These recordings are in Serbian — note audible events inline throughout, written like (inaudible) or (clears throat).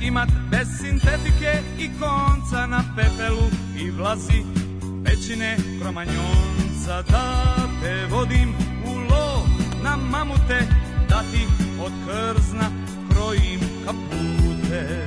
će imat bez sintetike i konca na pepelu i vlazi pećine kromanjonca da te vodim u lo na mamute da ti od krzna krojim kapute.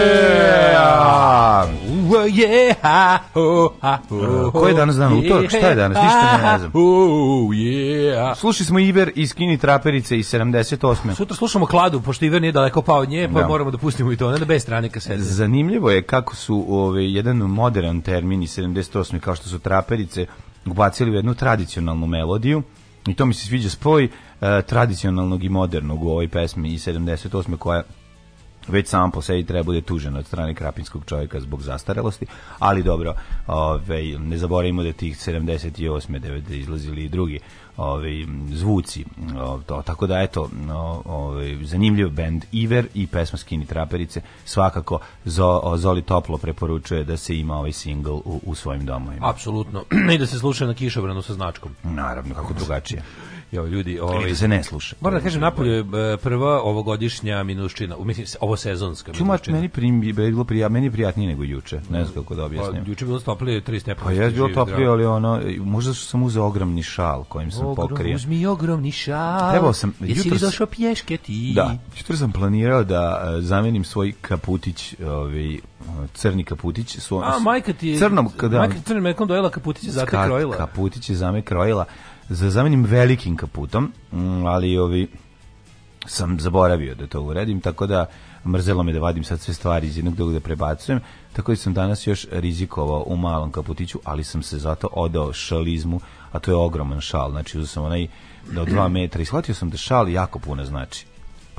ha, ho, ha, ho. Uh, ko je danas dan? Utorak? Šta je danas? Ništa ne znam. Slušali smo Iver iz Kini Traperice iz 78. Sutra slušamo Kladu, pošto Iver nije daleko pao nje, pa da. moramo da pustimo i to. Ne da bez strane kasete. Zanimljivo je kako su ove, ovaj, jedan modern termin iz 78. kao što su Traperice ubacili u jednu tradicionalnu melodiju i to mi se sviđa spoj uh, tradicionalnog i modernog u ovoj pesmi iz 78. koja već sam po sebi treba bude tužen od strane krapinskog čovjeka zbog zastarelosti, ali dobro, ove, ne zaboravimo da tih 78. 9. Da izlazili i drugi ove, zvuci. O, to, tako da, eto, o, ove, zanimljiv bend Iver i pesma Skinny Traperice. Svakako, Zo, Zoli Toplo preporučuje da se ima ovaj single u, u svojim domovima. Apsolutno. (clears throat) I da se sluša na kišobranu sa značkom. Naravno, kako drugačije. Jo, ljudi, ovaj da se ne sluša. Moram da kažem napolju e, prva ovogodišnja minuščina, mislim ovo sezonska. Čuma meni prim bilo prija, meni prijatnije nego juče. Ne znam kako da pa, objasnim. Pa, juče bilo toplije 3 stepena. Pa je bilo toplije, pa, ali ono možda što sam uzeo ogromni šal kojim sam Ogrom, pokrio. Uzmi ogromni šal. Trebao sam jutros. Jesi došao pješke ti. Da, jutro sam planirao da e, zamenim svoj kaputić, ovaj crni kaputić svoj. A majka ti je crnom kada majka crnom mekom dojela kaputić za krojila. Kaputić je za me krojila zamenim velikim kaputom, mm, ali ovi sam zaboravio da to uredim, tako da mrzelo me da vadim sad sve stvari iz jednog drugog da prebacujem, tako da sam danas još rizikovao u malom kaputiću, ali sam se zato odao šalizmu, a to je ogroman šal, znači uzeo sam onaj do dva metra i shvatio sam da šal jako puno znači.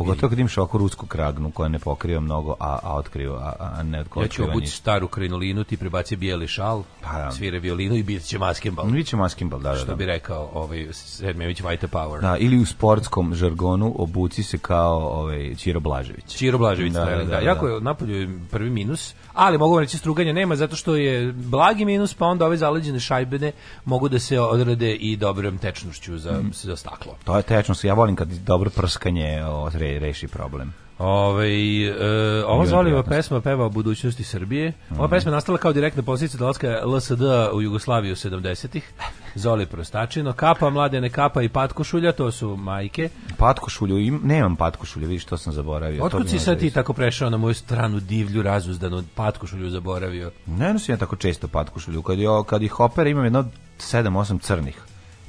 Pogotovo kad imaš oko rusku kragnu koja ne pokriva mnogo, a, a otkriva, a, a ne otkriva. Ja ću obući staru krinolinu, ti prebaci bijeli šal, pa, da. svire violinu i biće će maskimbal. Biće će maskimbal, da, da, Što da. bi rekao ovaj, Sedmević Vajta Power. Da, ili u sportskom žargonu obuci se kao ovaj, Čiro Blažević. Čiro Blažević, da, da, da, da, Jako je napolju prvi minus, ali mogu reći struganja nema zato što je blagi minus, pa onda ove zaleđene šajbene mogu da se odrade i dobrom tečnošću za, mm. za staklo. To je tečnost, ja volim kad dobro prskanje odredi reši problem. Ove, ovaj, uh, ova Zoliva pesma peva o budućnosti Srbije. Ova mm. pesma nastala kao direktna pozicija dolaska LSD u Jugoslaviju 70-ih. Zoli prostačino, kapa mlade ne kapa i patkošulja, to su majke. Patkošulju, im, nemam patkošulje, vidiš to sam zaboravio. Otkud si sad ti tako prešao na moju stranu divlju razuzdanu, patkošulju zaboravio? Ne, nosim ja tako često patkošulju. Kad, jo, kad ih opera imam jedno 7-8 crnih.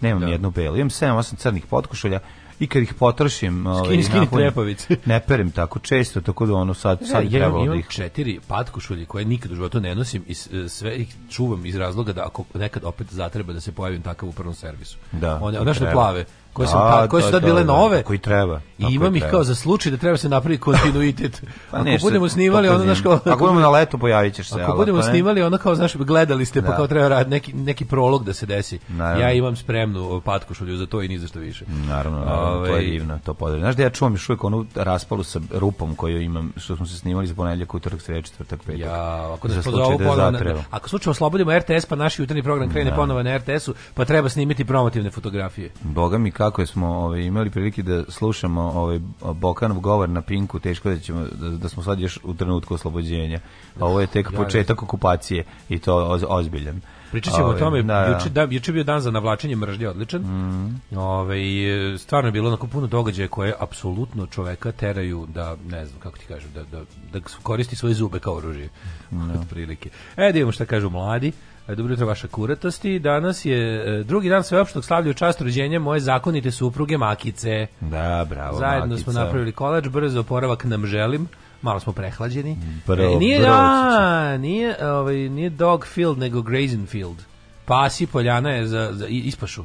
Nemam da. jednu belu. Imam 7-8 crnih patkošulja i kad ih potrošim, ovaj skini, skini trepavice. ne perem tako često, tako da ono sad sad ja, treba ja imam da ih... četiri patkošulje koje nikad u životu ne nosim i sve ih čuvam iz razloga da ako nekad opet zatreba da se pojavim takav u prvom servisu. Da, One, one plave koje, sam, da, koje su da, pa, da, tad da, bile nove. Koji treba. I imam ih kao za slučaj da treba se napraviti kontinuitet. (laughs) Pa, pa ako budemo snimali, ono, znaš kao... Ako budemo na letu, pojavit ćeš se. Ako budemo snimali, ono kao, znaš, gledali ste, pa kao treba rad, neki, neki prolog da se desi. Ja imam spremnu patkošulju za to i ni za što više. Naravno, naravno to je ovaj- divno, to podari. Znaš da ja čuvam još uvijek onu raspalu sa rupom koju imam, što smo se snimali za ponedljak, utorak, sreda, četvrtak, petak. Ja, ako nas pozovu ponovno, ako slučajno oslobodimo RTS, pa naš jutarnji program krene ponovo na RTS-u, pa treba snimiti promotivne fotografije. Boga mi kako smo ovaj, imali prilike da slušamo ovaj, Bokanov govor na Pinku, teško da, ćemo, da, da smo sad još u trenutku oslobođenja. A ovo je tek početak okupacije i to oz, ozbiljan. Pričat ćemo o ovaj, tome, da, da, juče, da, juče bio dan za navlačenje mržnje odličan. Mm. Ove, ovaj, stvarno je bilo onako puno događaja koje apsolutno čoveka teraju da, ne znam kako ti kažem, da, da, da koristi svoje zube kao oružje. No. Da. (laughs) Od prilike. E, da imamo šta kažu mladi. E, dobro jutro vaša kuratosti. Danas je e, drugi dan sveopštog slavlja u čast rođenja moje zakonite supruge Makice. Da, bravo Zajedno Makica. smo napravili kolač, brzo oporavak nam želim. Malo smo prehlađeni. Bro, mm, e, nije, bro, a, da, nije, ovaj, nije dog field, nego grazing field. Pasi poljana je za, za ispašu.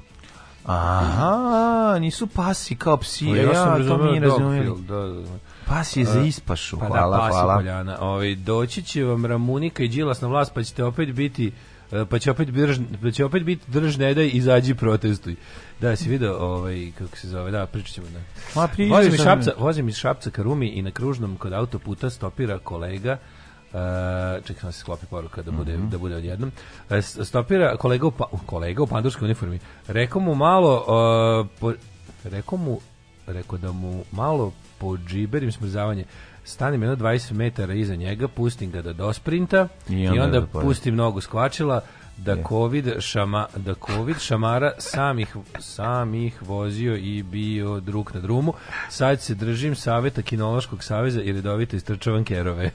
Aha, nisu pasi kao psi. Ja, ja sam razumio, to razumio. Da, da, da. Pas je za e, ispašu, pa da, hvala, da, pasi hvala. Poljana. Ovi, ovaj, doći će vam Ramunika i Đilas na vlast, pa ćete opet biti E, pa će opet drž, pa će opet biti drž ne daj izađi protestuj. Da, si video ovaj kako se zove, da, pričaćemo da. Ma pričam. Vozim iz Šapca, vozim iz Šapca ka Rumi i na kružnom kod autoputa stopira kolega Uh, čekaj sam se sklopi poruka da bude, mm -hmm. da bude odjednom e, stopira kolega u, pa, kolega u pandurskoj uniformi rekao mu malo uh, po, rekao mu rekao da mu malo po džiberim smrzavanje stanem jedno 20 metara iza njega, pustim ga da dosprinta i onda, i onda da pustim nogu skvačila da je. COVID, šama, da COVID šamara samih samih vozio i bio drug na drumu. Sad se držim saveta Kinološkog saveza i redovito istrčavam kerove. (laughs)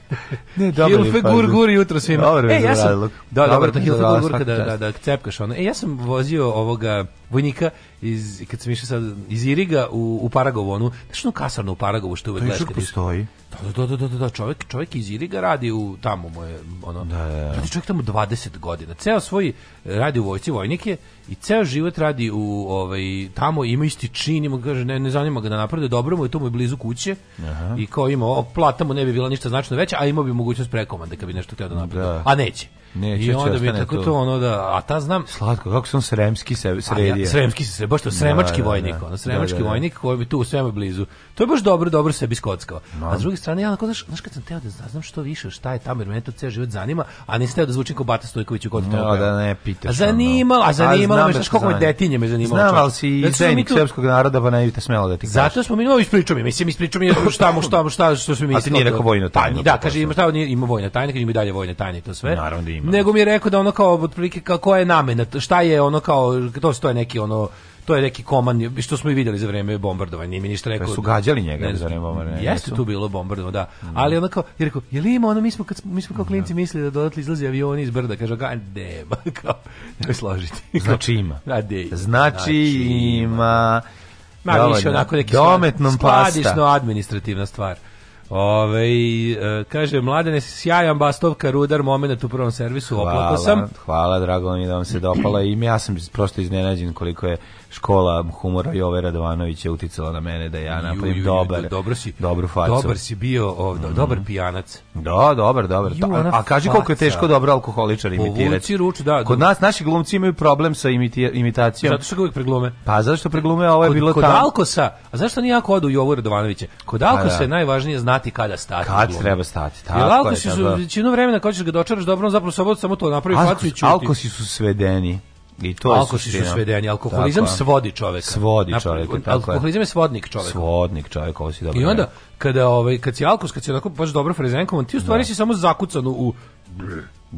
Ne, dobro. Hilfe pa, gur gur jutro svima. Dobro, e, ja sam, da, dobro, to Hilfe gur gur kada da, da, da, da cepkaš ono. E, ja sam vozio ovoga vojnika iz, kad se išao sad, iz Iriga u, u Paragovonu, tačno znaš kasarno u Paragovu što uvek gledaš. To postoji. Da, da, da, da, da, čovjek, čovjek iz Iriga radi u, tamo moje ono, da, da, radi čovjek tamo 20 godina. Ceo svoj radi u vojci, vojnik je, i ceo život radi u, ovaj, tamo, ima isti čin, ima, kaže, ne, ne zanima ga da naprede, dobro mu je, to mu je blizu kuće, Aha. i kao ima, plata mu ne bi bila ništa značajno veća, a imao bi mogućnost prekomande kad bi nešto htio da naprede, a neće. Ne, I onda mi tako to. ono da, a ta znam... Slatko, kako sam sremski se sredio. Ja, sremski se, baš to, da, sremački da, vojnik, da, da. ono, sremački da, da, vojnik koji bi tu u svemu blizu. To je baš dobro, dobro sebi skockao. A s druge strane, ja onako, znaš, znaš kad sam teo da znam što više, šta je tamo, jer mene to ceo život zanima, a nisam teo da zvučim kao Bata Stojković u kod toga. No, da ne pitaš. A zanimalo, a zanimalo me, znaš koliko me detinje me zanimalo. Znam, ali si i cenik srpskog naroda, pa ne bi te smelo da ti kažeš. Zato smo mi, no, ispričao mi, mislim, ispričao mi šta mu, šta mu, šta, što smo mi... A ti nije rekao vojna tajna. Da, kaže, ima, šta, ima vojna tajna, kaže, ima i dalje vojne tajne i to sve. Naravno da ima ima. Nego mi je rekao da ono kao otprilike kako je namena, šta je ono kao to što je neki ono to je neki koman što smo i vidjeli za vrijeme bombardovanja i ministar rekao da su gađali njega ne, za vrijeme bombardovanja jeste tu bilo bombardovanje da mm. ali onako je rekao je li ima ono mi smo kad mi smo kao klinci da. mislili da dodatno izlazi avioni iz brda kaže ga ne (laughs) kao ne složiti znači ima da, (laughs) de, znači, znači ima Ma više onako neki dometnom pasta. Skladišno administrativna stvar. Ove, e, kaže, mladene, sjajan bastovka, rudar, moment u prvom servisu, hvala, oplako sam. Hvala, drago mi da vam se dopala i ja sam prosto iznenađen koliko je škola humora Jove Radovanovića uticala na mene da ja napravim ju, dobar, ju, dobro si, dobru facu. Dobar si bio, ov, do, mm. dobar pijanac. Da, dobar, dobar. Ju, a, a kaži faca. koliko je teško dobro alkoholičar imitirati. ruč, da. Kod nas naši glumci imaju problem sa imiti, imitacijom. Zato što ga uvijek preglume. Pa zašto preglume, ovo je kod, bilo kod tam. Alkosa, a zašto nije jako odu Jovu Radovanovića? Kod pa Alkosa da. je najvažnije znati kada stati. Kad glumi. treba stati, tako Jer Alkosi su da. većinu vremena kad ćeš ga dočaraš dobro, on zapravo samo to napravi facu i ćuti. Alkosi su svedeni. I to Alkoši su svedeni, alkoholizam tako, svodi čoveka. Svodi čoveka, tako Alkoholizam je svodnik čoveka. Svodnik čoveka, ovo si dobro. I onda, kada, ovaj, kad si alkos, kad si onako baš dobro frezenkovan, ti u stvari da. si samo zakucan u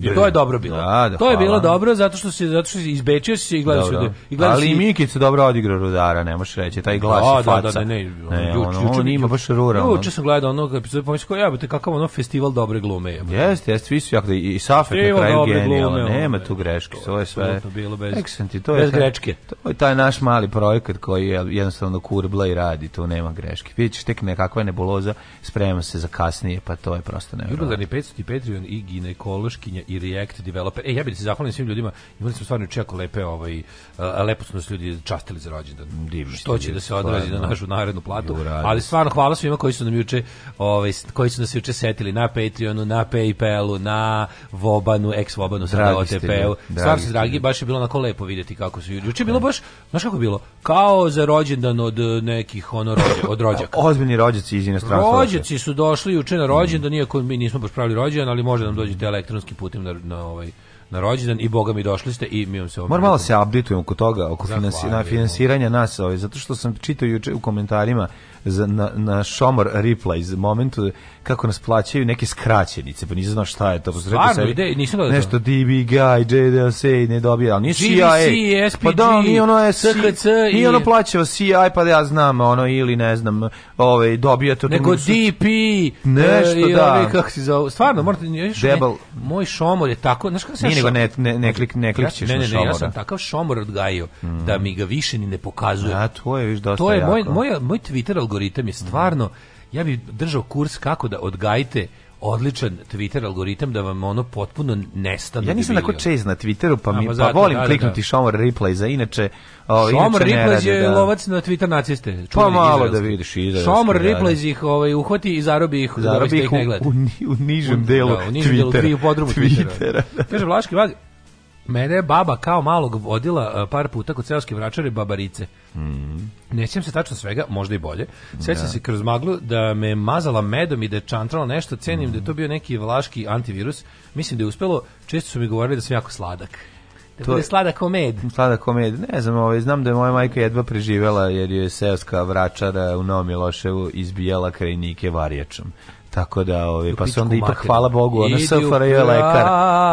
I to je dobro bilo. Da, da, to je bilo dobro zato što se zato što se izbečio se i gledao se da- i gledao Ali si... Mikić se dobro odigrao rudara, ne možeš reći, taj glas da, i faca. Da, da, da ne, ne, ne juč, ono, juč, on ima baš ruralno. Juče sam gledao onog epizodu, pomislio pa ja, te kakav ono festival dobre glume je. Jeste, jeste, svi su jako i Safet na kraju genijalno, nema da. tu greške, to je sve. To bilo bez. Eksenti, to je bez greške. To je taj naš mali projekat koji je jednostavno kurbla i radi, to nema greške. Vidiš tek nekakva nebuloza, sprema se za kasnije, pa to je prosto neverovatno. Jubilarni 500 Patreon i ginekološkinja i React developer. E, ja bih da se zahvalim svim ljudima. Imali smo stvarno čeko lepe ovaj lepo su nas ljudi častili za rođendan. Divno. Što će da se odrazi na našu narednu platu. Ali stvarno hvala svima koji su nam juče ovaj koji su nas juče setili na Patreonu, na PayPalu, na Vobanu, ex Vobanu, sada OTP-u. Stvarno se dragi, baš je bilo onako lepo videti kako su ljudi. Juče bilo da. baš, znaš kako bilo? Kao za rođendan od eh, nekih ono od rođaka. Ozbiljni rođaci iz inostranstva. Rođaci su došli juče na rođendan, iako mi nismo baš pravili rođendan, ali može da nam dođete elektronski put putnim na, na ovaj na rođendan i boga mi došli ste i mi vam se Moram malo se updateujem oko toga, oko finansi, na finansiranja nas, ovaj, zato što sam čitao juče u komentarima za, na, na Šomor Replays momentu kako nas plaćaju neke skraćenice, pa nisam znao šta je to. Pa stvarno, sebi, de, nisam gledao. Nešto DB Guy, JDLC, ne dobija, ali nije CIA. E, SPG, pa da, nije ono SKC, I ono plaćao CIA, pa da ja znam, ono, ili ne znam, ovaj, dobija to. Nego DP, e, nešto, da. kako se zove, stvarno, morate, Debel. moj Šomor je tako, znaš kako se... Nije nego ne, ne, ne, klik, ne klikćeš ne, ne, ne, ja sam takav Šomor odgajio, da mi ga više ni ne pokazuje. A, to je, viš, dosta To je moj, moj, moj Twitter algoritm algoritam je mhm. stvarno, ja bih držao kurs kako da odgajite odličan Twitter algoritam da vam ono potpuno nestane. Ja nisam tako čez na Twitteru, pa, mi, A, pa, pa, zato, pa volim da, da, da. kliknuti da. Šomor za inače... O, Šomor Replays je da. lovac na Twitter naciste. Pa malo da izraelski. da vidiš izraelski. Šomor da, Replays ih ovaj, uhvati i zarobi ih, zarobi ih u, u, u, nižem delu da, u nižem Twittera. Delu, podrumu Twittera. Twittera. Kaže Vlaški Vag, Mene je baba kao malog vodila e, par puta kod seoske vračare babarice. Mm. Nećem se tačno svega, možda i bolje. Sećam da. se kroz maglu da me mazala medom i da je čantrala nešto. Cenim mm. da je to mhm. bio neki vlaški antivirus. Mislim da je uspelo. Često su mi govorili da sam jako sladak. Da to bude slada komed. Slada komed. Ne znam, ovaj, znam da je moja majka jedva preživela jer je seoska vračara u Novom Miloševu izbijala krajnike varjačom. Tako da, ovaj, pa se onda ipak, hvala Bogu, ona SFRJ da. lekar,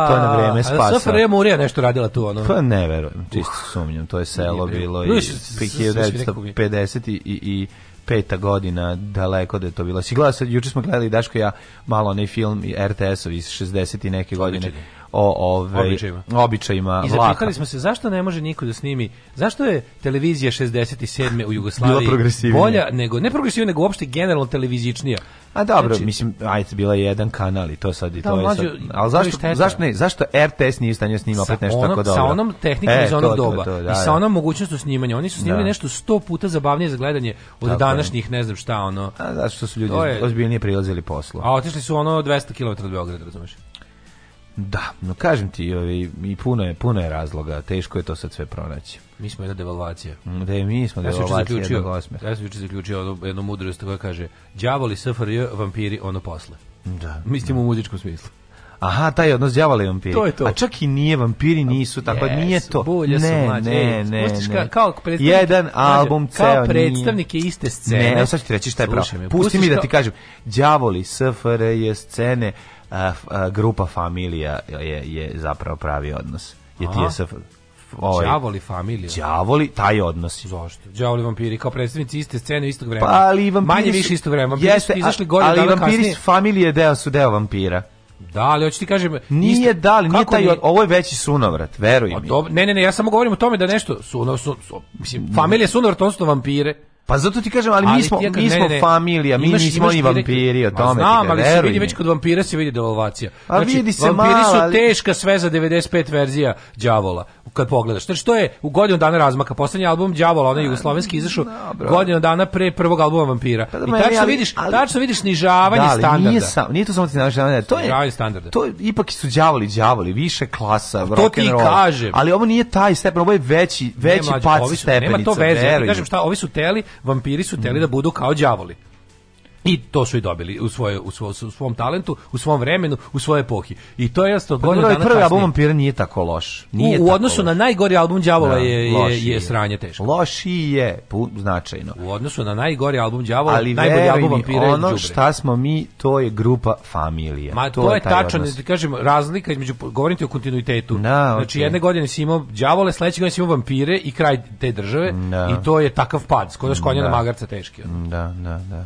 to je na vreme spasa. SFRJ mu je nešto radila tu, ono? Pa ne verujem, čisto sumnjam, to je selo bilo i 1950 i, i peta godina daleko da je to bilo. Sigla gledao, juče smo gledali Daško ja malo onaj film RTS-ov iz 60 i neke godine. Odličan o ovaj, običajima. običajima I zapitali smo se zašto ne može niko da snimi, zašto je televizija 67. u Jugoslaviji bolja nego, ne progresivnija, nego uopšte generalno televizičnija. A dobro, znači, mislim, ajde, bila je jedan kanal i to sad i da, to mlađu, je sad. Ali zašto, zašto, ne, zašto RTS nije stanio da snima opet nešto tako dobro? Sa onom tehnikom e, iz onog to, doba to, to, da, i sa da. onom mogućnostu snimanja. Oni su snimili da. nešto sto puta zabavnije za gledanje od tako današnjih, ne znam šta, ono. A zašto su ljudi je, ozbiljnije prilazili poslu. A otišli su ono 200 km od Beograda, razumeš? Da, no kažem ti, ovi, ovaj, i puno je, puno je razloga, teško je to sad sve pronaći. Mi smo jedna devalvacija. Mm, da, mi smo ja devalvacija jednog osmeha. Ja sam juče zaključio jednu, jednu mudrost koja kaže, đavoli SFRJ, vampiri, ono posle. Da. Mislim da. u muzičkom smislu. Aha, taj odnos đavola i vampiri. To je to. A čak i nije vampiri pa nisu, tako yes, nije to. Bolje ne, su mlađe. Ne, ne, Pustiš ne. Ka, kao predstavnik, Jedan mlađe, album ceo Kao predstavnik je iste scene. Ne, ne, sad ću ti reći šta je pravo. Pusti mi da ti kažem. Đavoli, je scene, a, grupa familija je, je zapravo pravi odnos. Je TSF ovaj đavoli familija. Đavoli taj odnos. Zašto? Đavoli vampiri kao predstavnici iste scene istog vremena. Pa ali vampiri manje više istog vremena. Vampiri jeste, su izašli gore ali vampiri kasnije. familije deo su deo vampira. Da, ali hoćeš ti kažem nije isto, da, ali nije taj ovo je veći sunovrat, veruj pa mi. ne, ne, ne, ja samo govorim o tome da nešto su, su, su, su mislim familije sunovrat, odnosno vampire. Pa zato ti kažem, ali, ali mi smo, ja mi smo ne, ne, familija, mi nismo ni vampiri o tome. Znam, ali se vidi već kod vampira se vidi devalvacija. A znači, vidi se vampiri malo, su ali... teška sve za 95 verzija đavola. Kad pogledaš, znači to je u godinu dana razmaka. Poslednji album đavola, onaj jugoslovenski izašao godinu dana pre prvog albuma vampira. Pa, da, I tačno ali, vidiš, ali, tačno vidiš snižavanje da, ali, standarda. Nije, sam, nije to samo ti snižavanje, to je standarda. To je, ipak su đavoli, đavoli, više klasa, rock To ti kažem. Ali ovo nije taj stepen, ovo je veći, veći pad stepenica. Nema to veze. Kažem šta, ovi su teli vampiri su teli da budu kao đavoli. I to su i dobili u, svoje, u, svo, u svom talentu, u svom vremenu, u svoje epohi. I to je jasno godinu dana prvi kasnije. album Vampira nije tako loš. Nije u, u odnosu loš. na najgori album da, Đavola da, je, je, je, sranje teško. Loši je, pu, značajno. U odnosu na najgori album Đavola, Ali najbolji album Vampira ono je šta smo mi, to je grupa familija. Ma to, to je, je tačno, da kažemo, razlika između, govorite o kontinuitetu. No, znači okay. jedne godine si imao Đavole, sledeće godine si imao Vampire i kraj te države no. i to je takav pad, skoro skonja na da. magarca teški. Da, da, da.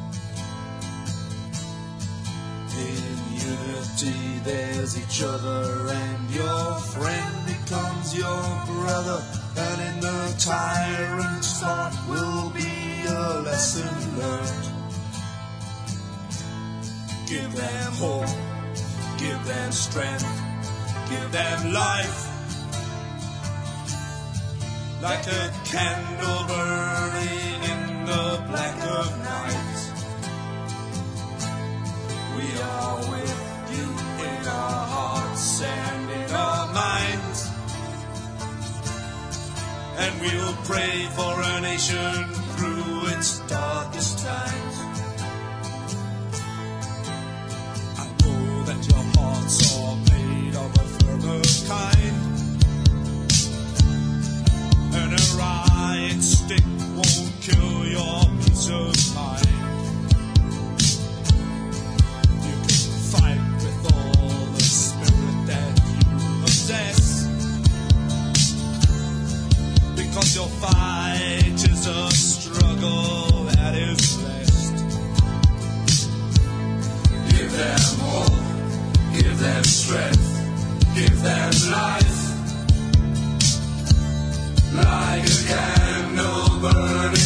in unity there's each other and your friend becomes your brother and in the tyrant's thought will be a lesson learned give them hope give them strength give them life like a candle burning in the black of night we are with you in our hearts and in our minds. And we'll pray for our nation through its darkest times. I know that your hearts are made of a firmer kind. And a riot stick won't kill your piece of fight is a struggle that is best. Give them hope, give them strength, give them life. Like a candle burning.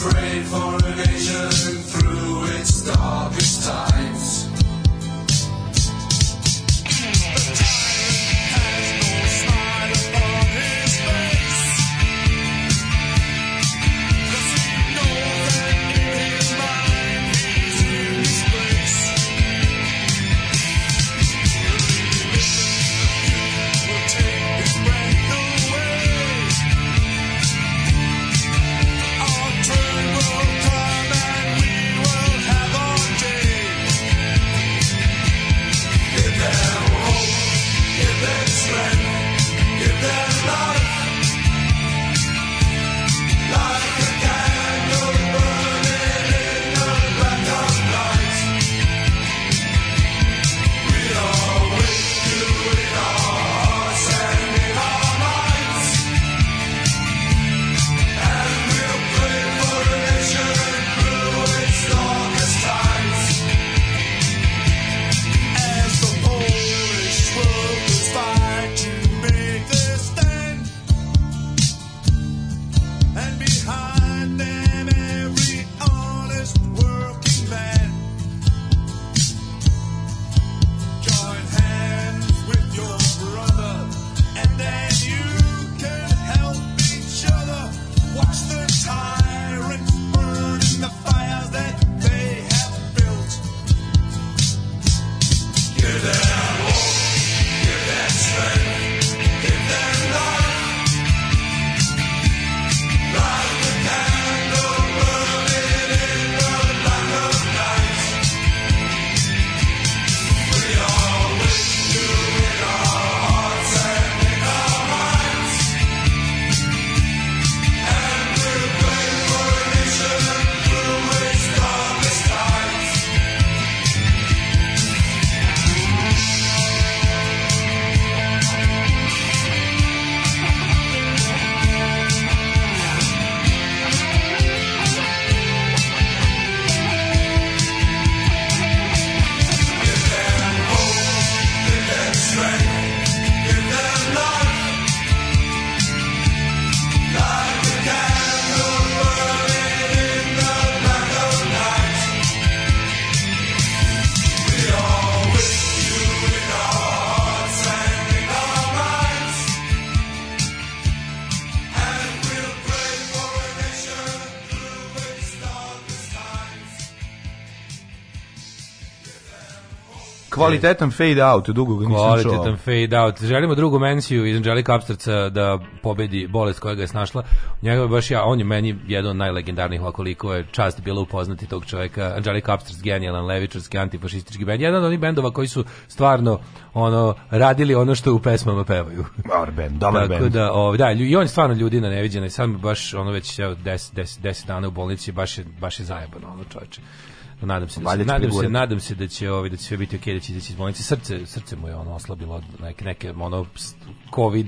pray for us. Kvalitetan fade out, dugo ga nisam Kvalitetan čuo. Kvalitetan fade out. Želimo drugu menciju iz Anđelika Apsterca da pobedi bolest koja ga je snašla. Njega baš ja, on je meni jedan od najlegendarnijih okoliko je čast bila upoznati tog čoveka. Anđelika Apsterc, genijalan levičarski antifašistički bend. Jedan od onih bendova koji su stvarno ono radili ono što u pesmama pevaju. (laughs) Dobar bend, dobar bend. Tako Da, o, ovaj, da, i on je stvarno ljudi na neviđena Sad baš ono već 10 10 10 dana u bolnici baš je baš je zajebano ono čoveče nadam se, da se, nadam se, nadam se da će ovaj da će sve biti okej, okay, da će izaći iz bolnice. Srce, srce mu je ono oslabilo od neke neke ono covid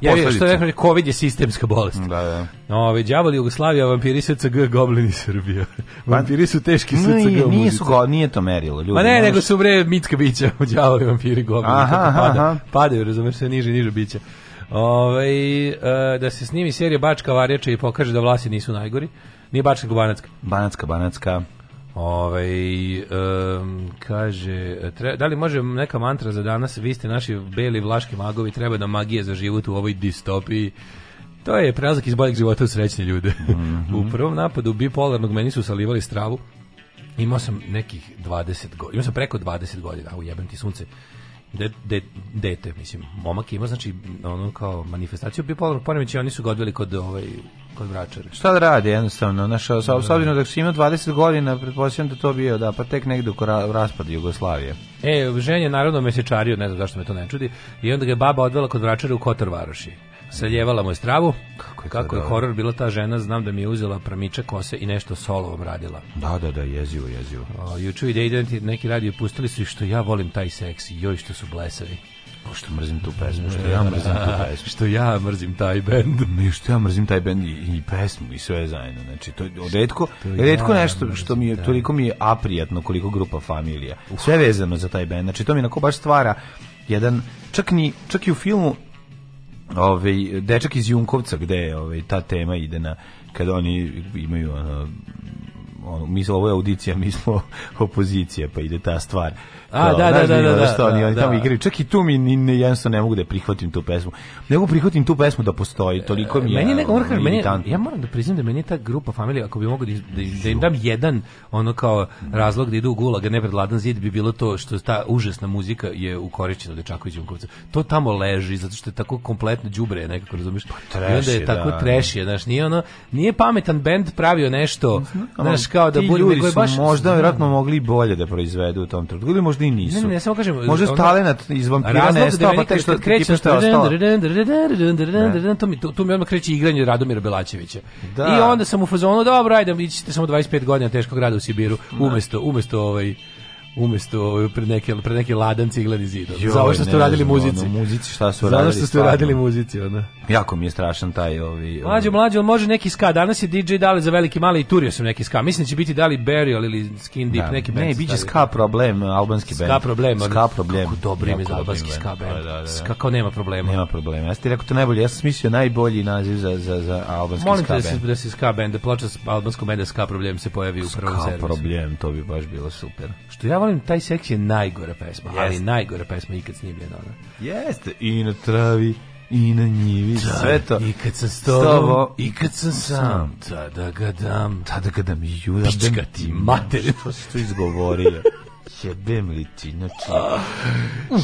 Ja je što rekao, COVID je sistemska bolest. Da, da. No, ovaj, đavoli Jugoslavija, vampiri su CG, goblini Srbija. Pa, vampiri su teški su CG. Nije, nije, su, nije to merilo, ljudi. Ma ne, nego su bre mitska bića, (laughs) đavoli, vampiri, goblini. Aha, aha, pada, Padaju, razumeš, sve niže, niže bića. Ove, ovaj, da se snimi serija Bačka Varjača i pokaže da vlasi nisu najgori. Nije Bačka, Banacka. Banacka, Banacka. Ovaj um, kaže tre, da li može neka mantra za danas vi ste naši beli vlaški magovi treba da magija za život u ovoj distopiji to je prelazak iz boljeg života u srećne ljude. Mm -hmm. u prvom napadu bipolarnog meni su salivali stravu. Imao sam nekih 20 godina. Imao sam preko 20 godina. Au jebem ti sunce de, de, dete, mislim, momak ima, znači, ono kao manifestaciju bipolarnog poremeća, oni su ga odveli kod, ovaj, kod vračare. Šta da radi jednostavno, znaš, s obzirom da su imao 20 godina, pretpostavljam da to bio, da, pa tek negde u raspadu Jugoslavije. E, ženje naravno mesečario, ne znam zašto me to ne čudi, i onda ga je baba odvela kod vračare u Kotor Varoši. Saljevala mu je stravu. Kako je, Kako je da- horor bila ta žena, znam da mi je uzela pramiča kose i nešto solovom radila. Da, da, da, jezivo, jezivo. Uh, juče i Deident neki radio pustili su i što ja volim taj seks, joj što su blesavi. O što mrzim tu pesmu, što ja (laughs) da. mrzim tu pesmu. Što ja mrzim taj bend. Mi (laughs) što ja mrzim taj bend i, i pesmu i sve zajedno. Znači to odetko, retko ja nešto što mi je toliko mi je aprijatno koliko grupa familija. Sve vezano za taj bend. Znači to mi na baš stvara jedan čak ni čak i u filmu ovaj dečak iz Junkovca gde je ovaj ta tema ide na kad oni imaju ono, ono misle ovo je audicija, misle (laughs) opozicija, pa ide ta stvar A, da, da, da, da, da, oni, oni da. tamo igraju. Čak i tu mi ne, jednostavno ne mogu da prihvatim tu pesmu. Ne mogu prihvatim tu pesmu da postoji, toliko mi je meni neko, moram, da meni, Ja moram da priznam da meni ta grupa familija, ako bi mogu da, da, da, im dam jedan ono kao razlog da idu u gulag, ne predladan zid, bi bilo to što ta užasna muzika je ukoričena Dečakovićevom kovcu. To tamo leži, zato što je tako kompletno đubre nekako, razumiješ? Pa, I onda je tako da. trešije, znaš, nije ono, nije pametan bend pravio nešto, znaš, kao da bolje, nego je baš... možda, vjerojatno, mogli bolje da proizvedu u tom trenutku, ili možda možda i nisu. Ne, ne, samo kažem, možda je talenat iz vampira nestao, da pa te što kreće što To mi to, tu mi odmah kreće igranje Radomira Belačevića. Da. I onda sam u fazonu, dobro, ajde, ići ćete samo 25 godina teškog rada u Sibiru, da. umesto, umesto ovaj umjesto ovaj, pred neke, pred neki ladanci cigleni zid. Za ovo što ste radili muzici. Ono, muzici šta su radili. Za što ste radili muzici. Ono. Jako mi je strašan taj ovi... mlađi ovi... mlađo, može neki ska. Danas je DJ dali za veliki mali i turio sam neki ska. Mislim da će biti dali Burial ili Skin Deep, da. neki band. Ne, biće ska problem, albanski band. Ska problem. Ska problem. Kako dobro ime za albanski ska band. Da, da, da. Ska kao nema problema. Nema problema. Ja sam ti rekao to najbolje. Ja sam smislio najbolji naziv za, za, za albanski Molim ska da band. Molim te da se ska band, da ploča albanskog benda ska problem se pojavi u prvom servisu. Ska problem, to bi baš bilo super. Što ja volim, taj seks je najgora pesma, ali najgora pesma ikad snimljena. Ona. Jeste, i na travi, i na njivi, da, sve to. I kad sam s i kad sam sam, tada da ga dam, tada da ga dam, jura, pička ti mater. Što izgovorio? (laughs) Jebem li ti, znači... Ah,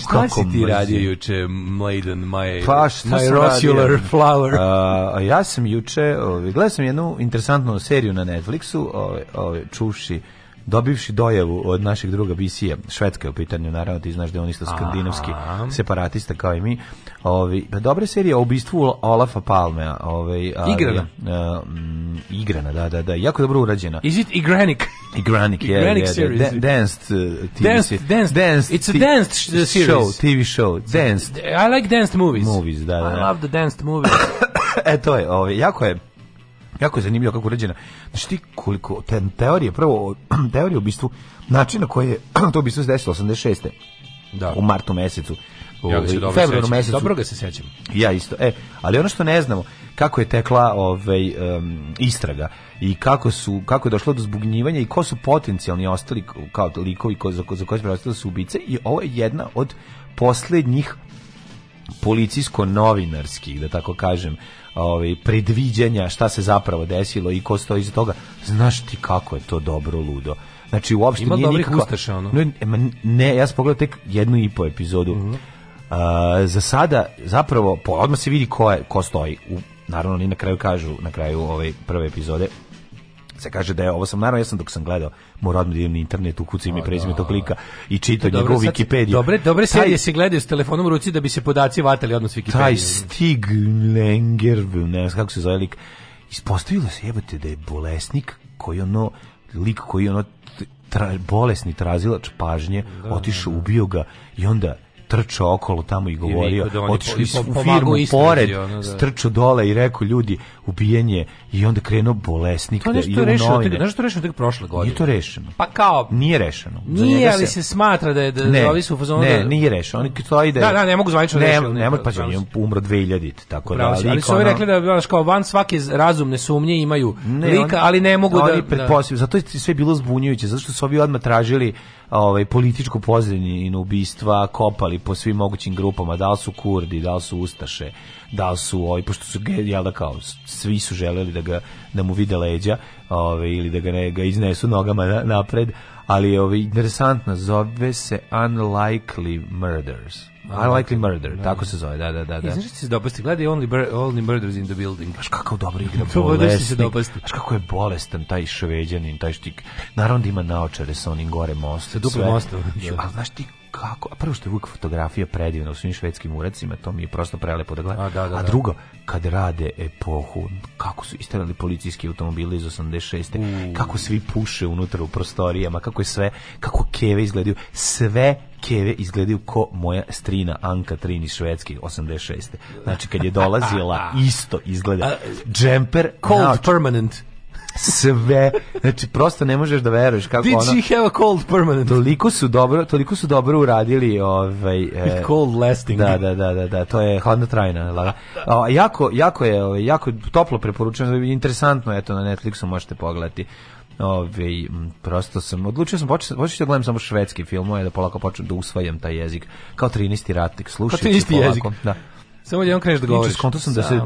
šta si ti radio juče, Mladen, my, pa, my Rosular Flower? A, ja sam juče, gledao sam jednu interesantnu seriju na Netflixu, ove, ove, čuši dobivši dojavu od našeg druga bc Bisije, Švedska je u pitanju, naravno ti znaš da je on isto skandinavski separatista kao i mi. Ovi, pa dobra serija o ubistvu Olafa Palmea. Ovaj, igrana. Uh, eh, m, mm, igrana, da, da, da. Jako dobro urađena. Is it Igranik? Igranik, je. Igranik yeah, series. Yeah, danced uh, danced, danced, danced, It's a danced series. Show, TV show. Danced. I like danced movies. Movies, da, da. I da. love the danced movies. (coughs) e, to je, ovaj, jako je Jako je zanimljivo kako uređena. Znači ti koliko, te, teorije, prvo, (clears throat) teorije u bistvu, način na koji je (clears throat) to u bistvu se desilo 86. Da. U martu mesecu. U ja se dobro februaru mesecu. Dobro ga se sećam. Ja isto. E, ali ono što ne znamo, kako je tekla ovaj, um, istraga i kako, su, kako je došlo do zbugnjivanja i ko su potencijalni ostali kao likovi ko, za, za koje su preostali su ubice i ovo je jedna od poslednjih policijsko-novinarskih, da tako kažem, ovaj predviđanja šta se zapravo desilo i ko stoji iz toga znaš ti kako je to dobro ludo znači uopšte Ima nije dobrih nikako, ustaša ono ne, ne ja sam pogledao tek jednu i po epizodu mm -hmm. Uh, za sada zapravo po, odmah se vidi ko je ko stoji u naravno oni na kraju kažu na kraju ove ovaj, prve epizode se kaže da je ovo sam naravno ja sam dok sam gledao morao odmah idem na internet ukucam i prezime da, tog da. lika i čitao njegovu Wikipediju. Dobre, dobre serije se gledaju s telefonom u ruci da bi se podaci vatali odmah s Taj Stig Lenger, ne znam kako se zove lik, ispostavilo se jebate da je bolesnik koji ono lik koji ono tra, bolesni trazilač pažnje da, otišao, da. ubio ga i onda trčao okolo tamo i govorio, da otišao u firmu pored, ono, da. strčao dole i rekao ljudi, ubijen i onda krenuo bolesnik. To nešto je rešeno, tek, nešto rešeno tek prošle godine. Nije to rešeno. Pa kao... Nije rešeno. Nije, ali se smatra da je da, da ne, ovi su u Ne, nije rešeno. Oni to ide. Da, da, ne mogu zvanično ne, rešeno. Ne, ne mogu, pa će on umro 2000, tako da. Ali su ovi rekli da baš kao van svake razumne sumnje imaju lika, ali ne mogu da... Oni pretpostavljaju, zato je sve bilo zbunjujuće, zato što su ovi odmah tražili ovaj, političku pozadinu ubistva kopali po svim mogućim grupama, da li su kurdi, da li su ustaše, da li su, ovaj, pošto su, jel da kao, svi su želeli da, ga, da mu vide leđa ovaj, ili da ga, ne, ga iznesu nogama na, napred, ali ovaj, interesantno, zove se Unlikely Murders. I Unlikely Murder, da, tako se zove, da, da, da. da. I znaš se dopasti, gledaj Only, bur only Murders in the Building. Baš kako dobro igra, da bolesnik. Baš kako je bolestan taj šveđanin, taj štik. Naravno da ima naočare sa onim gore mostom. Sa duplom mostom. Da. Ali znaš ti kako, a prvo što je uvijek fotografija predivna u svim švedskim uracima, to mi je prosto prelepo da gledam, a, da, da, a da. drugo, kad rade epohu, kako su istavili policijski automobili iz 86. U. kako svi puše unutra u prostorijama, kako je sve, kako keve izgledaju, sve keve izgledaju ko moja strina Anka Trin iz Švedske 86. Znači kad je dolazila (laughs) isto izgleda. Džemper, cold naoč, permanent sve. Znači prosto ne možeš da veruješ kako ona. ono. Did she have a cold permanent? Toliko su dobro, toliko su dobro uradili ovaj eh, cold lasting. Da, da, da, da, da, to je hladna trajna, la. A, jako jako je ovaj, jako toplo preporučujem, interesantno eto na Netflixu možete pogledati. Ove, ovaj, prosto sam, odlučio sam, početi početi da gledam samo švedski filmove, da polako počnem da usvajam taj jezik, kao 13. ratnik, slušajući 13. Jezik. Da. Samo jedan kreneš da govoriš. Skonto sam da se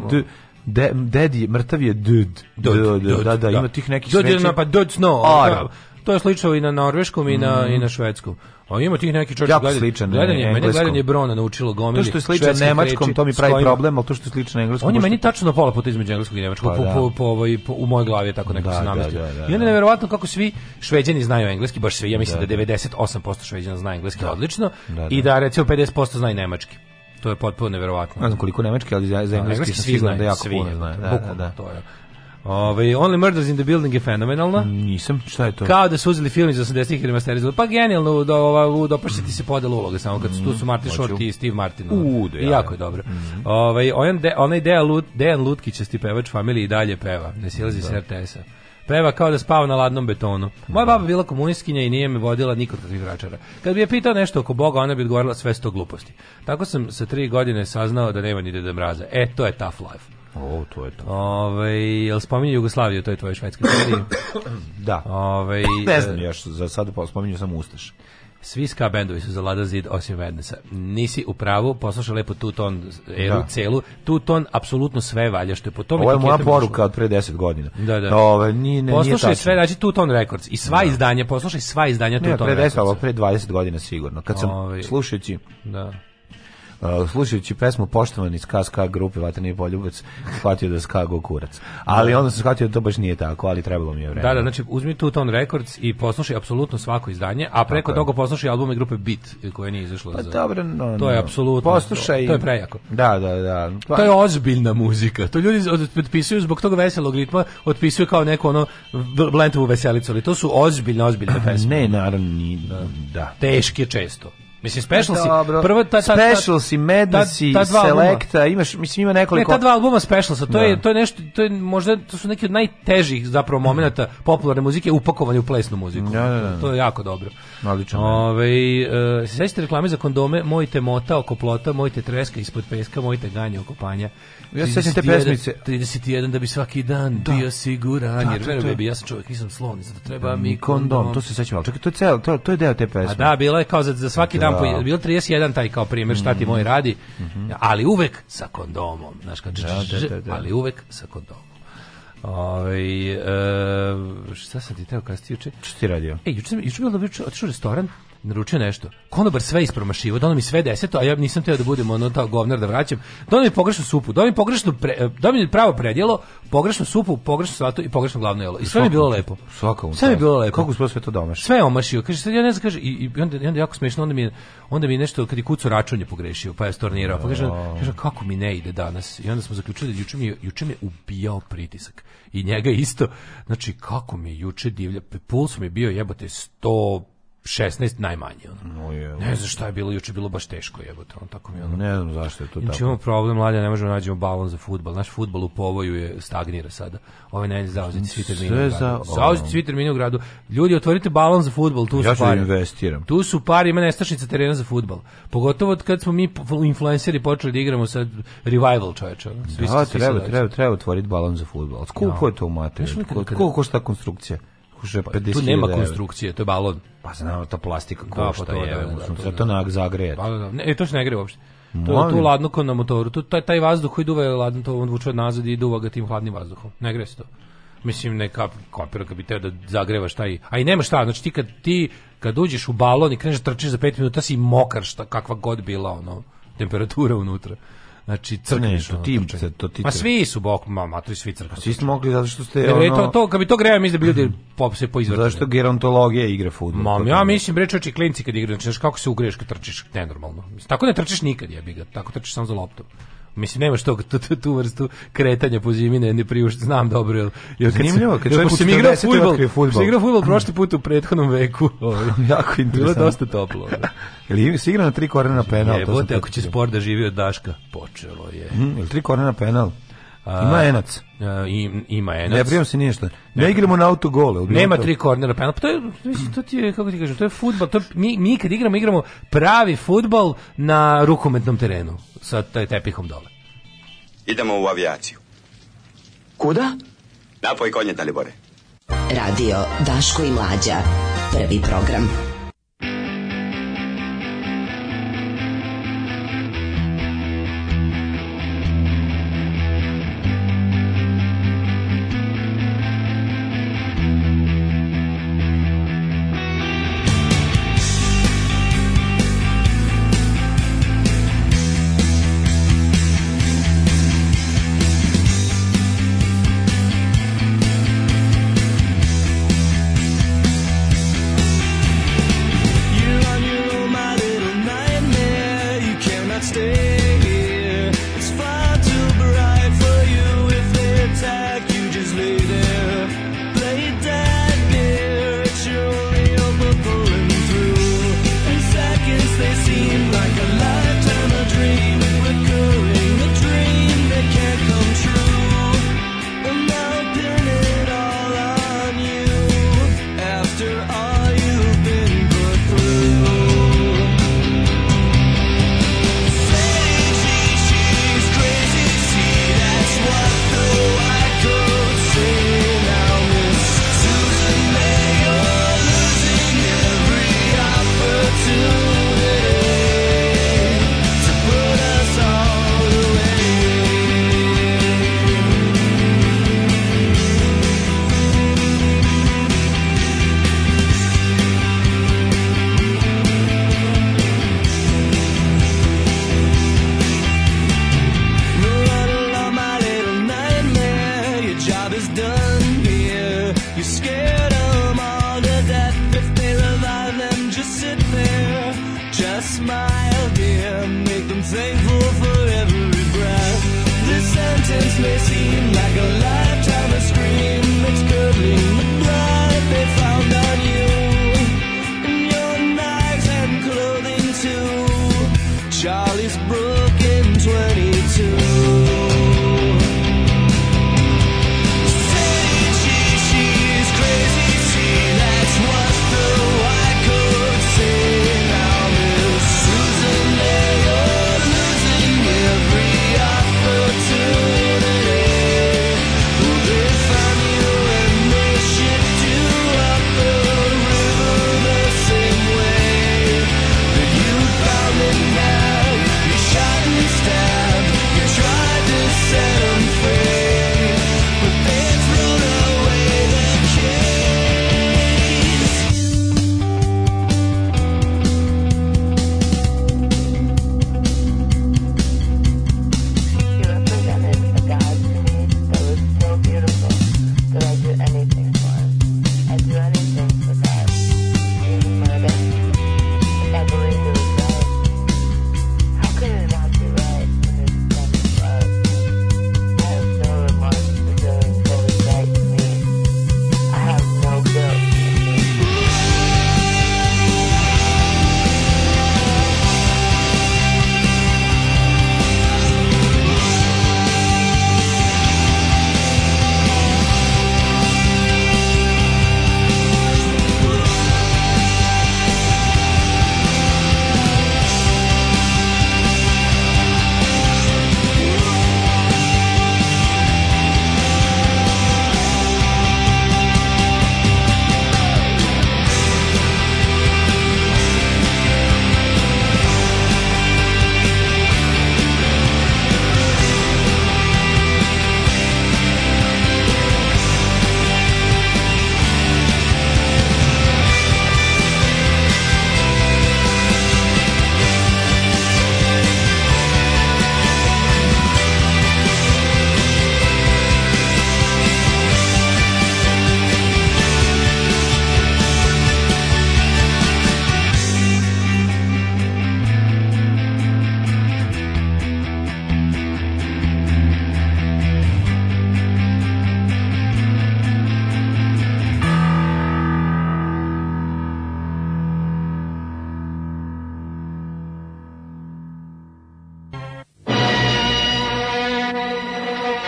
De, dedi, mrtav je dud. Da da, da, da, ima tih nekih smeća. Dud pa dud snow. Arab. Da. To je slično i na norveškom i na, mm. i na švedskom. A ima tih neki čovjek gledanje. sličan gledanje, meni gledanje Brona naučilo gomili. To što je slično nemačkom, to mi pravi svojim... problem, al to što je slično engleskom. On je meni tačno na pola puta između engleskog i nemačkog, pa, po, po, po, ovoj, po, u mojoj glavi je tako nekako da, se namestio. Da, da, da, I onda je neverovatno kako svi šveđani znaju engleski, baš svi, ja mislim da, da 98% šveđana zna engleski odlično i da recimo 50% zna i nemački. To je potpuno neverovatno. Ne znam koliko nemački, ali za, za da, engleski sam siguran da jako puno znaju. Da, da, da. To je. Ove, ovaj, Only Murders in the Building je fenomenalna. Nisam, šta je to? Kao da su uzeli film iz 80-ih i remasterizovali. Pa genijalno, do, da, ova, dopašiti mm. se podela uloga, samo kad su, tu su Martin Short i Steve Martin. U, da, ja. Jako je dobro. Mm. Ove, ovaj, onaj Dejan Lutkić, Steve Pevač familije i dalje peva. Ne silazi da. s RTS-a. Peva kao da spava na ladnom betonu. Moja da. baba bila komunistkinja i nije me vodila nikod kakvih vračara. Kad bi je pitao nešto oko Boga, ona bi odgovorila sve sto gluposti. Tako sam sa tri godine saznao da nema ni deda mraza. E, to je tough life. O, to je to. Ove, jel spominje Jugoslaviju, to je tvoje švedske (coughs) da. Ove, ne e, znam, još za sad pa spominju samo Ustaš. Svi ska bendovi su za Lada Zid osim Vernesa. Nisi u pravu, poslušaj lepo tu ton eru da. celu. Tu ton apsolutno sve valja što je po tome. Ovo je moja poruka od pre 10 godina. Da, da. da Ove, ovaj, nije, nije poslušaj tačno. sve, znači tu ton records i sva da. izdanja, poslušaj sva izdanja tu ton. Ne, pre 10, ovo pre 20 godina sigurno. Kad sam Ove, ovaj, slušajući da uh, slušajući pesmu Poštovani iz Kaska grupe Vatreni poljubac, shvatio da skago kurac. Ali da. onda sam shvatio da to baš nije tako, ali trebalo mi je vreme. Da, da, znači uzmi tu Ton Records i poslušaj apsolutno svako izdanje, a preko tako toga poslušaj albume grupe Beat koje nije izašlo pa, za. Dobro, no, to je apsolutno. Poslušaj. To, to je prejako. Da, da, da. Pa... To je ozbiljna muzika. To ljudi otpisuju zbog tog veselog ritma, otpisuju kao neko ono blentovu veselicu, ali to su ozbiljne, ozbiljne pesme. Ne, naravno, ni, da. da. Teške često. Mislim special si. Prvo ta, ta, ta special si, Madness i Selecta, imaš mislim ima nekoliko. Ne, ta dva albuma special sa, to da. je to je nešto to je možda to su neki od najtežih zapravo momenata popularne muzike upakovani u plesnu muziku. Da, da, da. To je jako dobro. Odlično. Da. Ovaj e, se sećate reklame za kondome, mojte mota oko plota, mojte treska ispod peska, mojte ganje oko panja. Ja se sećam te pesmice 31 da bi svaki dan da. bio siguran da, jer verujem da bi ja sam čovjek, nisam slon, zato treba da, mi kondom. To se sećam, čekaj, to je cel, to, to je deo te pesme. A da, bila je kao za, za svaki dan dan, da. bilo 31 taj kao primjer šta ti mhm. moj radi, mhm. ali uvek sa kondomom, znaš, kad, da, da, da, ali uvek sa kondomom. Aj, ovaj, e, šta sam ti teo kada ste juče? Šta ti radio? E, juče sam, juče bilo da otišao u restoran, naručio nešto. Konobar sve ispromašivo, donao mi sve deseto, a ja nisam teo da budem ono ta govnar da vraćam. Donao mi pogrešnu supu, donao mi pogrešnu pre, eh, donao mi pravo predjelo, pogrešnu supu, pogrešnu salatu i pogrešno glavno jelo. I sve mi je bilo lepo. Svaka Sve mi je bilo lepo. Kako uspeo sve to domaš? Da sve je omašio. Kaže sad ja ne znam, kaže i, i onda, i onda jako smešno, onda mi onda mi nešto kad i kucu računje pogrešio, pa je stornirao. Pa kaže, kaže kako mi ne ide danas. I onda smo zaključili da juče mi juče mi ubijao pritisak. I njega isto. Znači kako mi juče divlja, puls mi je bio jebote 100 16 najmanje. Ono. No, je, ne znam šta je bilo, juče bilo baš teško jebote, On tako mi ono. Ne znam zašto je to tako. Imamo problem, mlađe, ne možemo da nađemo balon za fudbal. Naš fudbal u povoju je stagnira sada. Ove ne zauzeti svi termini. Za, zauzeti svi termini u gradu. Ljudi, otvorite balon za fudbal, tu ja su da pari. Ja investiram. Tu su pari, ima nestašnica terena za fudbal. Pogotovo od kad smo mi influenceri počeli da igramo sa revival čoveče. Svi da, treba, treba, treba otvoriti balon za fudbal. Da. Skupo no. je to materijal. materiju. Koliko košta konstrukcija? kuša pa, 50.000 Tu nema konstrukcije, to je balon. Pa znam, ta plastika košta, da, pa da, je, da, da, zato na zagreje. Pa, da, ne, to se ne greje uopšte. To je tu ladno kao na motoru. To, taj, taj vazduh koji duva je ladno, to on vuče od nazad i duva ga tim hladnim vazduhom. Ne greje se to. Mislim, neka kopira kad bi teo da zagrevaš taj... A i nema šta, znači ti kad, ti, kad uđeš u balon i kreneš trčiš za 5 minuta, si mokar šta, kakva god bila ono, temperatura unutra. Znači crkneš, to ti, to ti. Pa svi su bok, ma matri svi crknu. Pa svi ste mogli zato što ste ono. to to kad bi to grejao mislim da bi ljudi pop se poizvrtali. Zato što gerontologija igra fudbal. Ma ja mislim bre čoveči klinci kad igraju, znači kako se ugreješ kad trčiš, normalno. Mislim tako ne da trčiš nikad, jebi ga. Tako trčiš samo za loptu. Mislim, nema što tu, tu tu vrstu kretanja po zimi, ne, ne priušt, znam dobro, jel, jel kad Zanimljivo, kad čovjek sam igrao fudbal, futbol. sam igrao futbol prošli put u prethodnom veku, (laughs) ovaj, jako interesantno. Bilo dosta toplo. Da. Jel si igrao na tri korena penal? Jebote, ako će sport da živi od Daška, počelo je. Mm, jel tri korena penal? Ima enac. A, im, ima enac. Ne primam se ništa. Ne, ne igramo na auto gole. Nema to. tri kornera penala. Pa to je, to ti je, kako ti kažem, to je futbal. To, mi, mi kad igramo, igramo pravi futbal na rukometnom terenu sa taj tepihom dole. Idemo u avijaciju. Kuda? Napoj konje, Dalibore. Radio Daško i Mlađa. Prvi program.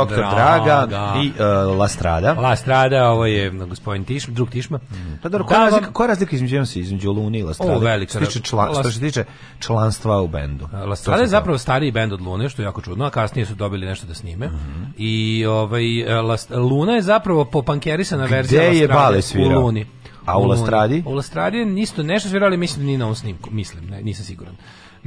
doktor Draga, Draga da. i uh, e, Lastrada. Lastrada, ovo je gospodin Tišma, drug Tišma. Mm. Pa dobro, koja, da, razlika, koja razlika između, između Lune i Lastrade? O, velika. Što, tiče član, se tiče članstva u bendu. Lastrada je zapravo stariji bend od Lune, što je jako čudno, a kasnije su dobili nešto da snime. Mm -hmm. I ovaj, e, Last... Luna je zapravo popankerisana verzija Lastrade je u Luni. A u Lastradi? U Lastradi isto nešto svirali, mislim ni na ovom snimku, mislim, ne, nisam siguran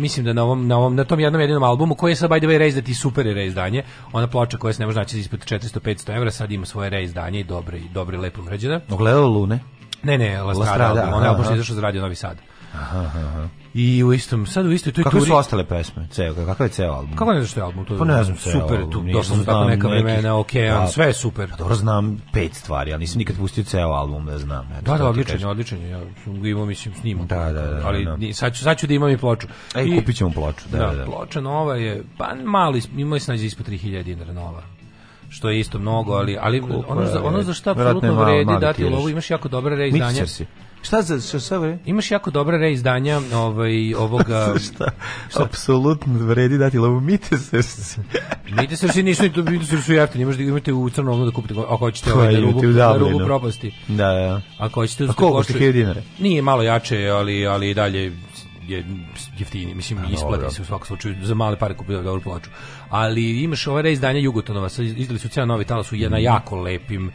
mislim da na ovom na ovom na tom jednom jedinom albumu koji je sad by the way reizdat i super je reizdanje. Ona ploča koja se ne može naći ispod 400 500 evra sad ima svoje reizdanje i dobro i dobro lepo urađena. Ogledalo Lune. Ne, ne, La Strada, La album, ona album što je izašao za Radio Novi Sad. Aha, aha. I u istom, sad u istoj toj Kako turi... su ostale pesme? Ceo, kakav je ceo album? Kako ne znaš što je album? To, pa ne znam Super, album, tu, došlo su tako neka nekih... vremena, okean, da. sve je super. Pa dobro znam pet stvari, ali nisam nikad pustio ceo album ne znam. Eto, da, da, odličan je, odličan je. Ja sam ga imao, mislim, snimak. Da, da, da. Ali da. No. Sad, ću, sad ću da imam i ploču. Ej, I, kupit ćemo ploču. Da, da, da, da. ploča nova je, pa mali, imao je snađe ispod 3000 dinara nova što je isto mnogo, ali ali Koliko ono za ono za šta apsolutno vredi dati lovu, imaš jako dobre reizdanja. Mikser si. Šta za što sa vre? Imaš jako dobra reizdanja ovaj ovoga (laughs) šta? šta? Apsolutno vredi dati lovu mite se. mite se svi nisu to bili su jeftini, možda imate u crnom da kupite ako hoćete pa ovaj na da rubu, da propasti. Da, da. Ako hoćete uzeti košta 1000 dinara. Nije malo jače, ali ali i dalje je jeftini, mislim A, isplati se u svakom slučaju za male pare da dobro plaću. Ali imaš ova reizdanja Jugotonova, izdali su ceo novi talas u mhm. jedna mm. jako lepim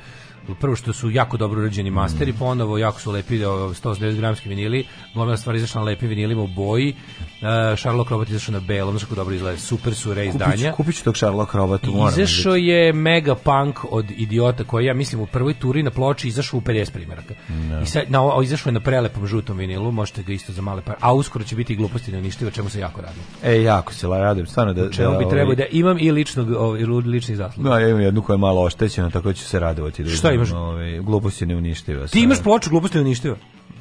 prvo što su jako dobro urađeni masteri, mm. ponovo pa jako su lepi 180 gramski vinili, gomila stvari izašla na lepim vinilima u boji, Uh, Sherlock Robot izašao na belom, znaš dobro izgleda, super su reizdanja. Kupiću tog Sherlock Robota, moram. Da izašao je mega punk od idiota koji ja mislim u prvoj turi na ploči izašao u 50 primjeraka. No. I sad na no, izašao je na prelepom žutom vinilu, možete ga isto za male pare. A uskoro će biti gluposti neuništiva, da čemu se jako radim. E, jako se la, radim, stvarno da čemu znači, da, bi ovaj- trebao da imam i ličnog ovaj lični zasluga. No, da, ja imam jednu koja je malo oštećena, tako da ću se radovati da. Šta imaš? Ovaj gluposti neuništiva. Ti imaš ploču gluposti neuništiva?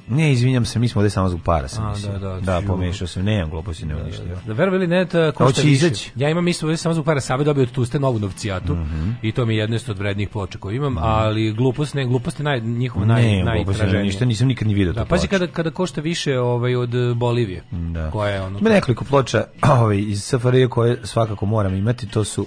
Ne, izvinjam se, mi smo ovde samo zbog para sam mislio. Da, da, da, pomešao sam, nemam gluposti, nema da, ništa. Da, da verovali ne, ta košta više. Izaći. Ja imam isto ovde samo zbog para, sabe dobio od Tuste novu novcijatu mm -hmm. i to mi je jedno od vrednih ploča koju imam, mm -hmm. ali glupost ne, glupost je naj, njihova naj, ne, ne, ništa, nisam nikad ni video da, Pazi kada, kada košta više ovaj, od e, Bolivije, da. koja je ono... Ima nekoliko ploča (clears throat) ovaj, iz SFRJ koje svakako moram imati, to su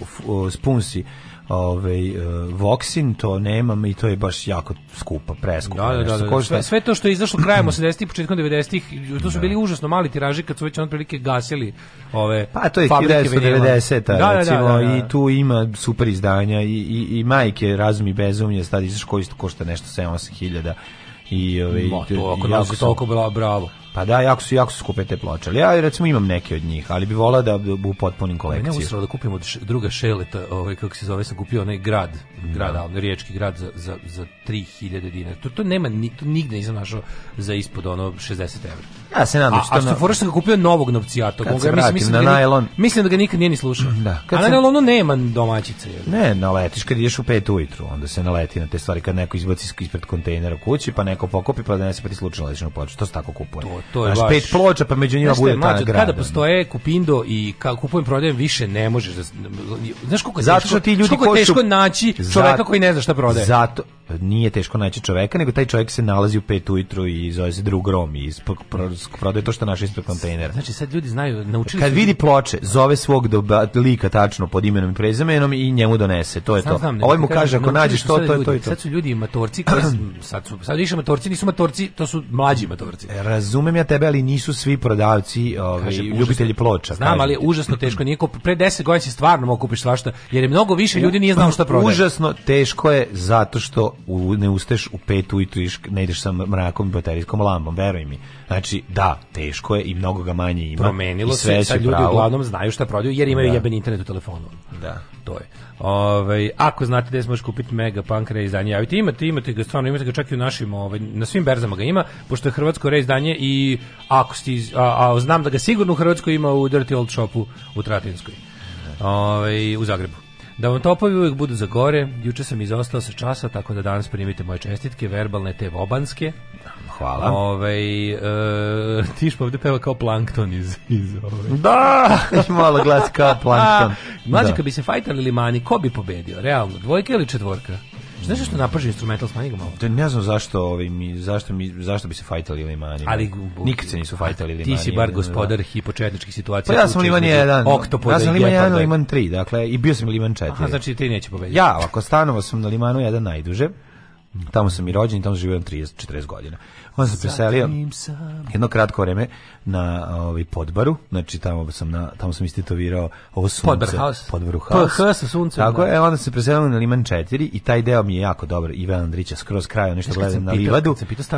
spunsi ovaj e, Voxin to nemam i to je baš jako skupo, preskupo. Da, da, da, da. košta... sve, sve, to što je izašlo krajem 80-ih, hmm. početkom 90-ih, to su bili da. užasno mali tiraži kad su već otprilike gasili ove Pa to je 1990-a, da, recimo, i tu ima super izdanja i, i, i majke razumi i bezumlje, stadi koji košta nešto 7-8 i ovaj to ako jako toliko bila bravo. Pa da, jako su, jako su skupe te ploče. Ali ja recimo imam neke od njih, ali bi volao da bu potpunim kolekciju. Ne usrao da kupim od druga šeleta, ovaj, kako se zove, sam kupio onaj grad, da. grad, da. Ono, riječki grad za, za, za 3000 dinara. To, to nema, ni, to nigde nisam našao za ispod ono 60 evra. Ja se nadam što... na. a što Foroš ga kupio novog novcijata. koga mislim vratim mislim, na da najlon. Mislim da ga nikad nije ni slušao. Da. Kad a na najlonu nema domaćice. Jer. Ne, naletiš kad ideš u 5 ujutru, onda se naleti na te stvari kad neko izbaci ispred kontejnera kući, pa neko pokopi, pa donese pa ti slučajno letiš na ploču. To se tako kupuje. To, to je Znaš, baš... pet ploča, pa među njima bude ta nagrada. Kada postoje kupindo i kad kupujem prodajem, više ne možeš da... Znaš koliko je teško, ti ljudi koliko je teško naći čoveka koji ne zna šta prodaje? Zato, nije teško naći čoveka, nego taj čovjek se nalazi u pet ujutru i zove se drug Rom i prodaje to što naše ispod kontejnera. Znači sad ljudi znaju, naučili Kad vidi ploče, zove svog doba, lika tačno pod imenom i prezimenom i njemu donese, to je Sam to. Znam, ovaj mu kaže ako nađeš to, to je to. i to. Sad su ljudi matorci, (clears throat) sad su sad više matorci, nisu matorci, to su mlađi matorci. Razumem ja tebe, ali nisu svi prodavci, ovaj kaže, ljubitelji užasno, ploča. Znam, ali je užasno teško, nije kup, pre 10 godina si stvarno mogu kupiti svašta, jer je mnogo više ljudi nije znao šta prodaje. Užasno teško je zato što u, ne ustaš u pet ujutru, ne ideš sa mrakom i baterijskom lampom, veruj mi. Znači, da, teško je i mnogo ga manje ima. Promenilo se, sad ljudi pravo. uglavnom znaju šta prodaju jer imaju da. jeben internet u telefonu. Da. To je. Ove, ovaj, ako znate gde možeš kupiti Mega Punk reizdanje, javite, imate, imate ga stvarno, imate ga čak i u našim, ove, ovaj, na svim berzama ga ima, pošto je hrvatsko reizdanje i ako sti, a, a, znam da ga sigurno u Hrvatskoj ima u Dirty Old Shopu u Tratinskoj. Ove, ovaj, u Zagrebu. Da vam topovi uvijek budu za gore, juče sam izostao sa časa, tako da danas primite moje čestitke, verbalne te vobanske. Hvala. Ove, ovaj, e, Tišpa ovde peva kao plankton iz, iz ove. Da, (laughs) malo glas kao (laughs) plankton. Mlađe, da. kad bi se fajtali limani, ko bi pobedio? Realno, dvojka ili četvorka? Znaš što napraži instrumental, smanji ga malo. Da ne znam zašto, ovaj, mi, zašto, mi, zašto bi se fajtali limani. Ali, Nikad se nisu fajtali limani. Ti si bar da. gospodar hipočetničkih situacija. Pa ja sam liman 1, oktopoda ja sam liman 1, liman 3, dakle, i bio sam liman 4. Aha, znači ti neće pobediti. Ja, ako stanovao sam na limanu 1 najduže, tamo sam i rođen, tamo sam živio 30-40 godina. On se preselio jedno kratko vreme na ovaj Podbaru, znači tamo sam na tamo sam istetovirao ovo sunce. Podbar house. Podbaru house. PH sa suncem. Tako da. je, onda se preselio na Liman 4 i taj deo mi je jako dobar. Ivan Andrića skroz kraj, nešto gledam na livadu.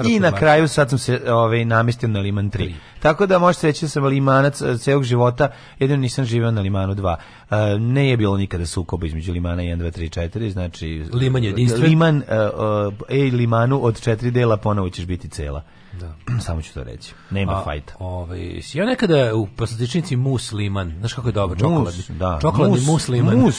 I na kraju sad sam se ovaj namestio na Liman 3. Tako da možete reći da sam limanac eh, celog života, jedino nisam živeo na Limanu 2 ne je bilo nikada sukoba između Limana 1, 2, 3, 4, znači... Liman je jedinstven. Liman, ej e, Limanu, od četiri dela ponovo ćeš biti cela. Da. (clears throat) Samo ću to reći. Nema A, fajta. Ovaj, ja nekada u poslatičnici mus liman, znaš kako je dobro, čokoladni. da. Čokoladni mus, mus liman. Mus.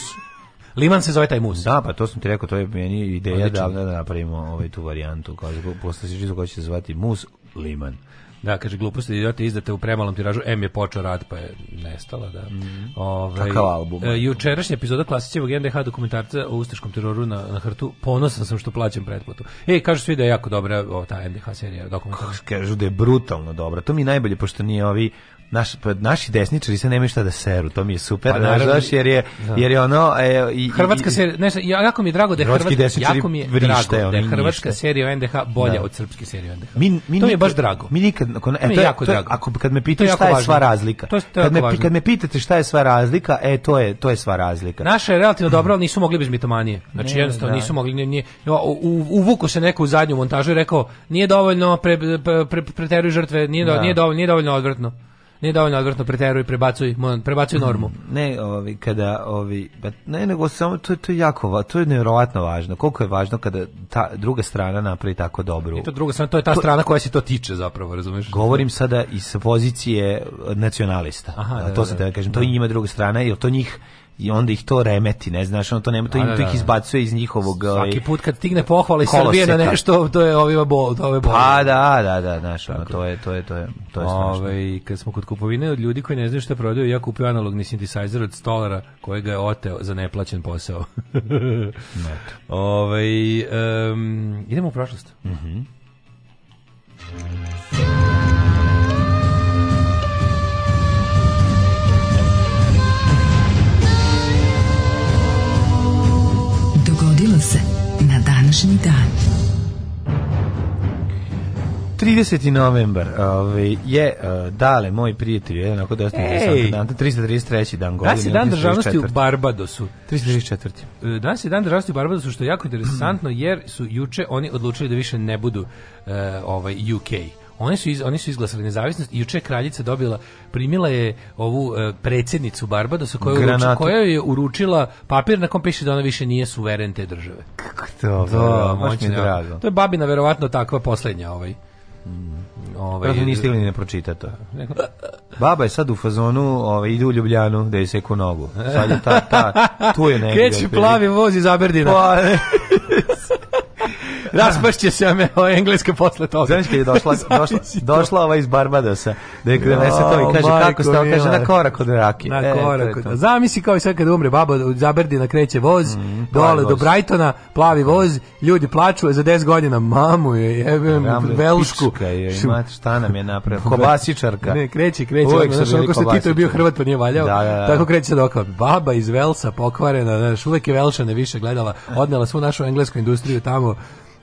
Liman se zove taj mus. Da, pa to sam ti rekao, to je meni ideja da, da, da napravimo ovaj tu varijantu, kao poslatičnicu koja će se zvati mus liman. Da, kaže, gluposti idiote izdate u premalom tiražu, M je počeo rad, pa je nestala, da. Mm. Ove, ovaj, Kakav album? E, jučerašnja epizoda klasičevog NDH dokumentarca o ustaškom teroru na, na hrtu, ponosan sam što plaćam pretplatu. Ej, kažu svi da je jako dobra ova ta NDH serija dokumentarca. Kažu da je brutalno dobra, to mi najbolje, pošto nije ovi naš, pa, naši desničari se nemaju šta da seru, to mi je super, pa, naravno, naš, jer je, da. jer je ono... E, i, Hrvatska serija, ne, jako mi je drago da je Hrvatska, jako mi je vrište, drago da je Hrvatska nište. serija NDH bolja da. od srpske serije NDH. Mi, mi to nikad, je baš drago. Mi nikad, ako, e, to, mi je jako to, drago. Ako, kad me pitaju šta je važno. sva razlika, to je, to je kad, me, kad me pitate šta je sva razlika, e, to je, to je sva razlika. Naša je relativno dobra, ali nisu mogli bez mitomanije. Znači, jednostavno, da. nisu mogli, nije, u, uvuku se neko u zadnju montažu i rekao, nije dovoljno, pre, pre, pre, preteruju žrtve, nije, da. nije dovoljno, nije dovoljno odvrtno nije dovoljno odvratno preteruj, prebacuj, prebacuj mhm. normu. Ne, ovi, kada, ovi, ne, nego samo, to, to je jako, to je nevjerovatno važno. Koliko je važno kada ta druga strana napravi tako dobru. I to druga strana, to je ta to, strana koja se to tiče zapravo, razumeš? Govorim sada iz pozicije nacionalista. Aha, da, to se da, da, da kažem, to je da. njima druga strana, jer to njih i onda ih to remeti, ne znaš, ono to nema, to, da, im, da, to da, ih izbacuje iz njihovog... Svaki ovaj, put kad tigne pohvala iz Srbije na nešto, to je ovima bol, to je bol. Pa da, da, da, znaš, ono, to je, to je, to je, to je Ove, kad smo kod kupovine od ljudi koji ne znaju šta prodaju, ja kupio analogni synthesizer od stolara kojega je oteo za neplaćen posao. (laughs) Ove, um, idemo u prošlost. Mhm. Mm današnji dan. 30. novembar ovaj, je, uh, dale, moj prijatelj, je onako dosta Ej. interesantan dan, 333. dan godine. Danas je dan državnosti u Barbadosu. 334. Eh, danas je dan državnosti u Barbadosu, što je jako interesantno, jer su juče oni odlučili da više ne budu uh, ovaj UK. Oni su, iz, oni su izglasali nezavisnost i juče kraljica dobila, primila je ovu e, predsjednicu Barbadosa koja, uruči, koja je uručila papir na kom piše da ona više nije suveren te države. Kako to? Da, da moćno, je drago. To je babina verovatno takva posljednja ovaj. Ovaj Prvo nisi ili e, ne pročita to. Baba je sad u fazonu, ovaj ide u Ljubljanu da joj seku nogu. Sad je ta ta tu je negdje. Kreće plavi voz iz Aberdina. Pa, (laughs) (laughs) Raspašće se me o engleska posle toga. Znaš kad je došla, (laughs) došla, došla ova iz Barbadosa, da je donese to i kaže kako ste, kaže na korak od Rakije. Na e, korak od Zamisli kao i sad kad umre baba od Zaberdina kreće voz, mm, dole voz. do Brightona, plavi voz, ljudi plaču za 10 godina, mamu je jebem, velšku. Je, imate šta nam je napravila, (laughs) kobasičarka. Ne, kreće, kreće. Uvijek znaš, ako se Tito je bio Hrvat pa nije valjao, da, da, da. tako kreće se dokle. Baba iz Velsa pokvarena, znaš, uvek je Velša ne više gledala, odnela svu našu englesku industriju tamo,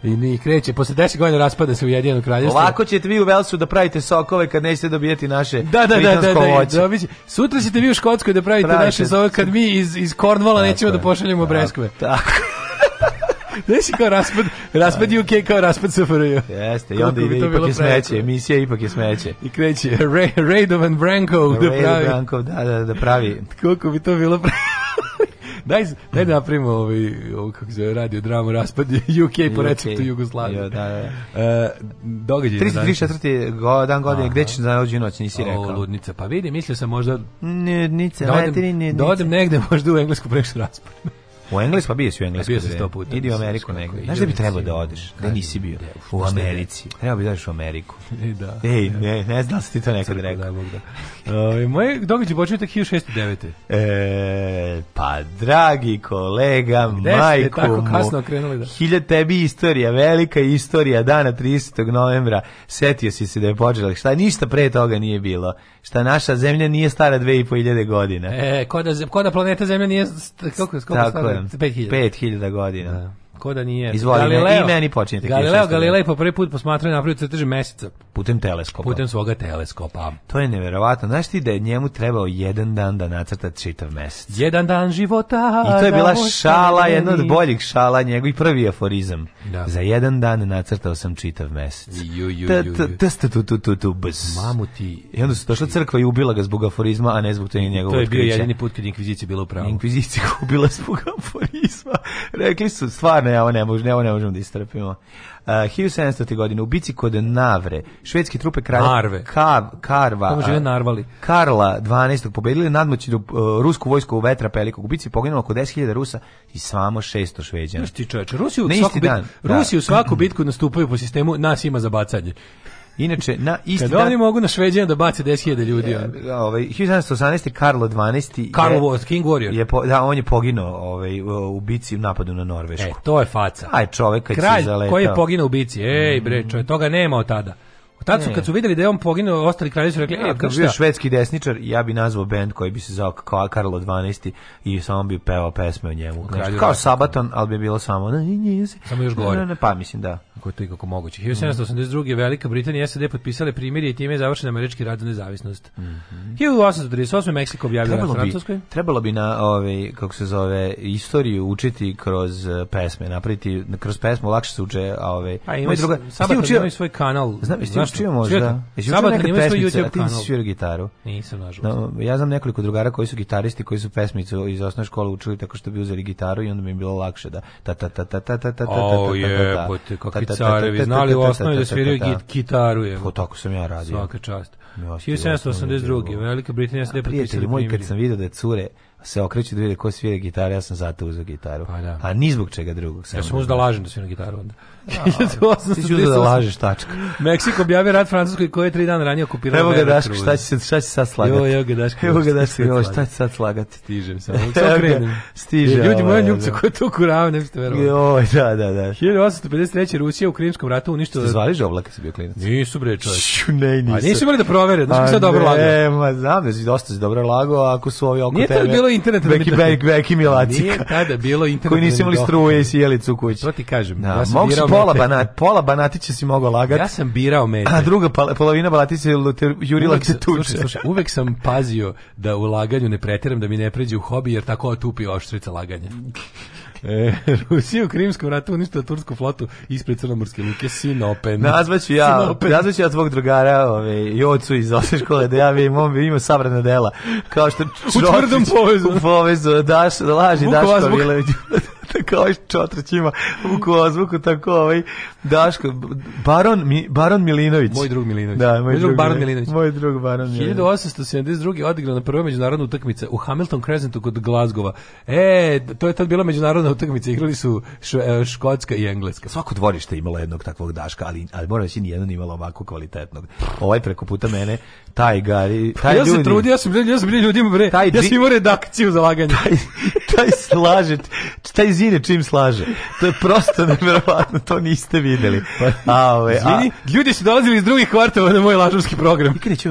I ni kreće, posle 10 godina raspada se Ujedinjeno kraljevstvo. Ovako ćete vi u Velsu da pravite sokove kad nećete dobijati naše da, da, da, da, da, da, da Sutra ćete vi u Škotskoj da pravite, pravite. naše sokove kad mi iz, iz Kornvala nećemo da pošaljemo breskove. Tako. (laughs) Znaš kao raspad, raspad UK kao raspad SFRJ. Jeste, i onda ide ipak je smeće, emisija ipak je smeće. I kreće, Ray, Radovan Branko da pravi. Radovan Branko, da, da, da pravi. Koliko bi to bilo pravi. (laughs) daj, daj da napravimo ovaj, ovaj, kako se radio dramu raspad UK (laughs) po receptu Jugoslavije. Jo, da, da. da. E, događaj 34. Go, dan godine, Aha. gde ćeš za rođendan noć, nisi rekao. O, ludnica, pa vidi, mislio sam možda... Ludnica, da odem, da odem negde (laughs) možda u englesku prešu raspad. U Englesku, pa bio si u Englesku. Bio sam sto puta. Idi u Ameriku negdje. Znaš gde bi trebao da odeš? Gde nisi bio? Da, u Americi. Trebao bi da odeš u Ameriku. (laughs) da. Ej, ne, ne znam da si ti to nekad rekao. Da, ovaj, moje događaj počeo tek 1609. E, pa, dragi kolega, majku ste tako kasno krenuli da? Hilja tebi istorija, velika istorija dana 30. novembra. Setio si se da je počela. Šta ništa pre toga nije bilo. Šta naša zemlja nije stara 2500 godina. E, ko da, ko da planeta zemlja nije... Koliko, koliko Tako stara? 被踢，被踢的在瓜迪纳。Ko da nije? Izvoli Galileo, me, i meni počinjete. Galileo Galilei po prvi put posmatrao i napravio crteže meseca. Putem teleskopa. Putem svoga teleskopa. To je neverovatno. Znaš ti da je njemu trebao jedan dan da nacrta čitav mesec? Jedan dan života. I to je bila šala, jedna od boljih šala, njegov prvi aforizam. Da. Za jedan dan nacrtao sam čitav mesec. Ju, ju, ju, ju. Mamu ti. I onda su došla crkva i ubila ga zbog aforizma, a ne zbog tog njegovog To je bio jedini put kad Inkvizicija bila u pravu. Inkvizicija ubila zbog aforizma. (laughs) Rekli su, stvarno, ne, ovo ne, mož, ne, ovo ne možemo da istrpimo. Uh, 1700. godine, u bici kod Navre, švedske trupe kralja Narve. Kav, Karva, Tamo žive Narvali. Karla 12. pobedili nadmoći uh, rusku vojsku u vetra pelikog. U bici poginulo oko 10.000 Rusa i samo 600 Šveđana. Znaš ti čoveče, Rusi u svaku, bit, Rusi da. u svaku bitku nastupaju po sistemu nas ima za bacanje. Inače, na isti Kad dan... oni mogu na Šveđana da bace 10.000 ljudi. Je, ovaj, 1718. Karlo 12. Karlo je, King Warrior. Je, po, da, on je poginuo ovaj, u bici u napadu na Norvešku. E, to je faca. Aj, čovek kad Kralj, si zaletao. koji je poginuo u bici. Ej, bre, mhm. čovek, toga nema od tada. Tad su, kad su videli da je on poginuo, ostali kraljevi su rekli, e, kad pa bio švedski desničar, ja bi nazvao bend koji bi se zvao kao Karlo 12. i samo bi pevao pesme o njemu. Znači, kao Sabaton, ali bi bilo samo... Samo još gore. Ne, pa mislim da. Kako je to ikako moguće. 1782. Velika Britanija i SAD potpisale primirje i time je završen američki rad za nezavisnost. Mm -hmm. 1838. Meksiko objavio na Francuskoj. Trebalo bi na, ovaj, kako se zove, istoriju učiti kroz eh, pesme, napraviti kroz pesmu, lakše se uče. Ove, ovaj, a pa, ima, druga, sam, sam, učio, svoj kanal. Znam, nešto. čuo možda? Jesi čuo svoj YouTube kanal. ti nisi gitaru? Nisam, nažalost. No, ja znam nekoliko drugara koji su gitaristi, koji su pesmicu iz osnovne škole učili tako što bi uzeli gitaru i onda mi je bilo lakše da ta ta ta ta ta ta ta ta ta jebote, kakvi carevi, znali u osnovi da sviraju gitaru je. Po tako sam ja radio. Svaka čast. 1782. Velika Britanija se depo Prijatelji moji, kad sam vidio da cure se okreće da vide ko svira gitaru, ja sam zato uzeo gitaru. Pa da. A ni zbog čega drugog. Ja sam uzda lažem da svira gitaru onda. Ti da lažeš, tačka. Meksiko objavio rat Francuskoj koji je 3 dana ranije okupirala Evo ga Daško, šta će, se, šta će sad slagati? Jo, evo ga Daško, evo ga Daško, evo šta će sad slagati? Stižem sam, (laughs) samo krenem. Stiže. Ljudi, moja ljubca da. koja to kurava, ne biste verovali. Joj, da, da, da. 1853. Rusija u Krimskom ratu uništila... Ste zvali žovla se bio klinac? Nisu bre, čovječ. Ne, pa nisu. A nisu imali da provere, da pa sve dobro lagao. Ne, ma znam, da dosta si dobro lagao, ako su ovi oko tebe. Nije bilo interneta. Da da- beki, beki, beki, milacika. Nije tada bilo internet. Koji nisu imali struje i sjelicu u kući. To ti kažem. Da, mogu pola, banat, pola Banatića si mogao lagati. Ja sam birao mete. A druga polovina Banatića je jurila se tuče. Slušaj, uvek sam pazio da u laganju ne preteram, da mi ne pređe u hobi, jer tako otupi oštrica laganja. (laughs) E, Rusija u Krimskom ratu uništila tursku flotu ispred Crnomorske luke Sinopen. Nazvaću ja, Sinopen. nazvaću ja tvog drugara ove, i ocu iz osne škole da ja vidim, on bi imao sabrana dela. Kao što Črotić, u tvrdom povezu. U povezu, daš, laži Daško Vilević. (laughs) tako (laughs) ovaj čotrć ima u kozvuku, tako ovaj Daško, Baron, Mi, Baron Milinović. Moj drug Milinović. Da, moj, moj drug, drug Baron Milinović. Moj drug Baron Milinović. 1872. odigrao na prvoj međunarodnoj utakmici u Hamilton Crescentu kod Glazgova. E, to je tad bila međunarodna utakmica, igrali su šve, Škotska i Engleska. Svako dvorište imalo jednog takvog Daška, ali, ali moram reći, nijedan imalo ovako kvalitetnog. Ovaj preko puta mene taj gari, taj ljudi. ja Se trudio, ja sam trudio, ja sam bio ljudima bre. Taj ja sam imao redakciju za laganje. Taj, taj slaže, taj zine čim slaže. To je prosto neverovatno, to niste videli. Pa, a, ove, Izvini, a, ljudi su dolazili iz drugih kvartova na moj lažovski program. Nikad neću,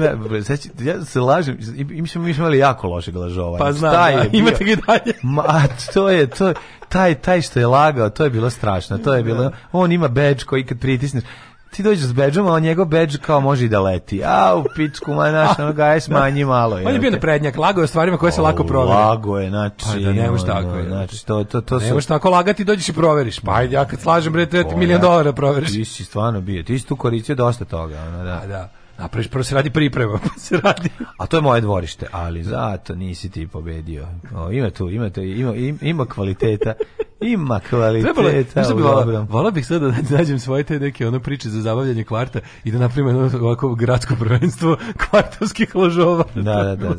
ja se lažem, im smo, mi smo imali jako loše glažovanje. Pa znam, taj da, imate ga i dalje. Ma, to je, to je, taj, taj što je lagao, to je bilo strašno, to je bilo, on ima badge koji kad pritisneš, ti dođeš s bedžom, a njegov bedž kao može i da leti. A, u pičku, ma naš, ono ga je smanji malo. on je bio na prednjak, lago je o stvarima koje se lako provere. Lago je, znači... Pa da, nemoš tako. Je. Znači, to, to, to nemoš su... tako lagati, dođeš i proveriš. Pa, ajde, ja kad slažem, bre, treba pa, ti milijon dolara proveriš. Ti si stvarno bio, ti si tu koristio dosta toga. Ono, da. A, da. Napraviš, prvo se radi priprema, (laughs) pa se radi. A to je moje dvorište, ali zato nisi ti pobedio. O, ima tu, ima, tu, ima, ima, ima kvaliteta. Ima kvalitet. Trebalo, bi vala, vala bih sada da (laughs) nađem svoje te neke ono priče za zabavljanje kvarta i da napravim ovako gradsko prvenstvo (laughs) kvartovskih ložova. Da, da, da. da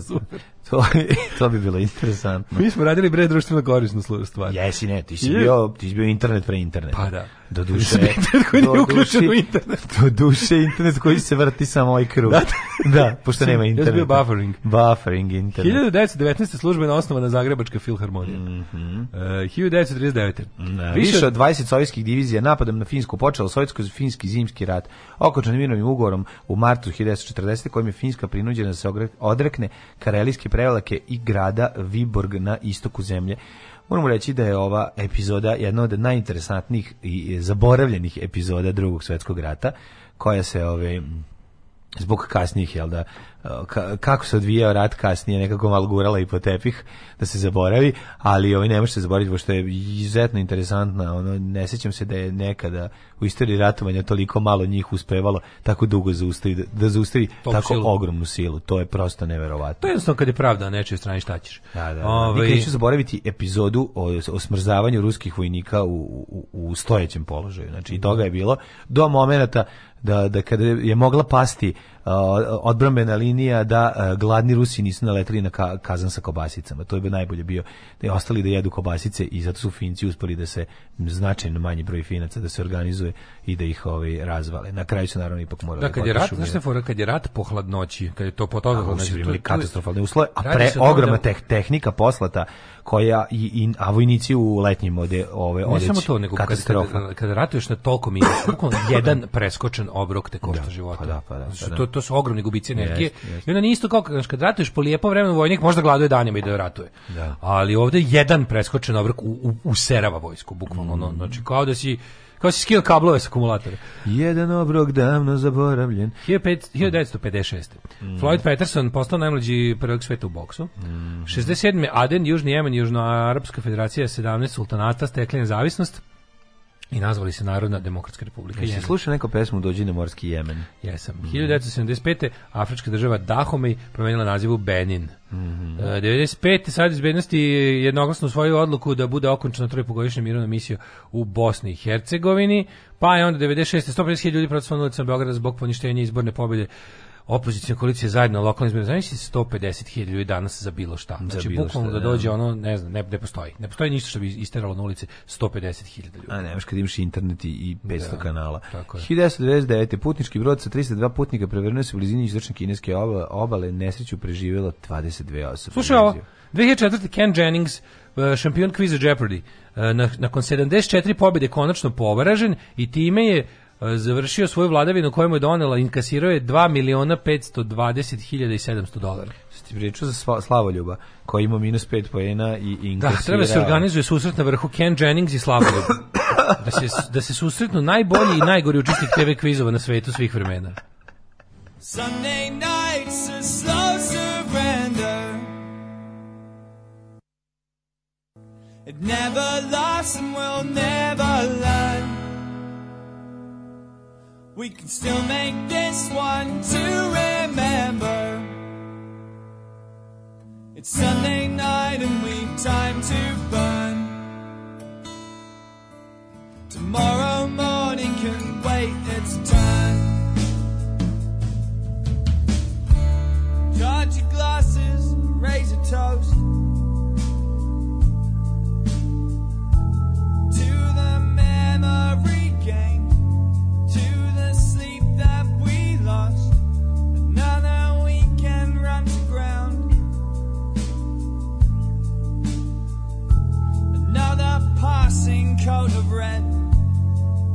to, (laughs) to bi bilo interesantno. Mi smo radili bre društveno korisnu stvar. Jesi ne, ti si bio, ti si bio internet pre internet. Pa da. Do duše. (laughs) internet koji do nije uključen u internet. Do duše internet koji se vrti samo ovaj krug. Da, da pošto nema interneta. Ja bio buffering. Buffering internet. 1919. službena osnova na Zagrebačka filharmonija. Mm -hmm. uh, 1939. Da, više, više od 20 sovjetskih divizija napadom na Finsku počelo sovjetsko-finski zimski rat. Okočan mirovnim ugovorom u martu 1940. kojim je Finska prinuđena da se odrekne Karelijske pre Prelake i grada Viborg na istoku zemlje. Moramo reći da je ova epizoda jedna od najinteresantnijih i zaboravljenih epizoda drugog svetskog rata, koja se ove ovaj, zbog kasnijih jel da Eh, ka, kako se odvijao rat kasnije, nekako malo gurala i po tepih, da se zaboravi, ali ovo ovaj ne može se zaboraviti, pošto je izuzetno interesantna, ono, ne sjećam se da je nekada u istoriji ratovanja toliko malo njih uspevalo tako dugo zaustavi, da, da zaustavi Tom tako silu. ogromnu silu, to je prosto neverovatno. To je jednostavno kad je pravda na nečoj strani šta ćeš. Da, da, da. Nikad ovaj- neću zaboraviti epizodu o, o smrzavanju ruskih vojnika u, u, u stojećem položaju, znači i toga je bilo do momenata da, da kada je mogla pasti Uh, odbrambena linija da uh, gladni Rusi nisu naletili na kazan sa kobasicama. To je najbolje bio da je ostali da jedu kobasice i zato su Finci uspeli da se značajno manji broj Finaca da se organizuje i da ih ovaj razvale. Na kraju su naravno ipak morali da, da kad je rat, znaš fora kad je rat po hladnoći, kad je to po toga hladnoći, da znači, katastrofalne uslove, a pre ogromna da... tehnika poslata koja i, i a vojnici u letnjim ode ove odeći. Ne samo to, nego kad, kad, kad ratuješ na toliko mi jedan preskočen obrok te košta da, života. Pa da, pa da, znači, pa da to su ogromni gubici energije. Yes, yes. I onda isto kao kad ratuješ po lijepom vremenu vojnik možda gladuje danima i da ratuje. Da. Ali ovde jedan preskočen obrok u, u, u serava vojsku, bukvalno. Mm. znači kao da si kao da si skio kablove sa akumulatora. Jedan obrok davno zaboravljen. 1956. Mm. Floyd Patterson postao najmlađi prvog sveta u boksu. Mm. 67. Aden, Južni Jemen, Južnoarapska federacija, 17 sultanata, stekli nezavisnost i nazvali se Narodna demokratska republika. Jesi slušao neku pesmu Dođi na morski Jemen? Jesam. Mm -hmm. 1975. Afrička država Dahomey promenila naziv u Benin. Mm -hmm. e, 95. sad izbednosti jednoglasno svoju odluku da bude okončena trojpogodišnja mirovna misija u Bosni i Hercegovini, pa je onda 96. 150.000 ljudi protiv Beograda zbog poništenja izborne pobjede opozicijne koalicija zajedno lokalne izbore. Znači 150.000 ljudi danas za bilo šta. Znači bilo bukvalno šta, da, da, da dođe ono, ne znam, ne, ne postoji. Ne postoji ništa što bi isteralo na ulice 150.000 ljudi. A nemaš kad imaš internet i 500 da, kanala. Tako 1999. putnički brod sa 302 putnika prevrnuo se u blizini istočne kineske obale. Nesreću preživjela 22 osobe. Slušaj ovo, 2004. Ken Jennings, e, šampion kviza Jeopardy, e, nakon 74 pobjede konačno povaražen i time je završio svoju vladavinu koju je donela, inkasirao je 2 miliona 520 hiljada i 700 dolara. Ti pričao za Slavoljuba, koji ima minus 5 pojena i inkasirao. Da, treba da se organizuje susret na vrhu Ken Jennings i Slavoljub. (coughs) da, se, da se susretnu najbolji i najgori učesnik TV kvizova na svetu svih vremena. Sunday nights are slow surrender It never lost and will never learn We can still make this one to remember. It's Sunday night and we've time to burn. Tomorrow morning can wait its time. your glasses, a toast. passing coat of red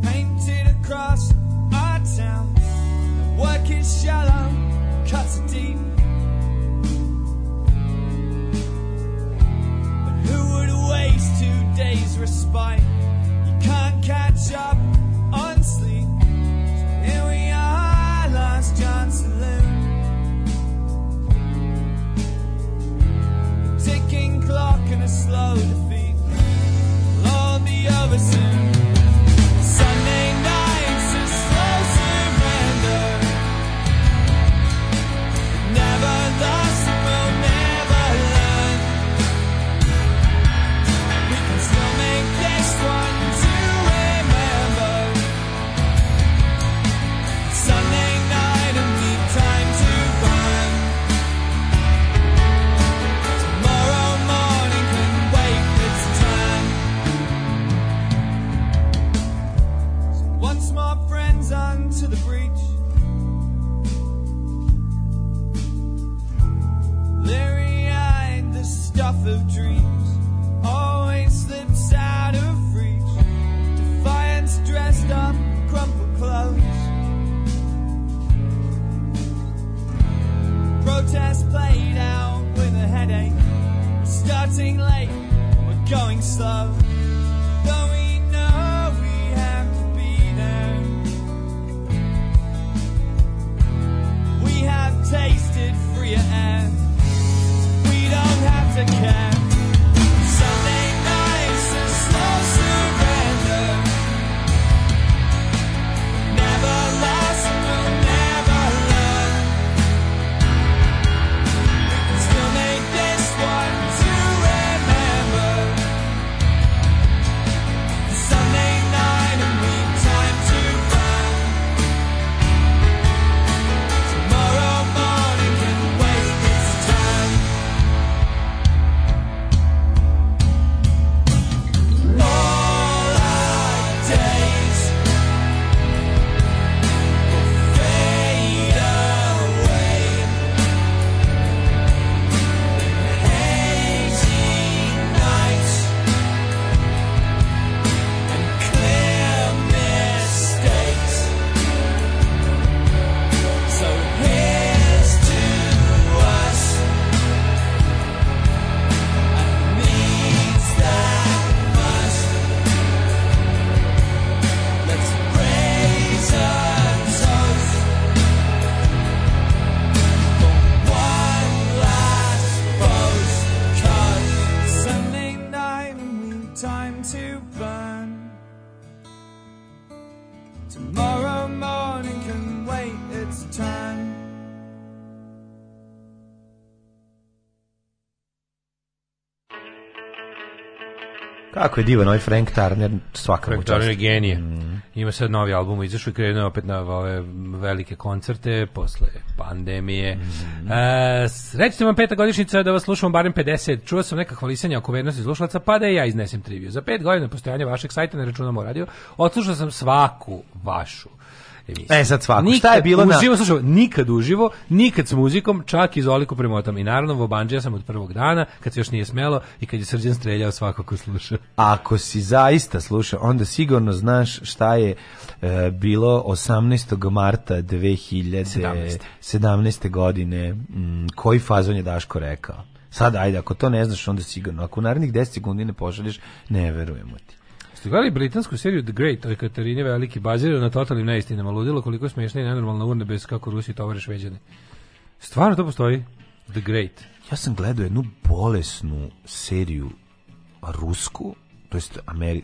painted across our town. The work is shallow, cuts deep. But who would waste two days' respite? You can't catch up on sleep. So here we are, last chance saloon. ticking clock and a slow defeat. Of other side. protest played out with a headache. We're starting late, we're going slow. Though we know we have to be there. We have tasted freer air. We don't have to care. Kako je divan ovaj Frank Turner, svaka Frank Turner je genije. Mm. Ima sad novi album, izašao i krenuo opet na ove velike koncerte posle pandemije. Mm. E, recite vam peta godišnjica da vas slušam barem 50. Čuo sam neka hvalisanja oko vernosti slušalaca, pa da ja iznesem triviju. Za pet godina postojanja vašeg sajta, ne računamo radio, odslušao sam svaku vašu emisije. E sad svako. Nikad, Šta je bilo uživo, na... Slušao, nikad uživo, nikad s muzikom, čak i zoliku premotam. I naravno Vobanđija sam od prvog dana, kad se još nije smelo i kad je srđan streljao ko sluša. Ako si zaista slušao, onda sigurno znaš šta je e, bilo 18. marta 2017. 17. godine. Mm, koji fazon je Daško rekao? Sad, ajde, ako to ne znaš, onda sigurno. Ako u narednih 10 sekundi ne pošalješ, ne verujemo ti. Ste gledali britansku seriju The Great o Katarine Veliki bazirano na totalnim neistinama, ludilo koliko smiješna i nenormalna urne bez kako Rusi tovare šveđane. Stvarno to postoji? The Great. Ja sam gledao jednu bolesnu seriju rusku, to jest Ameri,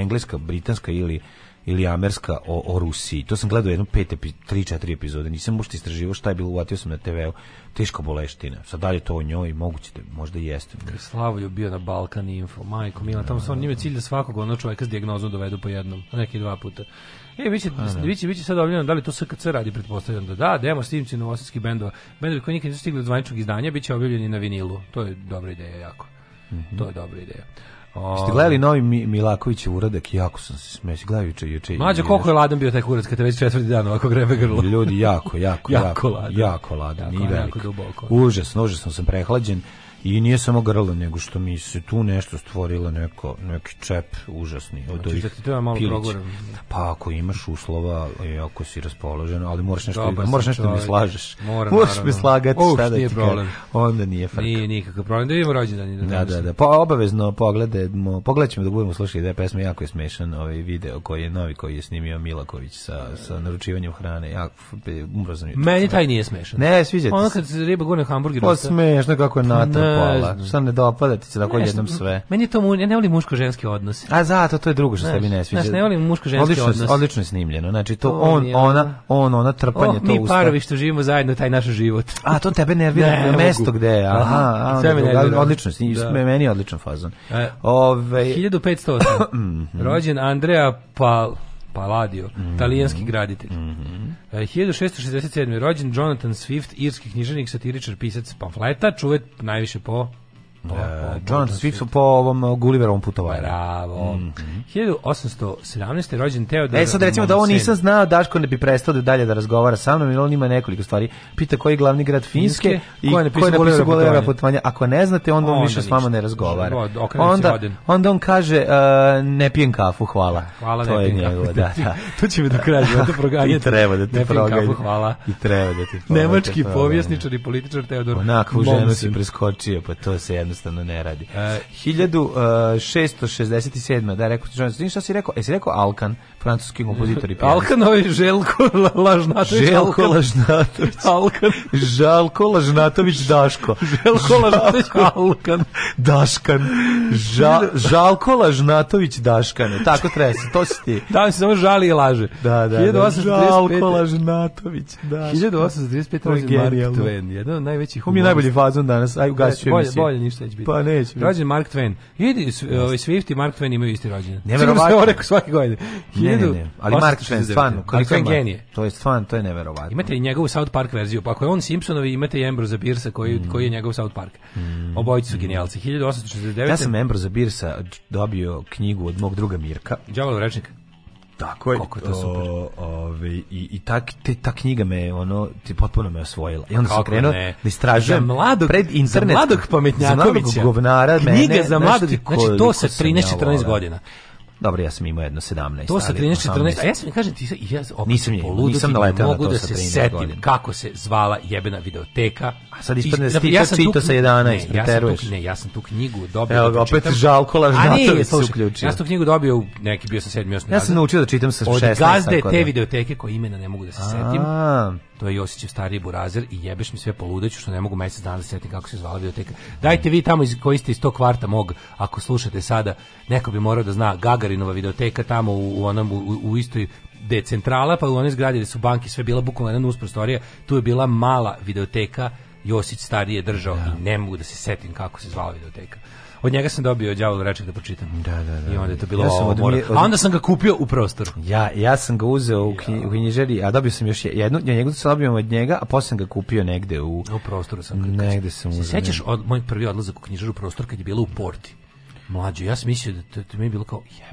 engleska, britanska ili ili Amerska o, o Rusiji. To sam gledao jedno pet, epi, tri, četiri epizode. Nisam ušte istraživo šta je bilo, uvatio sam na TV-u. Teška boleština. Sad dalje to o njoj, moguće da, možda i jeste. Slavoju bio na Balkan Info, majko Mila, tamo stvarno njime cilj da svakog ono čoveka s dijagnozom dovedu po jednom, neki dva puta. E, biće, biće, da. biće sad objavljeno da li to SKC radi, pretpostavljam da da, demo snimci novosadskih bendova. Bendovi koji nikad nisu stigli do zvaničnog izdanja, biće objavljeni na vinilu. To je dobra ideja jako. Mm -hmm. To je dobra ideja. O... Ste ovaj. gledali novi Mi Milakovićev uradak, jako sam se smesio. Gledaj juče, juče. Mađo, koliko je ladan bio taj kurac kad već četvrti dan ovako grebe grlo. Ljudi, jako, jako, (laughs) jako, jako, ladan. Jako ladan, jako, jako duboko. Užasno, užasno sam prehlađen. I nije samo grlo, nego što mi se tu nešto stvorilo neko, neki čep užasni. Od znači, da ti malo progoram. Pa ako imaš uslova, i e, ako si raspoložen, ali moraš nešto, Dobar, moraš nešto da mi slažeš. Mora, moraš naravno. mi slagati, Uš, šta da ti problem. Onda nije frka. Nije nikakav problem, da imamo rođendan. Da, da, da, da. Pa obavezno pogledajmo, pogledat ćemo da budemo slušali da je pesma, jako je smešan ovaj video koji je novi, koji je snimio Milaković sa, sa naručivanjem hrane. Ja, Jako, umro sam Meni taj nije smešan. Ne, sviđa ti se. Ono kad riba gurne hamburger. Pa smešno kako je natra pola. Šta ne dopada ti se tako ne, jednom sve. Meni to mu, ja ne volim muško-ženski odnos. A zato to je drugo što se mi ne sviđa. Znaš, ne volim muško-ženski odnos. Odlično, odlično snimljeno. Znači to, to on, je, ona, on, ona trpanje oh, to mi parovi što živimo zajedno taj naš život. A to tebe nervira (laughs) ne, mesto mogu. gde. Aha, a, sve mi nervira. Odlično, da. meni je odličan fazon. E, Ove 1508. (clears throat) Rođen Andrea Pal Palladio, mm -hmm. talijanski graditelj. Mm -hmm. 1667. rođen Jonathan Swift, irski knjiženik, satiričar, pisac pamfleta, čuvet najviše po uh, John Swift po ovom e, Gulliverovom putovanju. Bravo. Mm -hmm. 1817. rođen Teodor. E sad recimo da ovo nisam znao, Daško ne bi prestao da dalje da razgovara sa mnom, jer on ima nekoliko stvari. Pita koji je glavni grad Finske, Finske i koji je napisao, napisao Gullivera putovanja. Ako ne znate, onda on, više s vama ne razgovara. onda, onda on kaže uh, ne pijem kafu, hvala. Da, hvala, to ne pijem kafu. Da, da. (laughs) to će mi do kraja života (laughs) proganjati. I treba da te proganjati. kafu, hvala. I treba da ti proganjati. Nemački povjesničar i političar Teodor Onakvu ženu si preskočio, pa to se jedno jednostavno ne radi. E, uh, 1667. E, da, rekao ti šta si rekao? E, si rekao Alkan, francuski kompozitor i pijanist. Alkan ovaj Želko Lažnatović. Želko Lažnatović. Alkan. Žalko Lažnatović Daško. Želko Lažnatović Alkan. Daškan. Ža, Lažnatović Daškane. Tako treba se, to si ti. Da, mi se samo žali i laže. Da, da. 1835. Da. Žalko Lažnatović Daškan. 1835. Mark Twain, jedan od najvećih. Um je najbolji fazon danas, aj ugasit ću emisiju. Bolje, bolje ništa neće biti. Pa neće. Rođen Mark Twain. Idi, ovaj Swift i Mark Twain imaju isti rođendan. Neverovatno. Sigurno rekao svake godine. Ne, ne, ne. Ali Mark Twain stvarno, Mark Twain genije. To je stvarno, to je neverovatno. Imate i njegovu South Park verziju, pa ako je on Simpsonovi, imate i Ambrose Biersa koji mm. koji je njegov South Park. Mm. Obojica su genijalci. 1869. Ja sam Ambrose Biersa dobio knjigu od mog druga Mirka. Đavolov rečnik. Tako je. Kako to super. O, ove, i, i ta, te, ta knjiga me, ono, ti potpuno me osvojila. I onda sam krenuo da istražujem za mladog, pred internet. Za mladog pametnjakovića. Za mladog govnara. Knjiga mene, za mladog, znači to sa 13-14 da. godina. Dobro, ja sam imao jedno 17. To sa 13, 14. A ja sam, kažem ti, ja nisam, poluditi, nisam naletao mogu na to da se setim godin. kako se zvala jebena videoteka. A sad ispadne da ja sam čito sa 11, ne, ja sam tu, ne, ja sam tu knjigu dobio Evo, da opet čitam. žalkola, znatovi se uključio. Ja sam tu knjigu dobio neki, bio sam 7, 8. Ja sam naučio da čitam sa 16. Od gazde te videoteke koje imena ne mogu da se setim to je Josićev stariji burazer i jebeš mi sve poludeću što ne mogu mesec dana da setim kako se zvala biblioteka. Dajte vi tamo iz koji ste iz tog kvarta mog, ako slušate sada, neko bi morao da zna Gagarinova videoteka tamo u, u onom u, u istoj decentrala, pa u onoj zgradi gde su banke sve bila bukvalno jedna nus prostorija, tu je bila mala videoteka Josić je držao ja. Da. i ne mogu da se setim kako se zvala videoteka od njega sam dobio đavol rečnik da pročitam. Da, da, da. I onda je to da. bilo ja od... A onda sam ga kupio u prostoru. Ja, ja sam ga uzeo u, knji, u knjižari, a dobio sam još jednu, ja njegovu sam dobio od njega, a posle sam ga kupio negde u... U prostoru sam. Kad negde sam uzeo. Sećaš od moj prvi odlazak u knjižaru prostor kad je bilo u Porti? Mlađe, ja sam mislio da to, to mi je bilo kao, je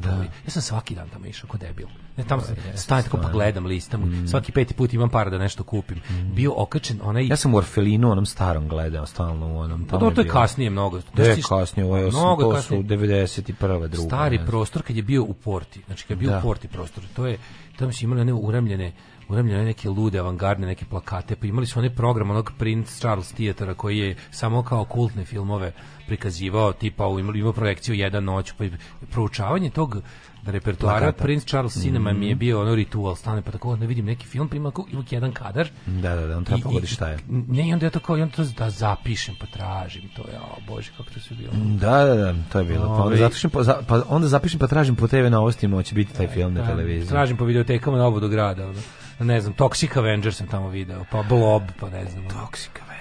Da. da. Ja sam svaki dan tamo išao, ko debil. Ne, tamo sam, pa, stavim tako pa gledam, listam, mm. svaki peti put imam para da nešto kupim. Mm. Bio okačen onaj... Ja sam u Orfelinu, onom starom gledao, stalno u onom... Pa dobro, to je kasnije mnogo. to je kasnije, ovo je mnogo to kasnije. su 91. druga. Stari prostor kad je bio u Porti, znači kad je bio da. u Porti prostor, to je, tamo su imali one uramljene uramljene neke lude avangardne neke plakate pa imali su onaj program onog Prince Charles Theatera koji je samo kao kultne filmove prikazivao tipa imao, imao projekciju jedan noć pa proučavanje tog repertoara Plakata. Prince Charles Cinema mm mi je mhm. bio ono ritual stane pa tako ne vidim neki film pa ima jedan kadar da da da on treba pogodi šta je ne i onda ja tako on onda to da zapišem pa tražim to ja bože kako to se bilo da da da to je bilo pa onda ovaj- zapišem pa, za, pa onda zapišem pa tražim po TV novostima hoće biti taj e, film da, na pa, televiziji tražim po videotekama na obodu grada ono. ne znam Toxic Avengers sam tamo video pa Blob pa ne znam Toxic Avengers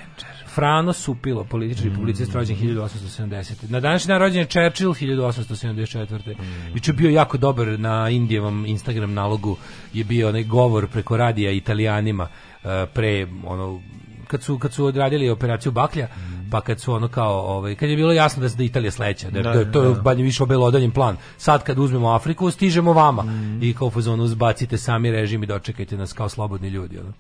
Frano Supilo, politički mm. publicist rođen 1870. Na današnji dan rođen je Churchill 1874. Mm. I bio jako dobar na Indijevom Instagram nalogu je bio onaj govor preko radija Italijanima uh, pre ono kad su kad su odradili operaciju Baklja, mm. pa kad su ono kao ovaj kad je bilo jasno da se da Italija sleće, da, da, da, da, to je da. više obelodaljen plan. Sad kad uzmemo Afriku, stižemo vama mm. i kao fazon uzbacite sami režim i dočekajte nas kao slobodni ljudi, ono.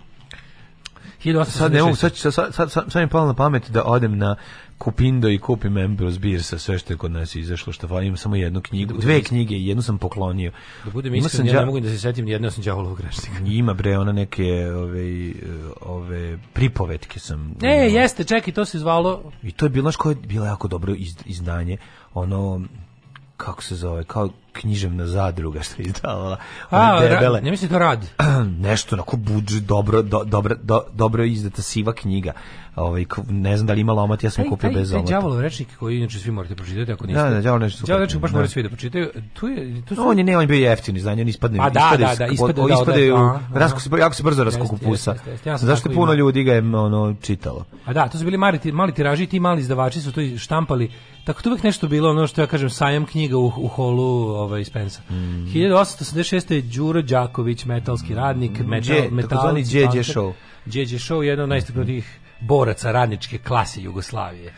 Sad ne sad, sad, sad, sad, sad mi palo na pamet da odem na Kupindo i kupim Ambrose Biersa, sve što je kod nas izašlo, što imam samo jednu knjigu, da dve knjige jednu sam poklonio. Da budem iskren, ja ne mogu da se setim, jedna sam đavolog grešnika. (laughs) Ima bre, ona neke ove, ove pripovetke sam. Ne, imao. jeste, čekaj, to se zvalo. I to je bilo, znaš, koje je bilo jako dobro izdanje, ono, kako se zove, kao književna zadruga što je izdavala. A, Ra, ne mislim da to rad? (clears throat) Nešto, onako buđ, dobro, do, dobro, do, dobro izdata siva knjiga. Ovaj, ne znam da li ima lomat, ja sam taj, kupio taj, bez omata. Taj djavolov rečnik koji inače svi morate pročitati ako da, niste. Da, da, djavolov rečnik. Djavolov rečnik baš da. morate svi da pročitaju. Tu je, tu su... On je ne, on je bio jeftini, znanje, on ispadne. Pa da, da, da, ispadne. Da, ispadne da, da, da, jako se brzo raskupusa. Ja Zašto puno ljudi ga je ono, čitalo? A da, to su bili mali, mali tiraži, ti mali izdavači su to štampali. Tako to uvek nešto bilo ono što ja kažem sajam knjiga u, u holu ovaj Spensa. Mm. 1886. je Đuro Đaković, metalski mm. radnik, metal, Dje, metal, Đeđe Show. Đeđe Show je jedan od najistaknutijih boraca radničke klase Jugoslavije.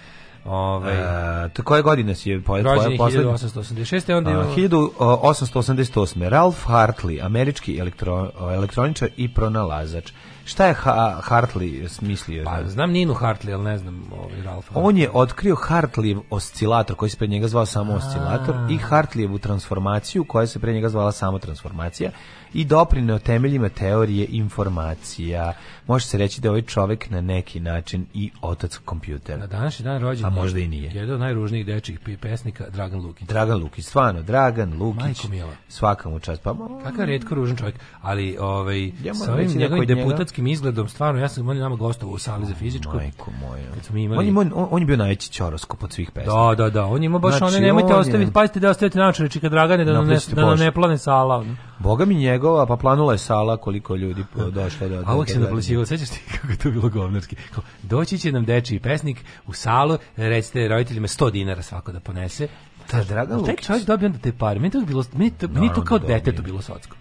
Ove, ovaj. A, koje godine si je pojavio? Rođen je 1886. Onda je... 1888. Ralph Hartley, američki elektro, elektroničar i pronalazač. Šta je ha Hartley smislio? Pa, znam Ninu Hartley, ali ne znam ovaj Ralph. On je otkrio Hartleyev oscilator, koji se pre njega zvao samo oscilator, i Hartleyevu transformaciju, koja se pre njega zvala samo transformacija i doprineo temeljima teorije informacija. Može se reći da je ovaj čovjek na neki način i otac kompjutera. Na današnji dan rođen, a možda i nije. Jedan od najružnijih dečih pesnika Dragan Lukić. Dragan Lukić, stvarno Dragan Lukić. Svaka mu čast. Pa ma... kakav retko ružan čovjek, ali ovaj ja sa ovim njegovim deputatskim izgledom stvarno ja sam on je nama gostovao u sali za fizičku. Majko moja. Imali... On, je, on, on je bio najveći ćoroskop od svih pesama. Da, da, da, on ima baš znači, one nemojte on je... ostaviti, pazite da ostavite načelička Dragane da nam ne, da nam ne plane sala. Boga mi njegova, pa planula je sala koliko ljudi da. došlo do... A uvijek se naplasivo, sećaš ti kako to bilo govnarski? Doći će nam dečiji pesnik u salu, recite roditeljima 100 dinara svako da ponese. Ta Dragan Lukić. Taj čovjek dobio onda te pare. Meni to bilo, meni to, meni to kao da detetu bilo socko.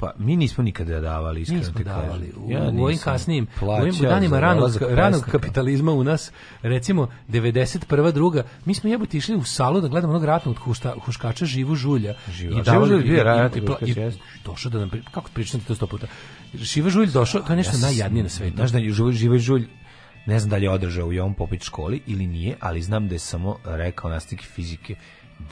Pa mi nismo nikada davali, iskreno nismo te davali. U, ja u ovim kasnijim, u ovim danima ranog, ranog kapitalizma u nas, recimo 91. druga, mi smo jebote išli u salu da gledamo onog ratnog hušta, huškača Živu Žulja. Živa, I davali, Živu Žulj bio ratni huškač, došao da nam, pri, kako pričam to sto puta, Živa Žulj došao, to je nešto ja, najjadnije na svetu. Znaš da je Živa Žulj ne znam da li je održao u Jom Popić školi ili nije, ali znam da je samo rekao nastavnik fizike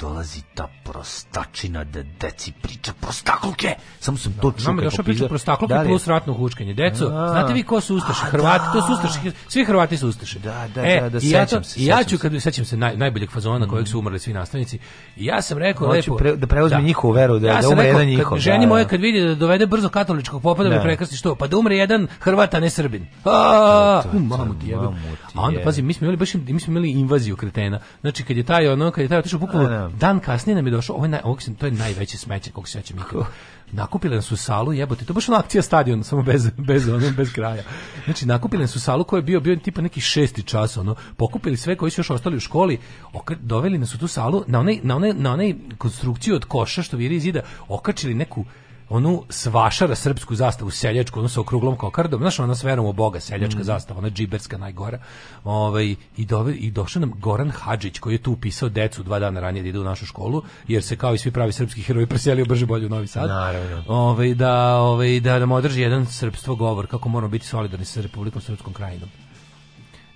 dolazi ta prostačina da deci priča prostakluke. Samo sam to čuo. Nama došla priča prostakluke da plus ratno hučkanje. Deco, a, znate vi ko su ustaše? Da. Hrvati, da. to su ustaše. Svi Hrvati su ustaše. Da, da, e, da, da, sećam se. Ja ću, kad sećam se naj, najboljeg fazona mm. kojeg su mm. umrli svi nastavnici, ja sam rekao Hoću lepo... Pre, da preuzme da, njihovu veru, da, ja da umre rekao, jedan njihov. Ženi da, moje da. kad vidi da dovede brzo katoličkog popa da, me prekrsti što? Pa da umre jedan Hrvat, a ne Srbin. A, u mamu ti jebe. A onda, pazi, mi smo imali, baš, mi smo imali invaziju kretena. Znači, kad je taj, ono, kad je taj otišao bukvalno Da. Dan kasnije nam je došao, ovo je naj, ovog, to je najveće smeće kog se ja ćemo nakupili nas u salu, jebote, to je baš ona akcija stadion, samo bez, bez, ono, bez kraja. Znači, nakupili nas u salu koja je bio, bio tipa neki šesti čas, ono, pokupili sve koji su još ostali u školi, okr, doveli nas u tu salu, na onaj, na onaj, na onaj konstrukciju od koša što viri iz zida, okačili neku onu svašara srpsku zastavu seljačku, ono sa okruglom kokardom, znaš, ona s verom u Boga, seljačka mm. zastava, ona džiberska najgora, ovaj, i, dove, i došao nam Goran Hadžić, koji je tu upisao decu dva dana ranije da ide u našu školu, jer se kao i svi pravi srpski heroji preselio brže bolje u Novi Sad. Naravno. Ovaj, da, ovaj, da nam održi jedan srpstvo govor, kako moramo biti solidarni sa Republikom Srpskom krajinom.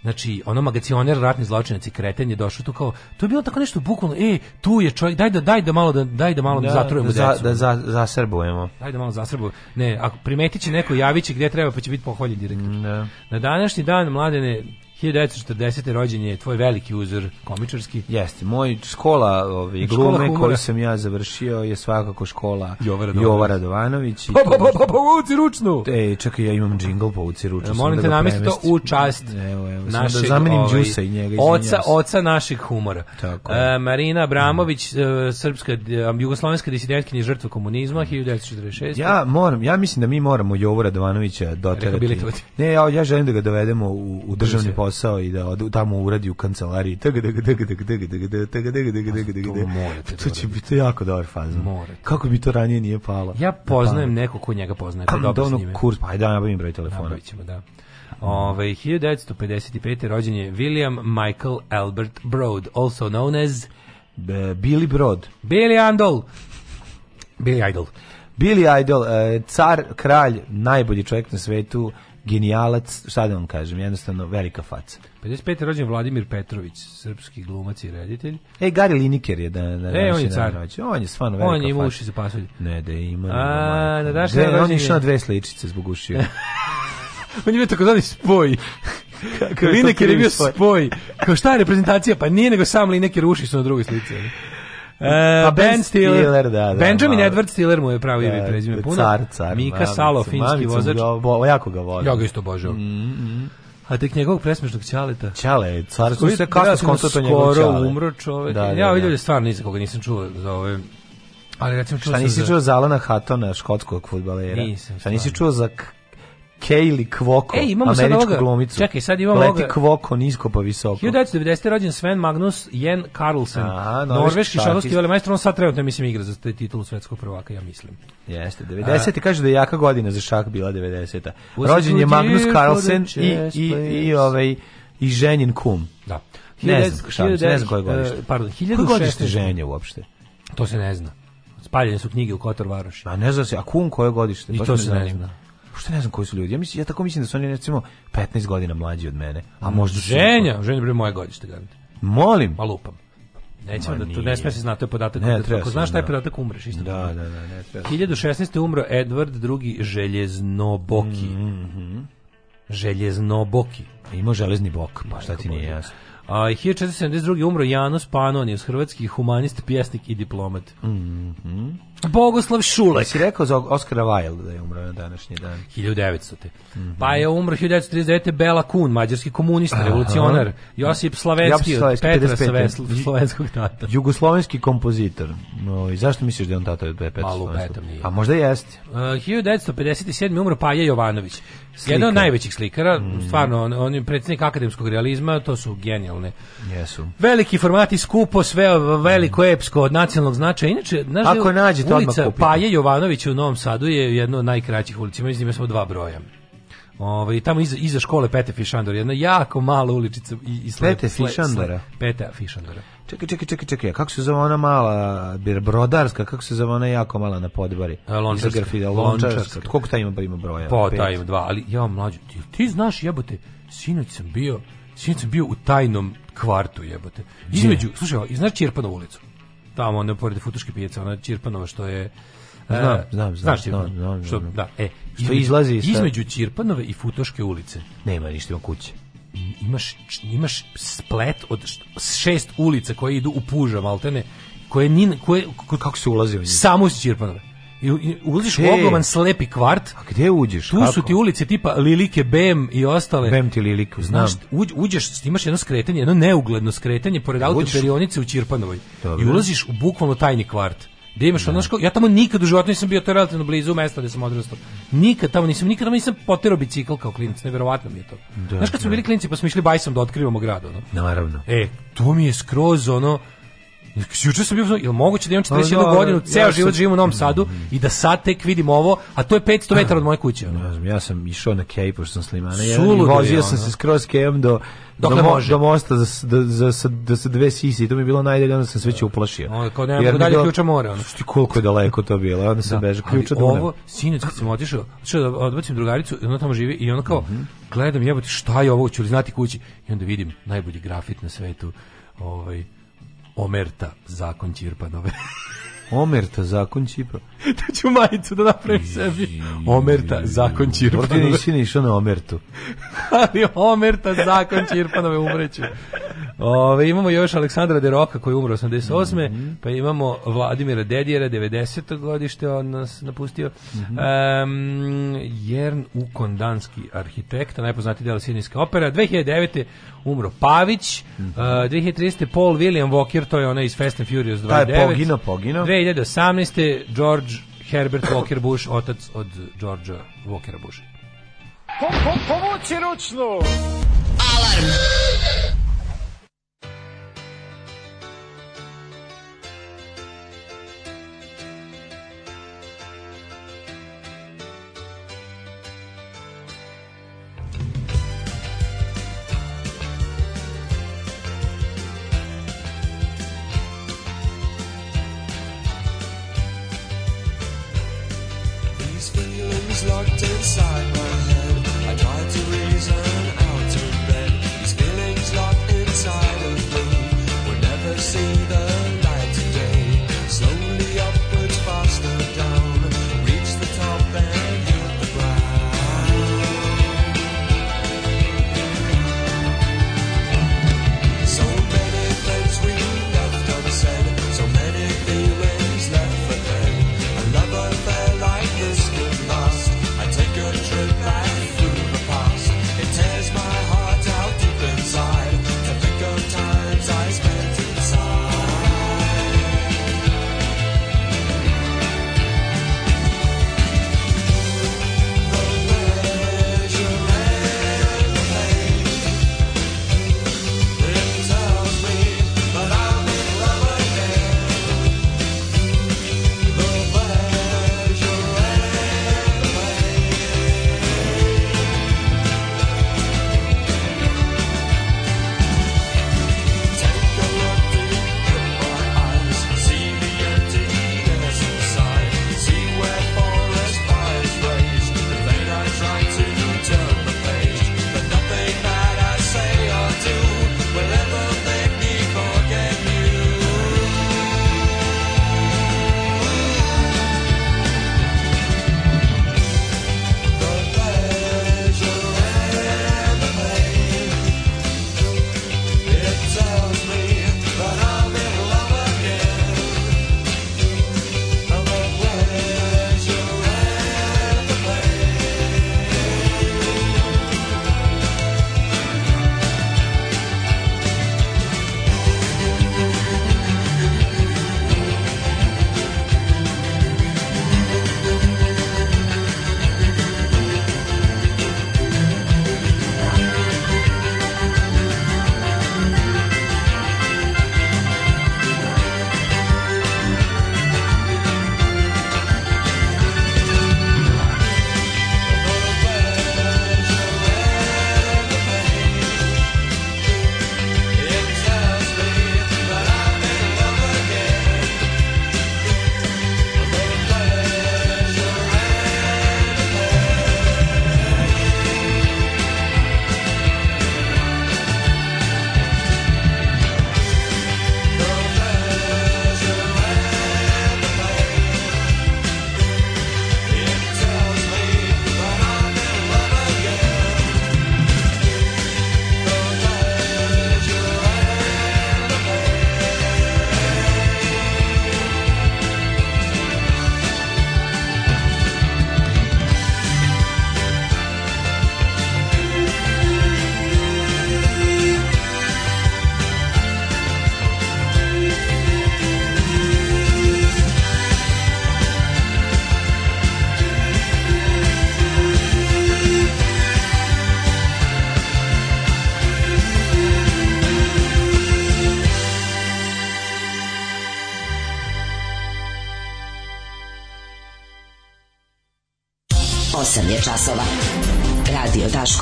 Znači, ono magacioner, ratni zločinac i kreten je došao tu kao, to je bilo tako nešto bukvalno, ej, tu je čovjek, daj da, daj da malo da, daj da malo da, zatrujemo da, za, da za, zasrbujemo. Daj da malo zasrbujemo. Ne, ako primetit će neko, javit će gdje treba, pa će biti poholjen direktor. Da. Na današnji dan, mladene, 1940. rođen je tvoj veliki uzor komičarski. Jeste, moj škola ovi, ovaj, glume škola koju sam ja završio je svakako škola Jova Radovanović. Pa, pa, pa, povuci pa, pa, ručnu! E, čekaj, ja imam džingl, povuci pa ručnu. E, molim da te namesti to u čast evo, evo, da našeg, da zamenim ovaj, i njega. Oca, oca našeg humora. Tako. E, Marina Abramović, mm. srpska, e, jugoslovenska disidentkinja žrtva komunizma, 1946. Mhm. Ja moram, ja mislim da mi moramo Jovu Radovanovića doterati. Ne, ja, ja želim da ga dovedemo u, u državni posao posao i da ode tamo uradi u kancelariji. To će biti jako dobar faz. Kako bi to ranije nije palo? Ja poznajem neko ko njega poznaje. Da ono kurs, pa ajde nabavim broj telefona. Nabavićemo, da. Ove, 1955. rođen je William Michael Albert Broad, also known as Billy Broad. Billy Idol. Billy Idol. Billy Idol, car, kralj, najbolji čovjek na svetu, genijalac, šta da vam kažem, jednostavno velika faca. 55. je rođen Vladimir Petrović, srpski glumac i reditelj. E, Gary Lineker je da, da e, on je car. Rođen. On je stvarno velika faca. On ima uši za pasulj. Ne, da ima. A, da daš rođenje. On je išao dve sličice zbog ušiju. (laughs) on (laughs) je bio tako zvani spoj. Lineker je bio spoj. spoj. Kao šta je reprezentacija? Pa nije nego sam Lineker uši su na drugoj slici. E, pa Ben Stiller, Stiller da, da, Benjamin malo. Da. Edward Stiller mu je pravo ime da, prezime da, puno. Car, car, Mika mamicu, Salo, finski vozač. Ja, jako ga volim. Ja ga isto božavam. Mm, mm. A tek njegovog presmešnog Ćaleta. Ćale, car, koji se kasno skonto to njegov Skoro umro čovek. Da, da, ja ovdje da. stvarno nisam koga nisam čuo za ove... Ali recimo čuo Šta nisi za... čuo za Alana Hatona, škotskog futbalera? Nisam. Šta nisi čuo za Kaylee Kvoko, e, imamo američku sad glumicu. Čekaj, sad imamo Leti ovoga. Kvoko nisko pa visoko. 1990. rođen Sven Magnus Jen Carlsen, Aha, norveški šarosti vele majstor, on sad trenutno mislim igra za titulu svetskog prvaka, ja mislim. Jeste, 90. A, kaže da je jaka godina za šak bila 90. Rođen je Magnus Carlsen i, i, i, ovaj, i ženjen kum. Da. Ne znam, šalim ne znam koje godište. E, pardon, 1600. Koje godište ženje uopšte? To se ne zna. Spaljene su knjige u Kotor Varoši. A ne zna se, a kum koje godište? I to se ne zna. Što ne znam koji su ljudi. Ja mislim ja tako mislim da su oni recimo 15 godina mlađi od mene. A možda ženja, su... ženja bre moje godište garant. Molim. Pa lupam. Nećemo da tu ne smije se da znati, to je podatak. Ne, treba Ako znaš taj da podatak, umreš. Isto da, da, da, ne, treba 1016. Da umro Edward II. Željeznoboki. Mhm. Željeznoboki. Ima železni bok, pa šta ti nije jasno. A 1472. umro Janus Panonius, hrvatski humanist, pjesnik i diplomat. Mhm. Bogoslav Šulek. Si rekao za Oskara Wilde da je umro na današnji dan. 1900. Mm -hmm. Pa je umro 1939. Bela Kun, mađarski komunista, Aha. revolucionar. Josip Slavenski, od Petra slovenskog tata. Jugoslovenski kompozitor. No, I zašto misliš da je on tata od Petra slovenskog? A možda jeste. Uh, 1957. umro Paja Jovanović. Slikar. Jedan od najvećih slikara, mm. stvarno, on, on je predsjednik akademskog realizma, to su genijalne. Jesu. Veliki formati, skupo, sve veliko, mm. epsko, od nacionalnog značaja. Inače, znaš, da Ako nađete to Ulica Paje Jovanović u Novom Sadu je jedno od najkraćih ulica, mislim iz samo dva broja. Ovaj tamo iza, iza škole Pete Fišandora, jedna jako mala uličica i, i slep, Pete Fišandora. Pete Fišandora. Čekaj, čekaj, čekaj, čekaj. Kako se zove ona mala brodarska, kako se zove ona jako mala na podbari? E, Lončarska. Lončarska. Koliko ta ima, ima broja? Po, pa, ta ima dva, ali ja mlađu. Ti, ti znaš, jebote, sinoć sam bio, sinoć sam bio u tajnom kvartu, jebote. Između, slušaj, znaš Čirpanovu ulicu? tamo onda pored futuške pijace, ona Čirpanova što je Znam, e, znam, znam. Znaš znam, znam, što, da, e, što između, izlazi sa... između Čirpanove i Futoške ulice. Nema ništa, ima kuće. Imaš, imaš splet od šest ulica koje idu u puža, maltene, koje, ni, koje, kako se ulazi u njih? Samo iz Čirpanove. I, uđeš e, u ogroman slepi kvart. A gde uđeš? Tu kako? su ti ulice tipa Lilike, Bem i ostale. Bem ti Liliku, znam. Znaš, uđ, uđeš, imaš jedno skretanje, jedno neugledno skretanje pored autoperionice u Ćirpanovoj. I ulaziš u bukvalno tajni kvart. Gde imaš da. ono ja tamo nikad u životu nisam bio, to je relativno blizu mesta gde sam odrastao. Nikad tamo nisam, nikad tamo nisam potero bicikl kao klinac, neverovatno mi je to. Da, Znaš kad smo da. bili klinci pa smo išli bajsom da otkrivamo grad, ono. Naravno. E, to mi je skroz ono, Juče sam bio, jel moguće da imam 41 pa no, godinu, ceo ja život sam... živim u Novom Sadu i da sad tek vidim ovo, a to je 500 metara od moje kuće. Ne znam, ja sam išao na Kej, pošto sam Slimana, ja vozio sam se skroz Kejom do Dokle do, može. do mosta za, da, za, za, da se dve sisi to mi je bilo najdalje, onda sam se već uplašio. Onda kao ne, Jer dalje ključa mora. Ono. Šti koliko je daleko to bilo, onda sam da, bežao ključa do da Ovo, sinoć kad sam otišao, što da odbacim drugaricu, ona tamo živi i ona kao, mm -hmm. gledam jebote šta je ovo, ću li znati kući? I onda vidim najbolji grafit na svetu, ovaj, Omerta, zakon Ćirpanove. Omerta, zakon Ćirpa. (laughs) (laughs) da ću majicu da napravim sebi. Omerta, zakon Ćirpanove. Dobro ti nisi ni na Omertu. (laughs) Ali Omerta, zakon Ćirpanove, umreću. Ove, imamo još Aleksandra Deroka koji je umro 88. Mm -hmm. Pa imamo Vladimira Dedijera, 90. godište on nas napustio. Mm -hmm. um, Jern Ukondanski arhitekta, najpoznati deo Sidnijske opera. 2009 umro Pavić, mm -hmm. uh, 2013. Paul William Walker, to je onaj iz Fast and Furious 29. Da je pogino, pogino. 2018. George Herbert Walker Bush, otac od George Walkera Busha. Po, po, povući ručnu! Alarm!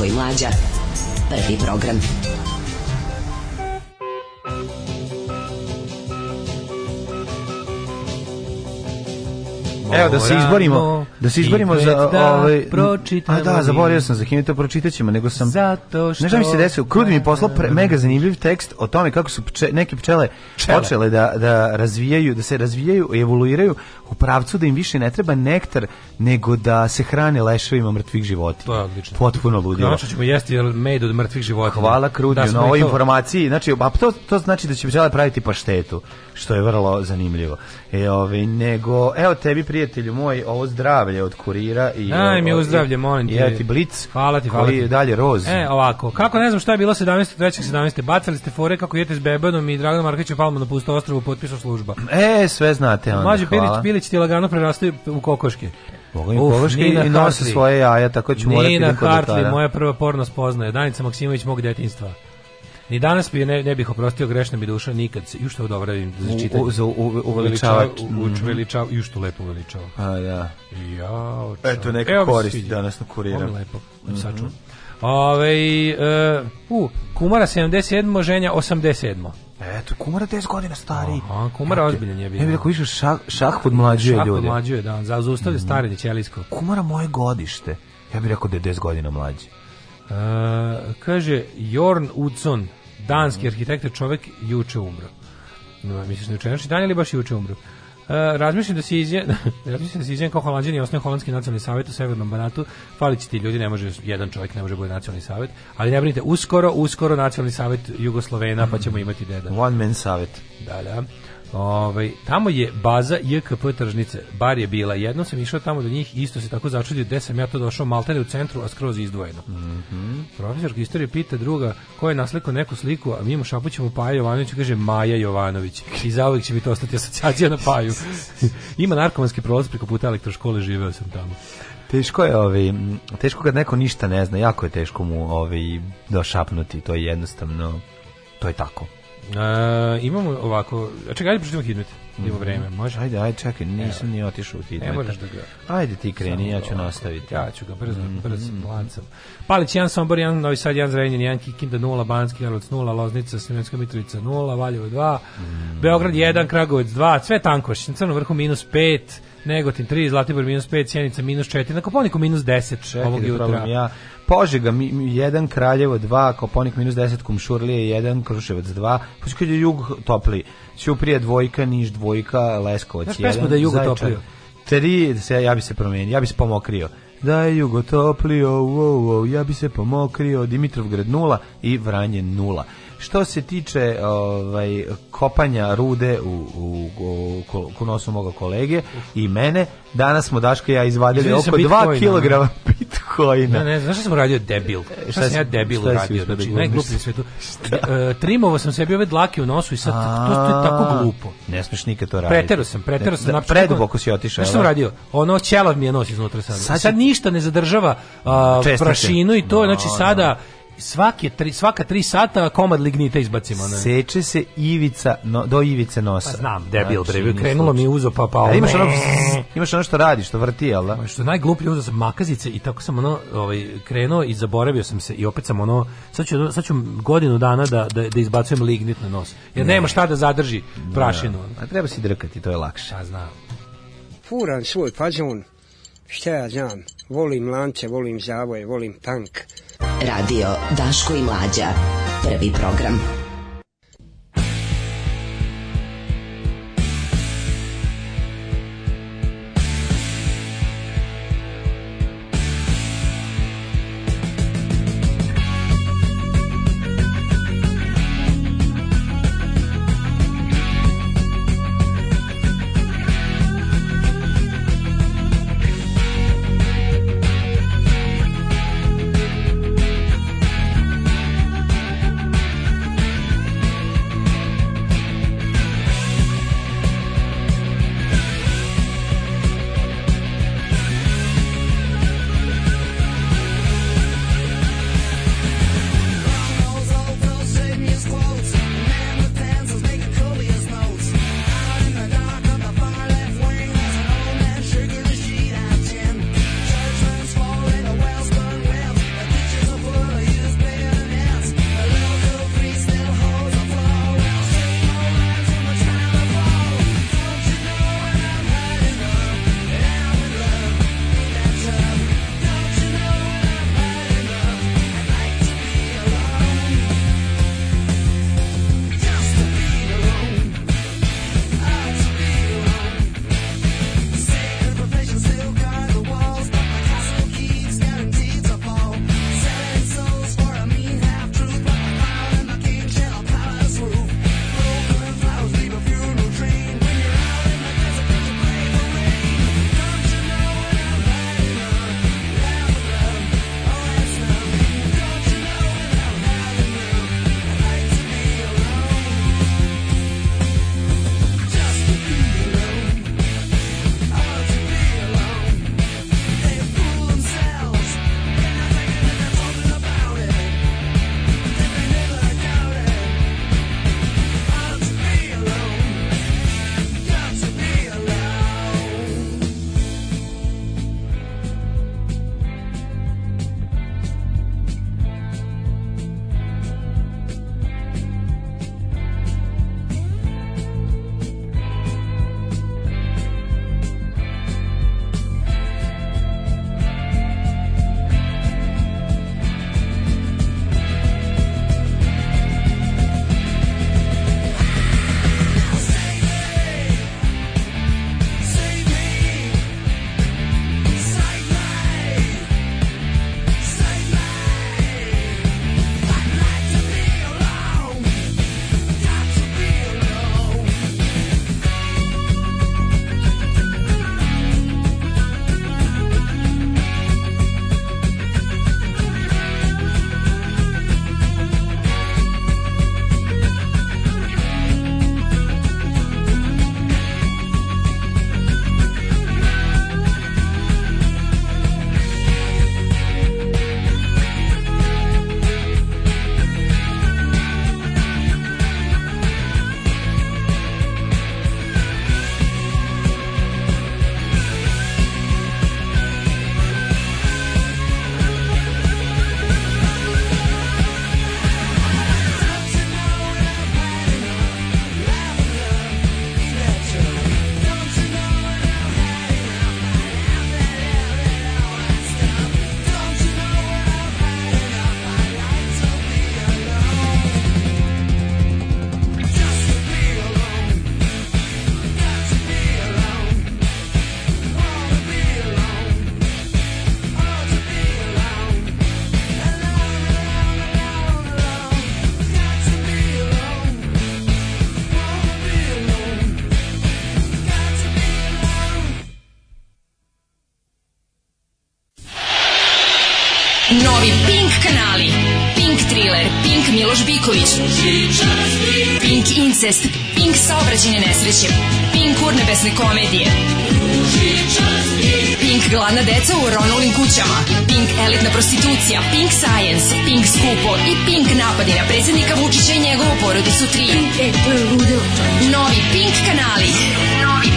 Daško i Mlađa. Prvi program. Evo da se izborimo, da se izborimo za da ovaj A da, zaboravio sam za kim to pročitaćemo, nego sam Zato što Ne mi se desilo, Krudi mi poslao pre, da. mega zanimljiv tekst o tome kako su pče, neke pčele, pčele počele da da razvijaju, da se razvijaju, evoluiraju u pravcu da im više ne treba nektar nego da se hrane leševima mrtvih životinja. Pa, odlično. Potpuno ludilo. Konačno ćemo jesti med od mrtvih životinja. Hvala Krudiju da na ovoj to... informaciji. Znači, a to, to znači da će pčele praviti paštetu, što je vrlo zanimljivo. E, ove, ovaj, nego, evo tebi, prijatelju moj, ovo zdravlje od kurira. I, Aj, mi je zdravlje, molim te. Ja ti blic. Hvala ti, hvala koji ti. je dalje roz. E, ovako, kako ne znam šta je bilo 17. 3. 17. Bacali ste fore kako jete s Bebanom i Draganom Markićem palmo na pusto ostrovu potpisao služba. E, sve znate onda, Mlađi Bilić, Bilić ti lagano prerastaju u kokoške. Boga mi kovaške i nose svoje jaja, tako ću morati da idem kod Hartley, moja prva porno spoznaje. Danica Maksimović mog detinstva. Ni danas bi ne, ne bih oprostio grešna bi duša nikad. Ju što odobravim da za da čitanje. U, za u, uveličavač. Uveličavač. Mhm. Ju što lepo uveličava. A ja. Ja. Eto neka korist danas na kuriru. lepo. Mhm. Sačuvam. Ove, uh, uh, Kumara 77, ženja 87. Eto, Kumara 10 godina stari. Aha, Kumara ozbiljan je bio. Ne bih rekao, više šah, šah podmlađuje ljude. Šah podmlađuje, da, zaustavlja mm. stare dećelijsko. Kumara moje godište. Ja bih rekao da je 10 godina mlađi. Uh, kaže, Jorn Udson, danski mm. arhitekta, čovek juče umro. No, misliš na učenjači dan ili baš juče umro? E, razmišljam da se izje, (laughs) razmišljam da se izjem kao holanđani i osnovi holandski nacionalni savjet u severnom Banatu. Fali ti ljudi, ne može jedan čovjek ne može biti nacionalni savjet, ali ne brinite, uskoro, uskoro nacionalni savjet Jugoslovena, pa ćemo imati deda. One man savjet. Da, da. Ove, ovaj, tamo je baza JKP tržnice, bar je bila. Jednom sam išao tamo do njih, isto se tako začudio gde sam ja to došao, maltene u centru, a skroz izdvojeno. Mm -hmm. Profesor istorije pita druga ko je naslikao neku sliku, a mi mimo Šapućevu Paja Jovanović kaže Maja Jovanović. I zauvijek će mi to ostati asocijacija na Paju. (laughs) Ima narkomanski prolaz preko puta elektroškole, živeo sam tamo. Teško je, ovaj, teško kad neko ništa ne zna, jako je teško mu ovaj, došapnuti, to je jednostavno, to je tako. Uh, imamo ovako, a čekaj, ajde pročitamo hitnut. Mhm. Ima vreme, može? Ajde, ajde, čekaj, nisam Evo. ni otišao u hitnut. Ne moraš da ga... Ajde ti kreni, Samo ja ću nastaviti. Ja ću ga brzo, mm -hmm. brzo, plancam. Palić 1, Sombor 1, Novi Sad 1, Zrenjan 1, Kikinda 0, Banski Karlovac 0, Loznica, Semenska Mitrovica 0, Valjevo 2, mm -hmm. Beograd 1, Kragovec 2, sve tankoš, na Crnom vrhu minus 5, Negotin 3, Zlatibor minus 5, Sjenica minus 4, na Koponiku minus 10 čekaj, ovog da jutra. Ja Požega mi, mi, jedan Kraljevo 2, Koponik minus 10, Kumšurlije 1, Kruševac 2, pa je jug topli. Ćuprije dvojka, Niš dvojka, Leskovac 1. Znaš pesmu da je jug toplio? 3, se, ja bi se promenio, ja bi se pomokrio da je jugo toplio, wow, wow, ja bi se pomokrio, Dimitrovgrad 0 i Vranje 0. Što se tiče ovaj, kopanja rude u, u, u, u kunosu moga kolege i mene, danas smo Daško i ja izvadili oko 2 kg bitcoina. Ne, ne, znaš šta sam radio debil? E, šta, šta sam ja debil uradio? Da znači, najgluplji na e, trimovao sam sebi ove dlake u nosu i sad A, to, to je tako glupo. Ne smeš nikad to raditi. Preterao sam, preterao sam. Da, znači, preduboko si otišao. Znaš šta sam da? radio? Ono, ćelav mi je nos iznutra sad. Sad, sad ništa ne zadržava a, prašinu i to, znači sada svake tri, svaka tri sata komad lignita izbacimo. Ne? Seče se ivica, no, do ivice nosa. Pa znam, znači, debil, znači, bre, krenulo mi uzo, pa pa... A, imaš, ono, imaš ono što radi, što vrti, jel da? Što je najgluplje, uzeo sam makazice i tako sam ono, ovaj, krenuo i zaboravio sam se i opet sam ono, sad ću, sad ću godinu dana da, da, da izbacujem lignit na nos. Jer ne. nema šta da zadrži da. prašinu. Ne. A treba si drkati, to je lakše. A pa znam. Furan svoj fazon Šta ja znam, volim lance, volim zavoje, volim tank. Radio Daško i Mlađa. Prvi program. Incest, Pink saobraćenje nesreće, Pink urnebesne komedije, Pink gladna deca u Ronulim kućama, Pink elitna prostitucija, Pink science, Pink skupo i Pink napadi na predsednika Vučića i njegovu porodicu 3. Novi Pink kanali. Novi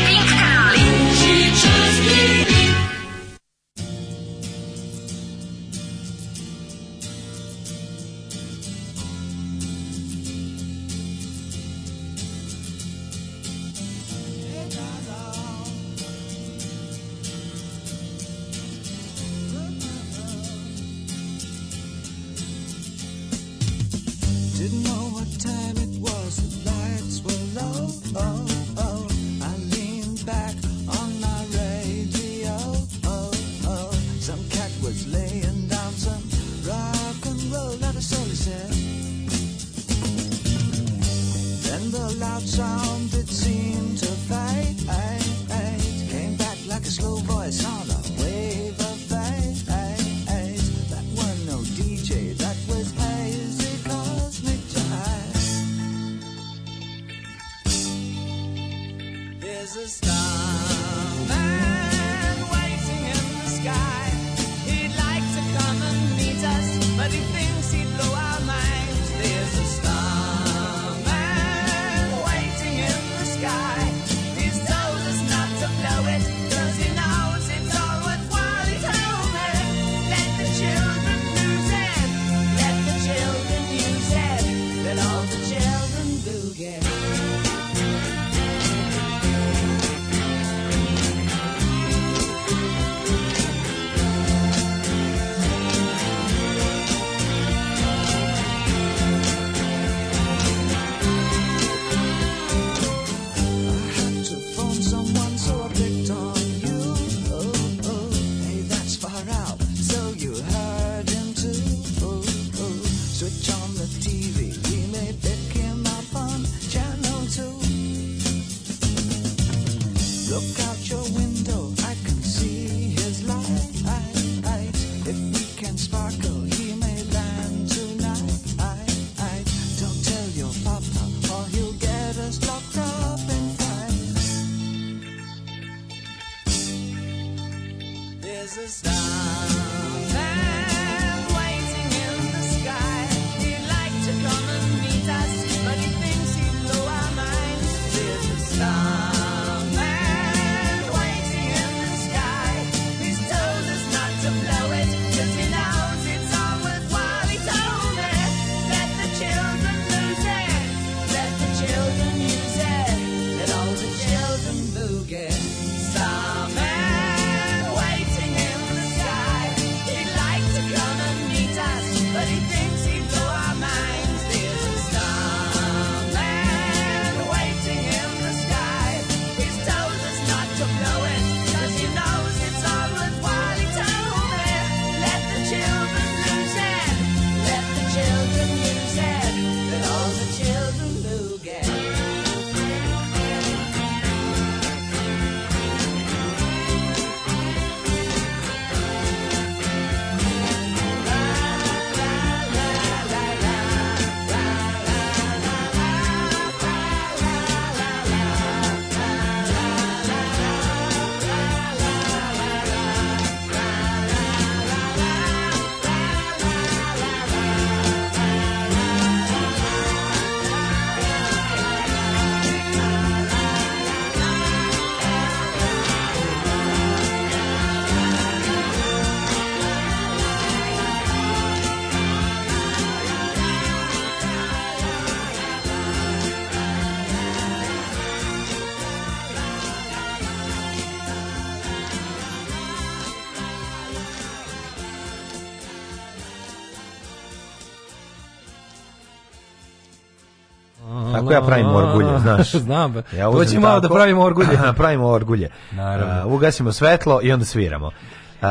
kako ja pravim orgulje, znaš. (laughs) Znam, pa. ja dođi malo da pravimo orgulje. (laughs) pravimo orgulje. Naravno. ugasimo svetlo i onda sviramo.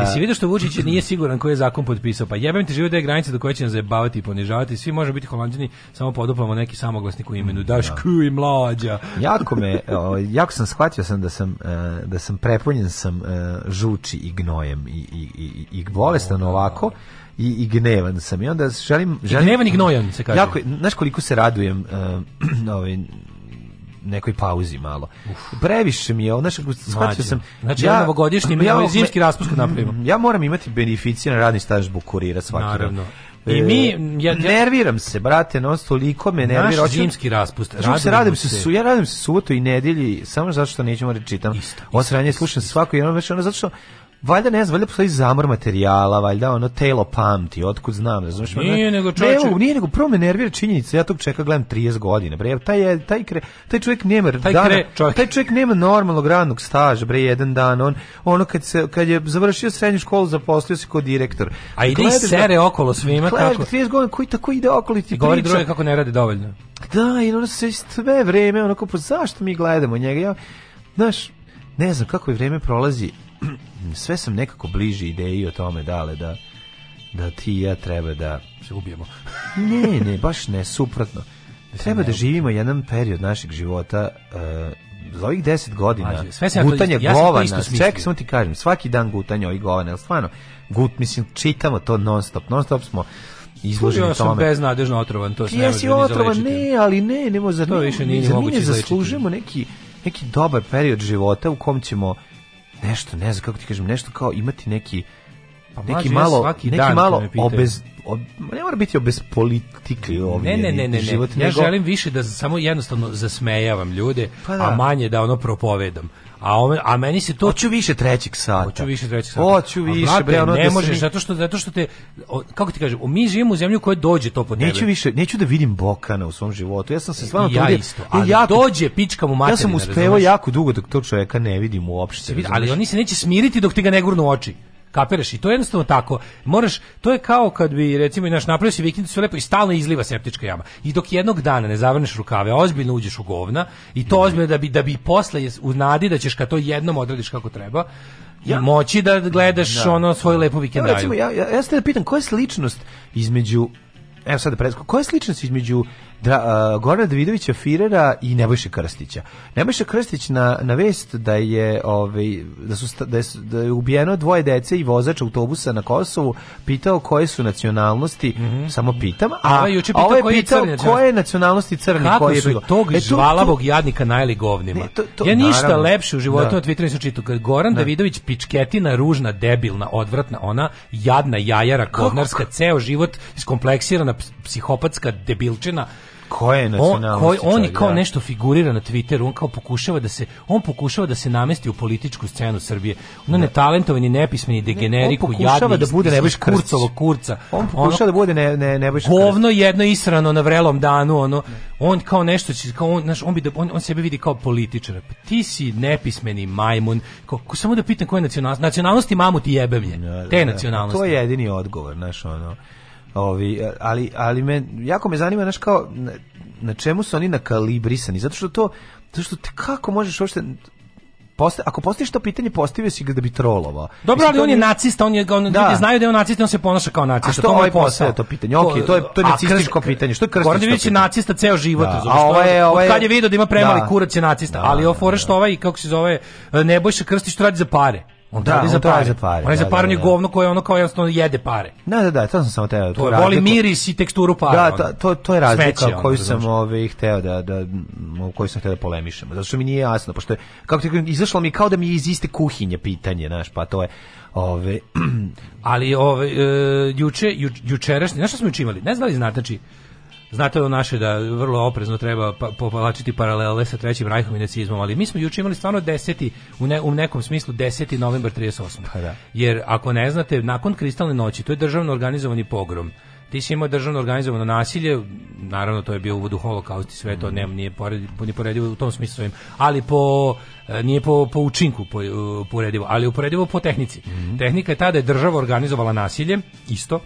I si vidio što Vučić nije siguran koji je zakon potpisao. Pa jebem ti živo da je granica do koje će nas zajebavati i ponižavati. Svi možemo biti holanđani, samo podupamo neki samoglasnik u imenu. Daš ja. Da. i mlađa. (laughs) jako me, jako sam shvatio sam da sam, e, da sam prepunjen sam e, žuči i gnojem i, i, i, i bolestan ovako i, i gnevan sam. I onda želim... želim I gnevan i gnojan, se kaže. Jako, znaš koliko se radujem uh, (clears throat) ovaj, nekoj pauzi malo. Uf. Previše mi je, znaš, shvatio sam... Znači, ja, novogodišnji, ja, ja zimski raspust napravimo. Ja moram imati beneficijan radni staž zbog kurira svaki Naravno. I e, mi ja, ja, nerviram se brate, non toliko me nervira naš zimski raspust. Da radim se radim se, su, ja radim se subotu i nedelji samo zato što nećemo reći da čitam. Osranje slušam svako jedno već ono zato što valjda ne znam, valjda postoji zamor materijala, valjda ono telo pamti, otkud znam, razumiješ? Nije nego čovječe. Ne, nije nego, prvo me nervira činjenica, ja tog čeka gledam 30 godina, bre, taj, je, taj, kre, taj čovjek nema, taj, dana, kre, čovjek. taj čovjek nema normalnog radnog staža, bre, jedan dan, on, ono kad, se, kad je završio srednju školu, zaposlio se kao direktor. A ide i sere da, okolo svima, gledaš, kako? 30 godina, koji tako ide okolo i ti I govori druge kako ne radi dovoljno. Da, i ono se sve vreme, ono pa zašto mi gledamo njega? Ja, znaš, ne znam kako je vreme prolazi, sve sam nekako bliži ideji o tome dale da da ti ja treba da se ubijemo. (laughs) ne, ne, baš ne, suprotno. Treba da živimo jedan period našeg života uh, za ovih 10 godina gutanje govana, ja samo ti kažem, svaki dan gutanje ovih govana, ali stvarno, gut, mislim, čitamo to non stop, non stop smo izloženi tome. Ja sam beznadežno otrovan, to se ne može otrovan, ne, ali ne, ne može, za to više nije, zar mi ne zaslužujemo neki, neki dobar period života u kom ćemo nešto, ne znam kako ti kažem, nešto kao imati neki pa, neki malo, ja neki dan malo obez, ob, ne mora biti obezpolitikli ovdje. Ne, ne, ne, ne, život, ne. ja nego... želim više da samo jednostavno zasmejavam ljude, pa da. a manje da ono propovedam. A, ome, a meni se to... Hoću više trećeg sata. Hoću više trećeg sata. Hoću više, brate, bre, ono ne da možeš, mi... zato, što, zato što te... O, kako ti kažem, mi živimo u zemlju koja dođe to po tebe. Neću više, neću da vidim Bokana u svom životu. Ja sam se stvarno... Ja isto, ali ja, dođe pička mu materina. Ja sam uspevao jako dugo dok tog čovjeka ne vidim uopšte. ali oni se neće smiriti dok ti ga ne gurnu oči. Kapiraš? I to je jednostavno tako. Moraš, to je kao kad bi recimo i naš napravio si vikend sve lepo i stalno izliva septička jama. I dok jednog dana ne zavrneš rukave, ozbiljno uđeš u govna i to ozbiljno da bi da bi posle u nadi da ćeš kad to jednom odradiš kako treba, ja, moći da gledaš da, ono svoj lepo vikendaju. Ja, recimo, ja, ja, ja, da pitam koja je sličnost između Evo sad da Koja je sličnost između Da, uh, Goran Davidovića Firera i Nebojše Krstića. Nebojše Krstić na, na vest da je ovaj da su da je, da je ubijeno dvoje dece i vozač autobusa na Kosovu pitao koje su nacionalnosti, mm -hmm. samo pitam, a, a ovo ovaj je pitao crni, koje je nacionalnosti crni Kako koji je bilo. tog e, žvalavog to, jadnika najeli govnima. Ne, to, to, ja ništa naravno. lepše u životu da. od Twittera nisam čitao. Kad Goran da. Davidović pičketina, ružna, debilna, odvratna, ona jadna jajara, govnarska, ceo život iskompleksirana psihopatska debilčina koje nacionalnosti? On, koji, on je kao da. nešto figurira na Twitteru, on kao pokušava da se on pokušava da se namesti u političku scenu Srbije. Da. On ne talentovani, nepismeni degeneriku, ne, pokušava da jadni, da bude Nebojš Kurcovo kurca. On pokušava ono, da bude ne, ne, Nebojš Govno jedno israno na vrelom danu, ono on kao nešto kao on, znaš, on bi da, on, on sebe vidi kao političar. Pa ti si nepismeni majmun. Kao, ko, samo da pitam koje nacionalnosti, nacionalnosti mamu ti jebem je. Te nacionalnosti. To je jedini odgovor, znaš, ono. Ovi, e, ali, ali me, jako me zanima, znaš, kao, na, na čemu su oni nakalibrisani, zato što to, zato što te kako možeš uopšte, Posta, ako postaviš to pitanje, postavio si ga da bi trolovao. Dobro, ali on je nacista, on je on, da. ljudi znaju da je on nacista, on se ponaša kao nacista. A što to ovaj posao to pitanje? Okej, to je to je nacističko krš, pitanje. Što je Krstić? Kordević je nacista ceo život, da. Zove, a ovo je, ovo je, kad je video da ima premali da. kurac je nacista, da, ali ovo da, što da. ovaj kako se zove e, Nebojša Krstić to radi za pare. On da, traži za pare. Za pare. Onaj za da, pare da, da, govno koje ono kao jednostavno jede pare. Da, da, da, to sam samo teo. To voli miris i teksturu para. Da, to, to, to je razlika Sveće, koju ono, sam ovaj, hteo da, da, kojoj sam hteo da polemišemo. Zato što mi nije jasno, pošto je, kako ti izašlo mi kao da mi je iz iste kuhinje pitanje, znaš, pa to je ove (clears throat) ali ove e, juče ju, jučerašnji, znaš šta smo juče imali? Ne znali da znate, znači Znate o naše da vrlo oprezno treba pa, povlačiti paralele sa trećim rajhom i nacizmom, ali mi smo juče imali stvarno 10. u ne, u nekom smislu 10. novembar 38. Ha, pa da. Jer ako ne znate, nakon kristalne noći to je državno organizovani pogrom. Ti si imao državno organizovano nasilje, naravno to je bio uvod u holokaust i sve to, mm. ne, nije poredivo u tom smislu svojim, ali po, e, nije po, po učinku e, poredivo, ali uporedivo po tehnici. Mm -hmm. Tehnika je tada je država organizovala nasilje, isto,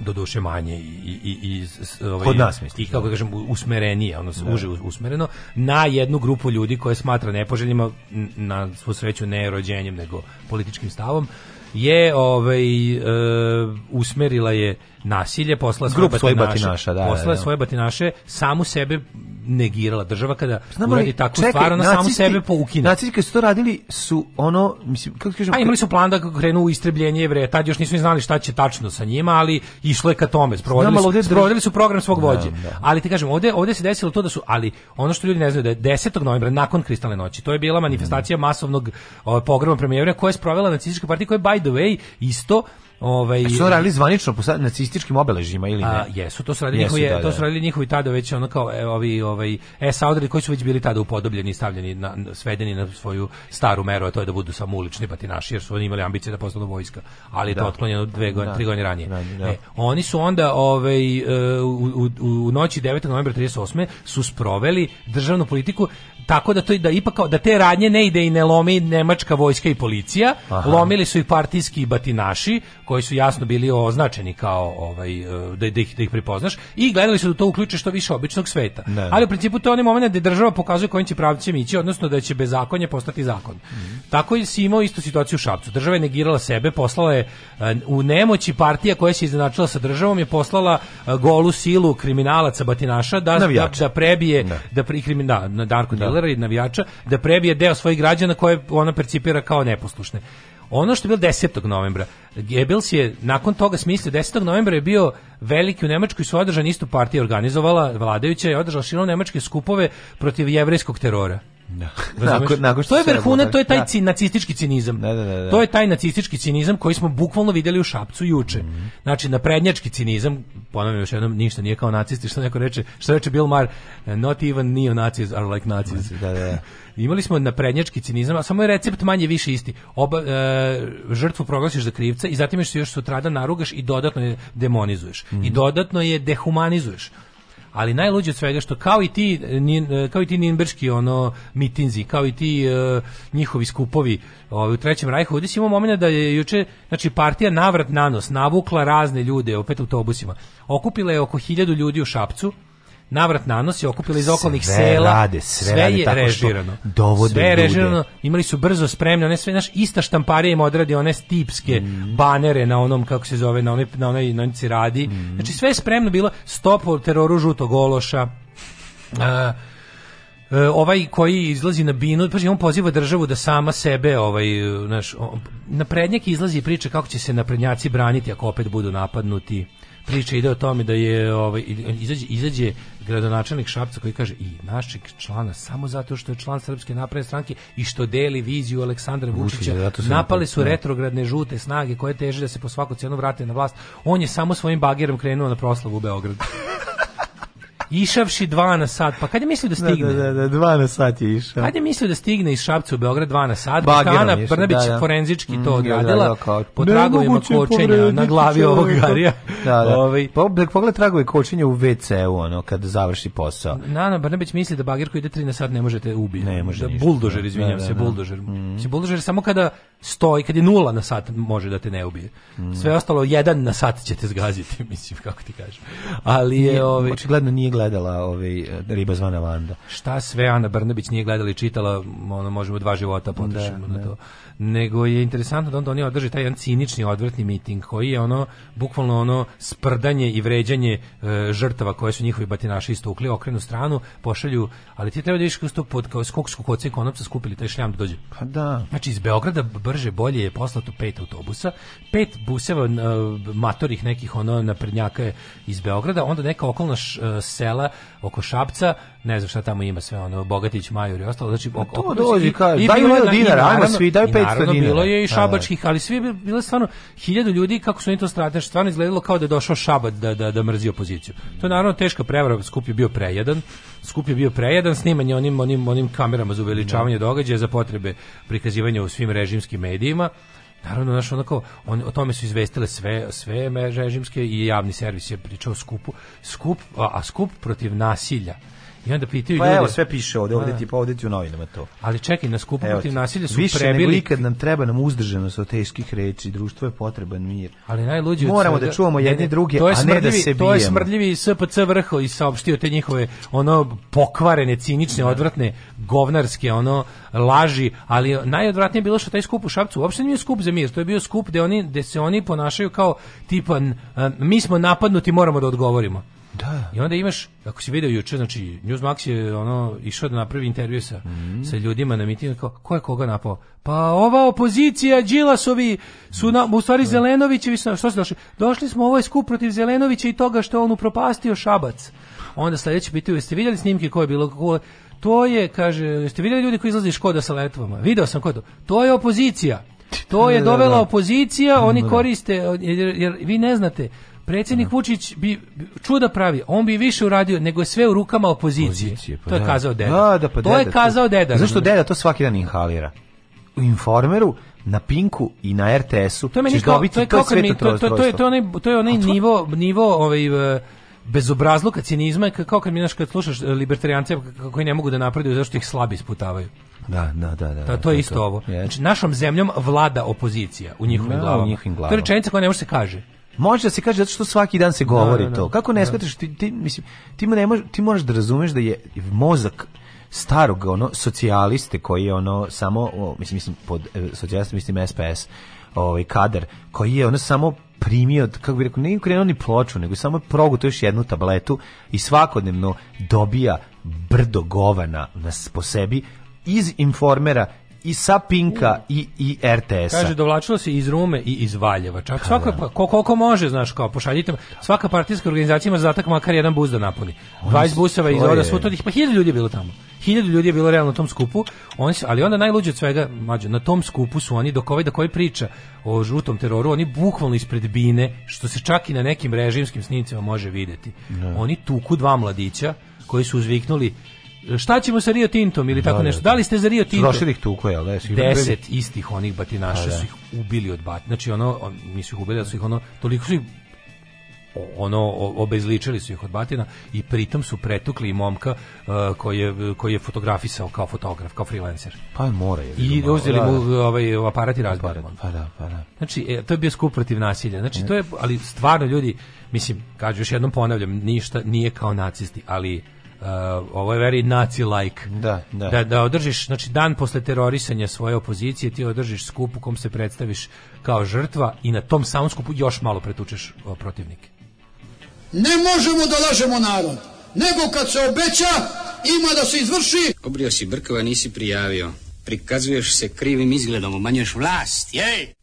doduše manje i i i ovaj kod nas mislim i kako da. kažem usmerenije ono se da. uže usmereno na jednu grupu ljudi koje smatra nepoželjnima na svu sreću ne rođenjem nego političkim stavom je ovaj e, usmerila je nasilje, poslala svoje batinaše, batinaša, da, poslala da, da, svoje batinaše, samu sebe negirala država kada Znamo uradi takvu stvar, na samu sebe poukina. Nacisti kad su to radili su ono, mislim, kako kažem... A imali su plan da krenu u istrebljenje jevreja, tad još nisu ni znali šta će tačno sa njima, ali išlo je ka tome, sprovodili, su, sprovodili su program svog vođe. Da. Ali ti kažem, ovde, ovde se desilo to da su, ali ono što ljudi ne znaju da je 10. novembra nakon kristalne noći, to je bila manifestacija mm. masovnog o, pogroma prema jevrejima koja je sprovela nacistička partija koja je by the way isto Ovaj su radili zvanično po nacističkim obeležjima ili ne? A, jesu, to su radili jesu, njihovi, da, da. to su radili njihovi tada već ono kao e, ovi ovaj e, SA koji su već bili tada upodobljeni i stavljeni na svedeni na svoju staru meru, a to je da budu samo ulični batinaši jer su oni imali ambicije da postanu vojska, ali da. to otklonjeno dve godine, da. tri godine ranije. Da, e, oni su onda ovaj e, u, u, u noći 9. novembra 38. su sproveli državnu politiku tako da to da ipak da te radnje ne ide i ne lomi nemačka vojska i policija, Aha. lomili su ih partijski batinaši, koji su jasno bili označeni kao ovaj e, da, da, ih, da ih prepoznaš i gledali su da to uključe što više običnog sveta. Ne. Ali u principu to je onaj moment da država pokazuje kojim će pravcem ići, odnosno da će bezakonje postati zakon. Mm -hmm. Tako je si imao istu situaciju u Šapcu. Država je negirala sebe, poslala je e, u nemoći partija koja se iznenačila sa državom je poslala e, golu silu kriminalaca batinaša da da, da, prebije ne. da pri kriminal da, na narko da. dilera i navijača da prebije deo svojih građana koje ona percipira kao neposlušne. Ono što je bilo 10. novembra, Goebbels je nakon toga smislio 10. novembra je bio veliki u Nemačkoj su održani isto partija organizovala vladajuća je održala širom nemačke skupove protiv jevrejskog terora. Da. Nakon, nakon što to je vrhuna, to je taj da. nacistički cinizam. Da, da, da, da, to je taj nacistički cinizam koji smo bukvalno videli u Šapcu juče. Mm -hmm. Znači, naprednjački cinizam, ponavljam još jednom, ništa nije kao nacisti, što neko reče, što reče Bill Maher, not even neo-nazis are like nazis. Da, da, da imali smo na prednjački cinizam, a samo je recept manje više isti. Oba, e, žrtvu proglasiš za krivca i zatim još još sutradan narugaš i dodatno je demonizuješ. Mm -hmm. I mhm. dodatno je dehumanizuješ ali najluđe od svega što kao i ti e, e, kao i ti ninberški ono mitinzi kao i ti uh, njihovi skupovi ovaj u trećem rajhu ovdje imamo momenat da je juče znači partija navrat nanos navukla razne ljude opet autobusima okupila je oko 1000 ljudi u Šapcu navrat nanos je okupila iz okolnih sve sela. Rade, sve, sve rade je režirano. Što dovode sve je režirano, imali su brzo spremne, one sve, znaš, ista štamparija im odradi one tipske mm. banere na onom, kako se zove, na onoj, na onoj, na onoj radi Mm. Znači, sve je spremno bilo, stop teroru žutog ološa, a, e, ovaj koji izlazi na binu, pa on poziva državu da sama sebe, ovaj, naš, naprednjak izlazi i priča kako će se naprednjaci braniti ako opet budu napadnuti priča ide o tome da je ovaj izađe izađe gradonačelnik Šapca koji kaže i našeg člana samo zato što je član Srpske napredne stranke i što deli viziju Aleksandra Vučića napali su da. retrogradne žute snage koje teže da se po svaku cenu vrate na vlast on je samo svojim bagerom krenuo na proslavu u Beogradu (laughs) išavši 2 na sat. Pa kad je mislio da, da, da stigne? Da, da, da, dva na sat je išao. Kad je mislio da stigne iz Šapca u Beograd 2 na sat? Kana Ana Brnabić da, da. forenzički to mm, da, odradila mm, kao, po tragovima kočenja na glavi ovog garija. Da, da. Ovaj, pa, pogled tragove kočenja u WC-u ono, kad završi posao. Nana Brnabić misli da bager koji ide 3 na sat ne možete ubiti. Ne može da, ništa. Buldožer, izvinjam se, buldožer. Mm. Buldožer samo kada stoji, kad je nula na sat može da te ne ubije. Mm. Sve ostalo jedan na sat će te zgaziti, (laughs) mislim, kako ti kažeš. Ali je... Ovi, ovaj- očigledno nije gledao gledala ovaj, riba zvana Vanda. Šta sve Ana Brnabić nije gledala i čitala, ono, možemo dva života potrošimo da, na da. to nego je interesantno da onda oni održe taj jedan cinični odvrtni miting koji je ono bukvalno ono sprdanje i vređanje e, žrtava koje su njihovi batinaši istukli okrenu stranu pošalju ali ti treba da vidiš kako pod kao skok skok koce konopca skupili taj šljam da dođe pa da znači iz Beograda brže bolje je poslato pet autobusa pet buseva e, matorih nekih ono naprednjaka iz Beograda onda neka okolna š, e, sela oko Šapca, ne znam šta tamo ima sve ono Bogatić, Majur i ostalo. Znači pa oko, to dođi kao daj 1000 dinara, ajmo svi daj 500 dinara. Bilo je i da, da. šabačkih, ali svi bilo je stvarno 1000 ljudi kako su oni to strateški, stvarno izgledalo kao da je došao Šabac da da da mrzi opoziciju. To je naravno teška prevara, skup je bio prejedan. Skup je bio prejedan, snimanje onim onim onim kamerama za uveličavanje da. događaja za potrebe prikazivanja u svim režimskim medijima. Naravno, znaš, onako, on, o tome su izvestile sve, sve režimske i javni servis je pričao skupu. Skup, a, a skup protiv nasilja I onda pitaju pa ljudi. evo sve piše ovde, ovde da. tipa ovde ti u novinama to. Ali čekaj, na skupu protiv nasilja su više prebili. Više ikad nam treba nam uzdržanost od teških reči, društvo je potreban mir. Ali najluđe moramo da čuvamo jedni druge, je a ne da se bijemo. To je smrdljivi SPC vrh i saopštio te njihove ono pokvarene, cinične, da. odvratne, govnarske ono laži, ali najodvratnije je bilo što taj skup u Šapcu uopšte nije skup za mir, to je bio skup gde oni gde se oni ponašaju kao tipa mi smo napadnuti, moramo da odgovorimo. Da. I onda imaš, ako si video juče, znači Newsmax je ono išao da napravi intervju sa, mm. sa ljudima na mitingu, kao ko je koga napao? Pa ova opozicija Đilasovi su na, u stvari da. Zelenovićevi su, što se došli? Došli smo ovaj skup protiv Zelenovića i toga što on upropastio Šabac. Onda sledeće pitaju, jeste vidjeli snimke koje je bilo ko To je, kaže, jeste vidjeli ljudi koji izlaze iz Škoda sa letvama? Video sam ko to. To je opozicija. To je da, da, dovela opozicija, oni koriste, jer, jer vi ne znate, Predsjednik Vučić bi čuda pravi, on bi više uradio nego sve u rukama opozicije. Pozicije, pa to je da. kazao deda. Da, da, pa to deda, je kazao deda. Pa zašto deda to svaki dan inhalira? U informeru na Pinku i na RTS-u to ćeš kao, dobiti to je, kao to, je to, to, to, je to onaj, to je onaj nivo, nivo ovaj, e, bezobrazluka, cinizma, kao kad mi naš kad slušaš e, libertarijance koji ne mogu da napreduju zašto ih slabi isputavaju. Da, da, da, da. to, to je da, isto ovo. Yes. Znači našom zemljom vlada opozicija u njihovim no, da, glavama. U njihovim glavama. To je rečenica koja ne može da se kaže. Može da se kaže zato što svaki dan se govori no, da, no, da, to. Da. Kako ne shvataš ti, ti mislim ti ne mož, ti možeš da razumeš da je mozak starog ono socijaliste koji je ono samo o, mislim mislim pod e, socijalista mislim SPS ovaj kadar koji je ono samo primio, kako bih rekao, ne krenuo ni ploču, nego samo progutao još jednu tabletu i svakodnevno dobija brdo govana na, po sebi iz informera i sa Pinka mm. i, i RTS-a. Kaže, dovlačilo se iz Rume i iz Valjeva. Čak pa svaka, da. pa, ko, koliko može, znaš, kao pošaljite. Svaka partijska organizacija ima zadatak makar jedan bus da napuni. 20 busova iz Oda Svutorih, pa hiljadu ljudi je bilo tamo. Hiljadu ljudi je bilo realno na tom skupu, oni su, ali onda najluđe od svega, mađo, na tom skupu su oni, dok ovaj da ovaj koji priča o žutom teroru, oni bukvalno ispred bine, što se čak i na nekim režimskim snimcima može videti. Ne. Da. Oni tuku dva mladića koji su uzviknuli šta ćemo sa Rio Tintom ili tako da, nešto. Da, da. da li ste za Rio Tinto? Došli ih tuko, jel? Da, 10 istih onih batinaša pa da. su ih ubili od bat. Znači, ono, on, nisu ih ubili, da su ih ono, toliko su ih ono obezličili su ih od batina i pritom su pretukli momka uh, koji je koji je fotografisao kao fotograf, kao freelancer. Pa mora je. I uzeli mu ovaj aparat i razbili Pa da, pa da. Znači e, to je bio skup protiv nasilja. Znači to je ali stvarno ljudi mislim kažu još jednom ponavljam ništa nije kao nacisti, ali Uh, ovo je very nazi like da, da. da, da održiš znači dan posle terorisanja svoje opozicije ti održiš skup u kom se predstaviš kao žrtva i na tom samom skupu još malo pretučeš protivnike ne možemo da lažemo narod nego kad se obeća ima da se izvrši obrio si brkova nisi prijavio prikazuješ se krivim izgledom umanjuješ vlast jej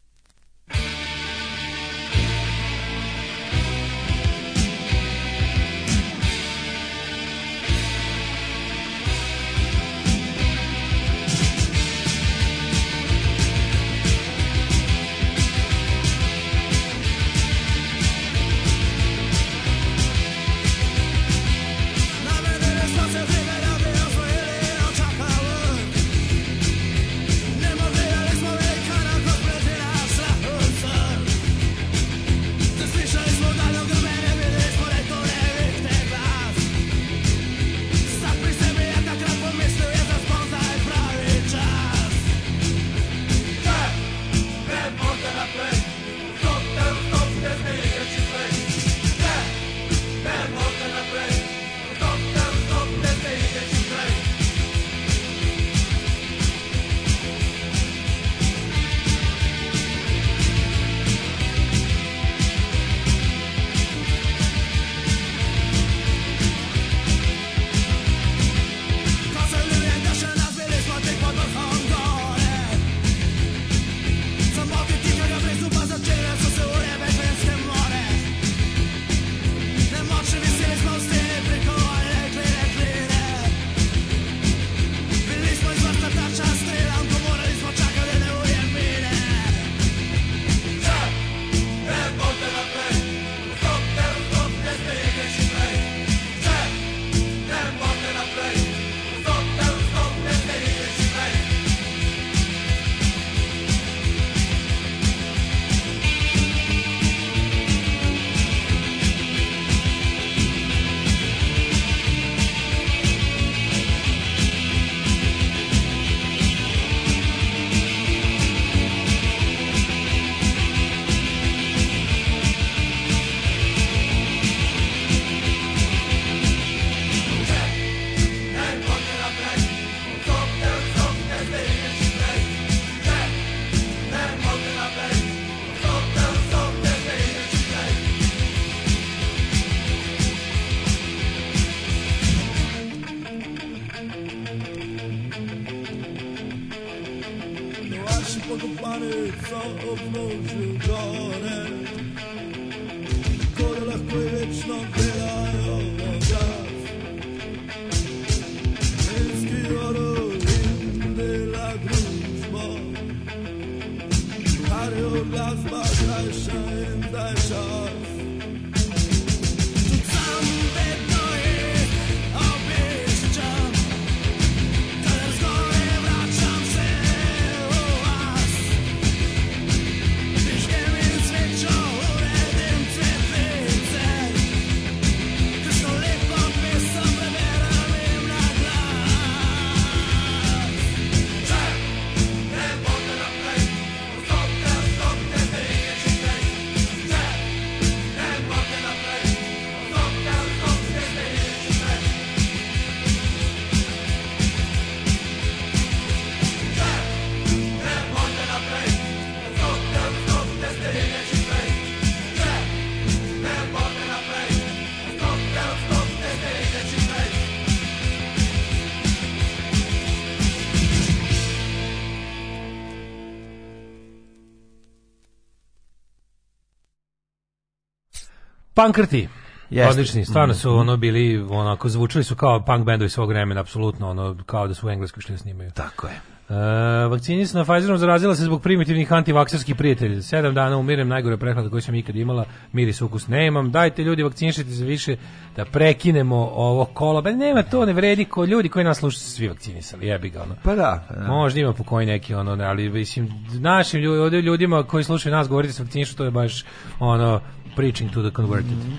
Pankrti. Jeste. Odlični, stvarno mhm. su ono bili onako zvučali su kao punk bendovi svog vremena, apsolutno ono kao da su u engleskoj šli snimaju. Tako je. E, vakcinisana Pfizerom zarazila se zbog primitivnih antivakserskih prijatelja. Sedam dana umirem, najgore prehlada koju sam ikad imala, miris, ukus nemam. Dajte ljudi, vakcinišite se više da prekinemo ovo kolo. Ben, nema to, ne vredi ko ljudi koji nas slušaju svi vakcinisali, jebi ga. Ono. Pa da, da. Možda ima po koji neki, ono, ali mislim, našim ljudima koji slušaju nas govoriti se vakcinišu, to je baš ono, preaching to the converted. Mm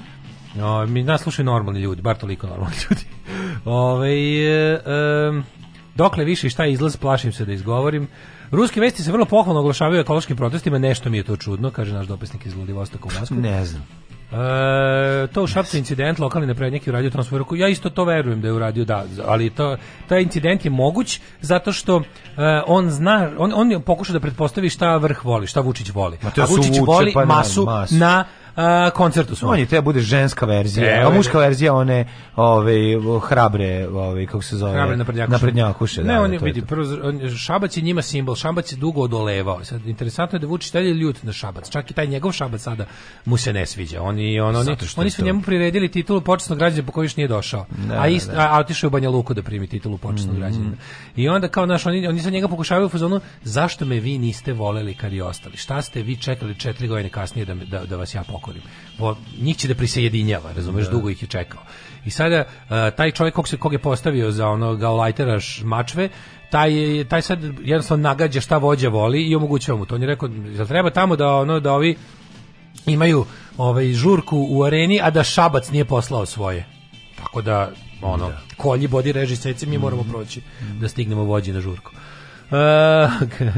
-hmm. o, mi nas slušaju normalni ljudi, bar toliko normalni (laughs) ljudi. Ove, e, um, dokle više šta izlaz, plašim se da izgovorim. Ruski vesti se vrlo pohvalno oglašavaju ekološkim protestima, nešto mi je to čudno, kaže naš dopisnik iz Vladivostaka u Moskvu. Ne znam. E, to u Šapcu incident, lokalni naprednjak je uradio to svoju Ja isto to verujem da je uradio, da, ali to, taj incident je moguć zato što uh, on zna, on, on pokuša da pretpostavi šta vrh voli, šta Vučić voli. A Vučić vuče, voli pa masu, masu na a, koncertu smo. On je treba bude ženska verzija, a muška verzija one ove hrabre, ove kako se zove, hrabre naprednjakuše. naprednjakuše ne, da, on da, je, vidi, je prvo, on, Šabac je njima simbol, Šabac je dugo odolevao. Sad, interesantno je da Vučić dalje ljut na Šabac, čak i taj njegov Šabac sada mu se ne sviđa. Oni, on, oni, oni su to. njemu priredili titulu počasnog građana po kojoj još nije došao. Da, a, ist, da. a, a otišao je u Banja Luku da primi titulu počasnog mm, građana. I onda kao naš, oni, oni sa njega pokušavaju u fazonu, zašto me vi niste voleli kad i ostali? Šta ste vi čekali četiri godine kasnije da, da, da vas ja pokupim? pokorim. Bo njih će da prisejedinjava, razumeš, da. dugo ih je čekao. I sada taj čovjek kog se kog je postavio za onog gaulajtera mačve, taj taj sad jednostavno nagađa šta vođa voli i omogućava mu to. On je rekao, jel treba tamo da ono da ovi imaju ovaj žurku u areni, a da Šabac nije poslao svoje. Tako da ono, da. kolji bodi reži seci, mi moramo mhm. proći mm. da stignemo vođi na žurku. Uh,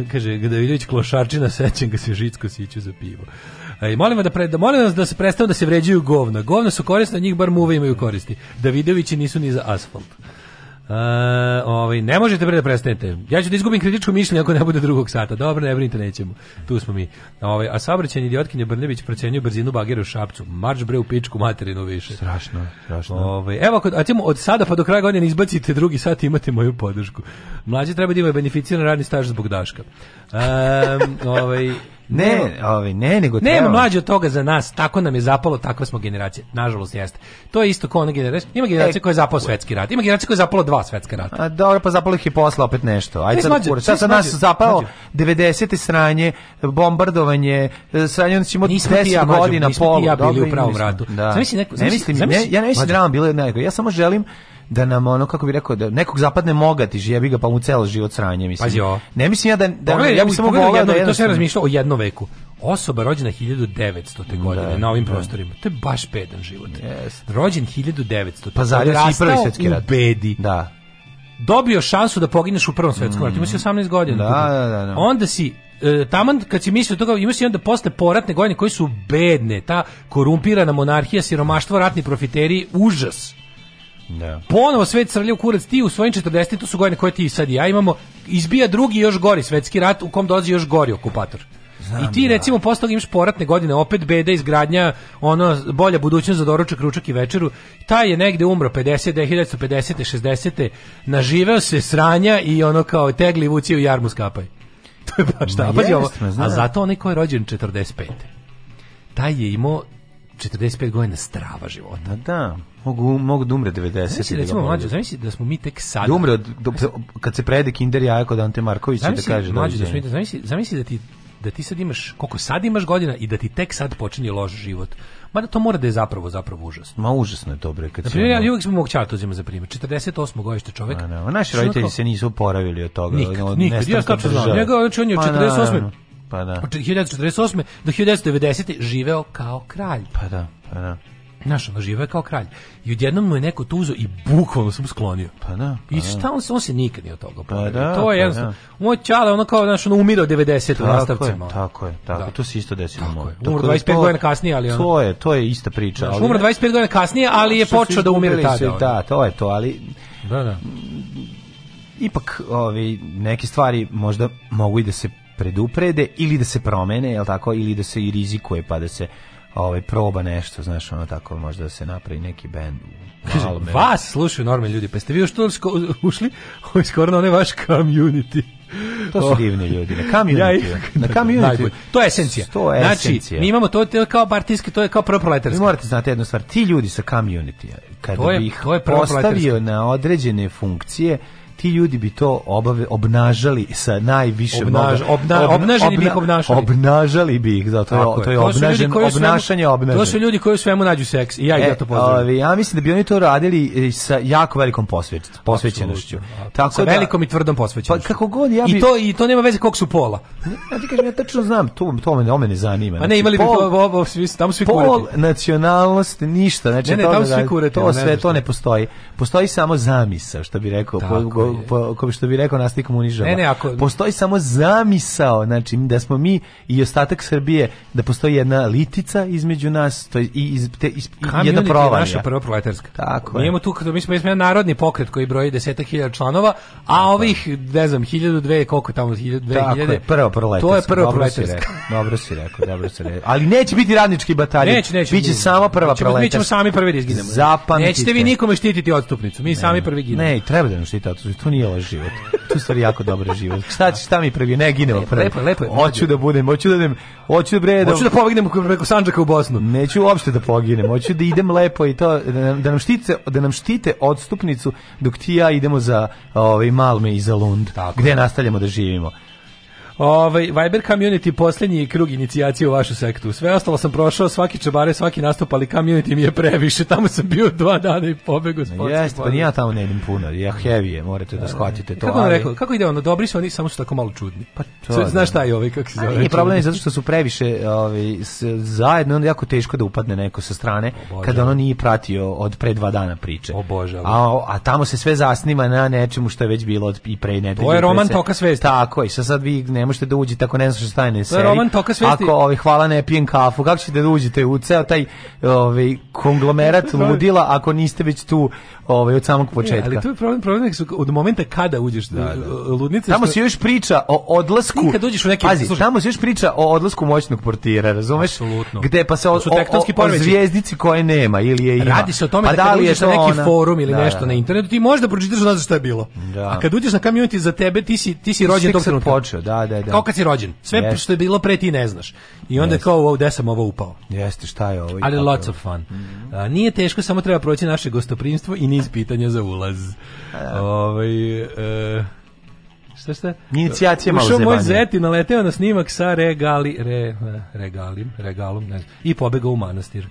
(laughs) kaže, Davidović klošarčina sećam ga se žitsko siću za pivo. E, molimo da pre, da molim vas da se prestanu da se vređaju govna. Govna su korisna, njih bar muve imaju koristi. Davidovići nisu ni za asfalt. E, ovaj, ne možete pre da prestanete. Ja ću da izgubim kritičko mišljenje ako ne bude drugog sata. Dobro, ne brinite, nećemo. Tu smo mi. Ovaj, a saobraćajni idiotkinje Brnević procenjuje brzinu bagera u Šapcu. Marč bre u pičku materinu više. Strašno, strašno. Ovaj, evo, ako, a ćemo od sada pa do kraja godine izbacite drugi sat imate moju podršku. Mlađe treba da imaju beneficiran radni staž zbog Daška. E, ovaj, Ne, ovaj, ne, nego treba. Nema mlađe od toga za nas, tako nam je zapalo, takva smo generacija. Nažalost jeste. To je isto kao ona generacija. Ima generacija e, koja je zapala svetski rat. Ima generacija koja je zapala dva svetska rata. A dobro, pa zapalo ih i posla opet nešto. Ajde sad, mlađe, sad sa nas zapalo mlađe. 90. sranje, bombardovanje, e, sranje onda ćemo 10 ja, godina polu. Nismo ti ja bili dobro, u pravom ratu. Da. Zamisli neko, zamisli, ne mislim, zamisli, ne, ja ne mislim da nam bilo jednako. Ja samo želim da nam ono kako bi rekao da nekog zapadne mogati jebi ga pa mu ceo život sranje mislim. Pazi, Ne mislim ja da da Pogledaj, ja bi samo volio da to se razmišljao o jednom veku. Osoba rođena 1900. Da, godine na ovim da. prostorima. To je baš pedan život. Yes. Rođen 1900. Pa zar si prvi svetski rat. Bedi. Da. Dobio šansu da pogineš u prvom svetskom mm. ratu. Imaš 18 godina. Da, da, da, da, Onda si e, taman kad si mislio toga imaš i onda posle poratne godine koji su bedne, ta korumpirana monarhija, siromaštvo, ratni profiteri, užas Da. Ponovo svet srlja u kurac ti u svojim 40 to su godine koje ti sad i ja imamo izbija drugi još gori svetski rat u kom dolazi još gori okupator. Znam, I ti da. recimo posle imaš poratne godine, opet beda izgradnja, ono bolja budućnost za doručak, ručak i večeru. Taj je negde umro 50, 1950, 60, naživeo se sranja i ono kao tegli vuci u jarmu skapaj. (laughs) To je baš tako. pazi A zato onaj ko je rođen 45. Taj je imao 45 godina strava života. Pa da, mogu, mogu da umre 90. Da znači, recimo, mlađo, znači da smo mi tek sada... Da umre od, do, kad se prede kinder jaja da Ante Marković da kaže... Mlađo, da, da zamisli, zamisli da ti da ti sad imaš, koliko sad imaš godina i da ti tek sad počinje loš život. Mada to mora da je zapravo, zapravo užas. Ma užasno je to, bre. Kad Naprimjer, ja uvijek smo mog čarta uzima za primjer. 48. godište čovek. A, pa naši roditelji znači, se nisu oporavili od toga. Nikad, nikad. Ja znači, on je 48. Pa Pa da. Od 1948. do 1990. živeo kao kralj. Pa da, pa da. Znaš, ono živeo kao kralj. I odjednom mu je neko tuzo i bukvalno sam sklonio. Pa da. Pa I šta da. on se, on se nikad nije od toga pa da, To je pa jednostavno. Da. Moj čale, ono kao, znaš, ono umira od 90 u nastavcima. Je, tako je, tako da. To se isto desilo. Tako je. Umro 25 da godina kasnije, ali ono... To je, to je ista priča. Znaš, ali, umro 25 godina kasnije, ali je počeo da umire tada. Se, da, to je to, ali... Da, da. Ipak, ovi, neke stvari možda mogu i da se preduprede ili da se promene, jel tako, ili da se i rizikuje pa da se ovaj proba nešto, znaš, ono tako možda da se napravi neki bend. Kaže, vas slušaju normalni ljudi, pa ste vi što ušli u skoro na onaj vaš community. To su oh. divni ljudi, na community. Ja, na (laughs) community. To je esencija. To je znači, esencija. mi imamo to, to kao partijski, to je kao proproletarski. Vi morate znati jednu stvar, ti ljudi sa community, kada to je, bi ih to je postavio na određene funkcije, ti ljudi bi to obave, obnažali sa najviše Obnaž, obna, obnaženi bi ih obnašali. Obnažali bi ih, zato to je, to je to obnažen, koji obnašanje svemu, obnažen. To su ljudi koji u svemu nađu seks i ja ih e, zato pozdravim. ja mislim da bi oni to radili e, sa jako velikom posveć, posvećenošću. Tako sa da, velikom i tvrdom posvećenošću. Pa kako god ja bi... I to, i to nema veze kog su pola. Ja ti kažem, ja tačno znam, to, to, me, to me ne zanima. Pa ne, znači, imali pol, bi to, ovo, ovo, svi, tamo svi kurati. Pol, nacionalnost, ništa. Znači, ne, ne, tamo da- svi kurati. To sve, to ne postoji. Postoji samo zamisa, što bi rekao po, po, po, što bi rekao nastik Munižava. Ne, ne, ako... Postoji samo zamisao, znači da smo mi i ostatak Srbije, da postoji jedna litica između nas, to je, i iz, te, iz, jedna provalija. naša prva proletarska. Tako je. Mi, tu, mi smo, mi smo narodni pokret koji broji 10.000 članova, a ovih, ne znam, hiljadu, koliko tamo, 2.000. Tako Je, prva proletarska. To je prva proletarska. dobro si rekao, dobro si rekao. Ali neće biti radnički bataljon. Neće, neće. Biće samo prva neće, proletarska. Mi ćemo sami prvi da izginemo. Zapamtite. Nećete vi nikome štititi odstupnicu. Mi ne, sami prvi ginemo. Ne, treba da nam štititi to nije loš život. To je stvari jako dobar život. Šta će, šta mi prebi? Ne, ginemo e, lepo, lepo, lepo, lepo. Hoću da budem, hoću da idem, hoću da bre da... Hoću da pobegnem preko Sandžaka u Bosnu. Neću uopšte da poginem, hoću da idem lepo i to, da nam, da nam, štite, da nam štite odstupnicu dok ti ja idemo za ovaj, Malme i za Lund, Tako. gde nastavljamo da živimo. Ovaj Viber community poslednji krug inicijacije u vašu sektu. Sve ostalo sam prošao, svaki čebare, svaki nastup, ali community mi je previše. Tamo sam bio dva dana i pobegao s Jeste, pa ja tamo ne idem puno. Ja heavy je, morate da e, shvatite to. Kako ali... rekao, kako ide ono, dobri su oni, samo su tako malo čudni. Pa to. Sve, da. znaš šta je ovaj kako se zove? Nije problem je zato što su previše, ovaj zajedno onda jako teško da upadne neko sa strane kada ono nije pratio od pre dva dana priče. O bože. A, a tamo se sve zasniva na nečemu što je već bilo od i pre nedelje. To je roman toka sve. Tako, i sad sad vi ne ne možete da uđete ako ne znaš šta je na To roman toka svesti. Ako ovaj, hvala ne pijem kafu, kako ćete da uđete u ceo taj ovaj, konglomerat (laughs) da. ludila ako niste već tu ovaj, od samog početka. Ne, ali tu je problem, problem su od momenta kada uđeš da, da. ludnice. Tamo što... se još priča o odlasku. Nikad uđeš u neki Pazi, služi... tamo se još priča o odlasku moćnog portira, razumeš? Absolutno. Gde pa se o, su tektonski o, o, o zvjezdici koje nema ili je ima. Radi se o tome pa da, da li uđeš na neki ona... forum ili da, nešto da. na da. internetu, ti možda pročitaš nazad šta je bilo. Da. A kad uđeš na community za tebe, ti si ti si rođen tog trenutka. Počeo, da, da, da. Kao kad si rođen. Sve yes. što je bilo pre ti ne znaš. I onda kao, wow, gde sam ovo upao? Jeste, šta je ovo? Ali lots of fun. Mhm. Nije teško, samo treba proći naše gostoprimstvo i niz pitanja za ulaz. Da. Ovaj e, Šta šta? Inicijacija malo Ušao moj zeti, naleteo na snimak sa regali, re, e, regalim, regalom, ne i pobegao u manastir.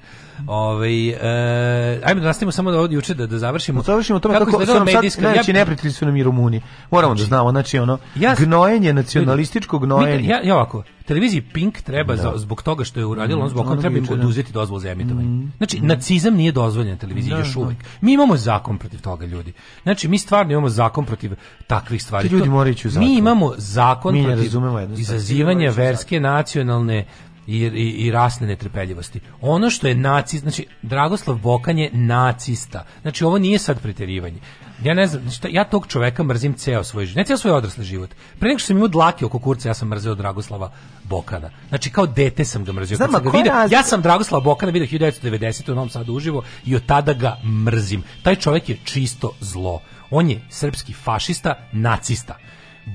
Ove, ovaj, e, ajmo da nastavimo samo da juče da, da završimo. Da završimo tome kako, kako su nam medijska, sad, znači, ja, neprijatelji su nam i Rumuni. Moramo da znači, da znamo, znači ono, ja, gnojenje, nacionalističko gnojenje. Ja, ja ovako, Televiziji Pink treba da. za, zbog toga što je uradilo mm, on zbog toga treba im da. oduzeti dozvolu za emitovanje. Mm, znači, mm. nacizam nije dozvoljen na televiziji da, još da. uvijek. Mi imamo zakon protiv toga, ljudi. Znači, mi stvarno imamo zakon protiv takvih stvari. Ti ljudi moraju ići u zakon. Mi imamo zakon mi protiv izazivanja verske, nacionalne, i, i, i, rasne netrpeljivosti. Ono što je naci, znači Dragoslav Bokan je nacista. Znači ovo nije sad pretjerivanje. Ja ne znam, šta, ja tog čoveka mrzim ceo svoj život. Ne ceo svoj odrasli život. Pre nego što sam imao dlake oko kurca, ja sam mrzeo Dragoslava Bokana. Znači kao dete sam ga mrzio. Znam, sam ga vidio, ja sam Dragoslava Bokana vidio 1990. u Novom Sadu uživo i od tada ga mrzim. Taj čovek je čisto zlo. On je srpski fašista, nacista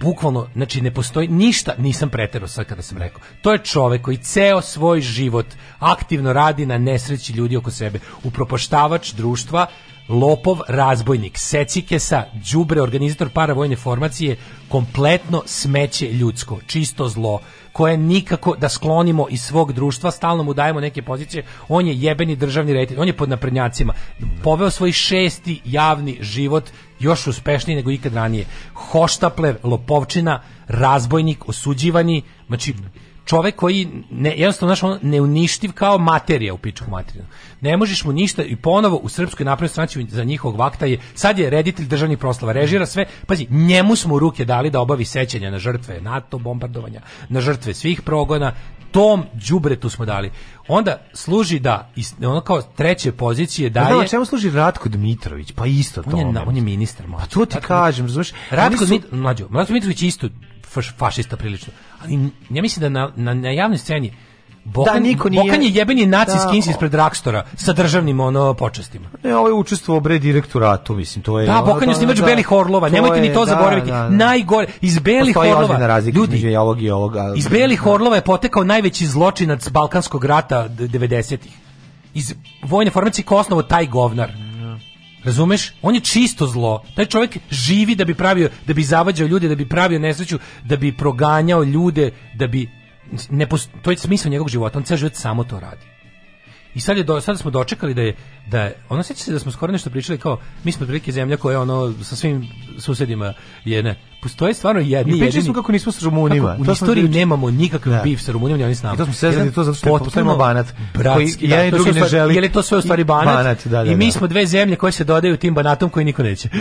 bukvalno, znači ne postoji ništa, nisam preterao sad kada sam rekao. To je čovek koji ceo svoj život aktivno radi na nesreći ljudi oko sebe, upropoštavač društva, lopov, razbojnik, secikesa, đubre, organizator paravojne formacije, kompletno smeće ljudsko, čisto zlo, koje nikako da sklonimo iz svog društva, stalno mu dajemo neke pozicije, on je jebeni državni reditelj, on je pod naprednjacima, poveo svoj šesti javni život još uspešniji nego ikad ranije. Hoštapler, lopovčina, razbojnik, osuđivani, znači čovek koji ne, jednostavno znaš, on neuništiv kao materija u pičku materiju. Ne možeš mu ništa i ponovo u Srpskoj naprednoj stranci za njihovog vakta je, sad je reditelj državni proslava, režira sve, pazi, njemu smo ruke dali da obavi sećanja na žrtve NATO bombardovanja, na žrtve svih progona, tom đubretu smo dali. Onda služi da ono kao treće pozicije da, daje. Da, čemu služi Ratko Dmitrović? Pa isto to. On je, on je ministar, moj. Pa to ti kažem, razumeš? Ratko, su... Dmit... Mlađo, Ratko Dmitrović isto faš, fašista prilično. Ali ja mislim da na, na, na javnoj sceni Bokan, da, niko nije... Bokan je jebeni naci da, ispred Rakstora sa državnim ono počastima. Ne, ovo ovaj je učestvovao bre direktoratu, mislim, to je... Da, Bokan je snimač da, Belih Orlova, nemojte je, ni to da, zaboraviti. Da, da. Najgore, iz Belih Orlova... ljudi, ovog i ovoga. Iz Belih Orlova je potekao najveći zločinac Balkanskog rata 90-ih. Iz vojne formacije Kosnovo, taj govnar Razumeš? On je čisto zlo. Taj čovjek živi da bi pravio, da bi zavađao ljude, da bi pravio nesreću, da bi proganjao ljude, da bi ne posto... to je smisao njegovog života. On ceo život samo to radi. I sad je do, sad smo dočekali da je da je, ono seća se da smo skoro nešto pričali kao mi smo prilike zemlja koja je ono sa svim susedima je ne postoje stvarno jedni I pričali smo kako nismo sa Rumunima. Kako, u to istoriji pričali... nemamo nikakav da. bif sa Rumunima, oni s nama. I to smo sezali to zato što postajemo banat. Bratski, koji, da, i drugi ne želi. Je li to sve u stvari banat? banat da, da, I mi da. smo dve zemlje koje se dodaju tim banatom koji niko neće. (laughs)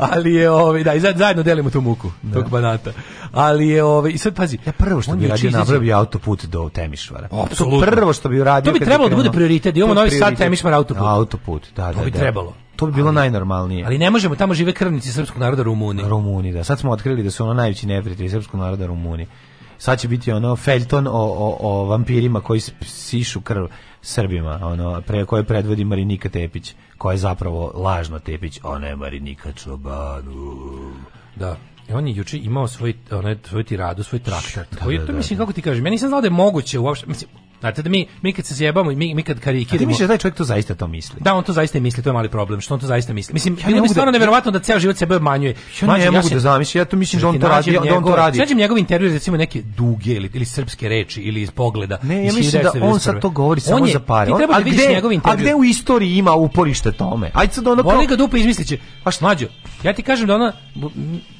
ali je ovaj da i zajedno delimo tu muku da. tog banata. Ali je ovaj i sad pazi, ja prvo što bih radio napravio je autoput do Temišvara. Apsolutno. Prvo što bih uradio To bi trebalo da bude prioritet, imamo Novi Sad Temišvar autoput. Autoput, da, da. To bi da. trebalo. To bi bilo ali, najnormalnije. Ali ne možemo, tamo žive krvnici srpskog naroda Rumuni. Rumuni, da. Sad smo otkrili da su ono najveći neprijatelji srpskog naroda Rumuni sad će biti ono Felton o, o, o vampirima koji sišu krv Srbima, ono, pre koje predvodi Marinika Tepić, koja je zapravo lažno Tepić, ona je Marinika Čobanov. Da. I e, on je juče imao svoj onaj svoj tiradu, svoj traktat. Da, Koji da, to da, mislim kako ti kažeš, ja nisam znao da je moguće uopšte, mislim Znate da mi, mi kad se zjebamo, mi, mi kad karikiramo... A ti misliš da taj čovjek to zaista to misli? Da, on to zaista misli, to je mali problem, što on to zaista misli. Mislim, ja bilo mi da- stvarno da... nevjerovatno da ceo život sebe obmanjuje. Ja ne, Mađe, ja mogu ja da zamislim, ja to mislim da on to radi, njegov, da on to radi. Sveđem njegov intervju, recimo neke duge ili, ili srpske reči ili iz pogleda. Ne, ja mislim da on sad to govori samo za pare. On, a, da gde, njegov a gde u istoriji ima uporište tome? Ajde sad ono... Voli ga dupa izmisliće. Pa što? Mlađo, Ja ti kažem da ona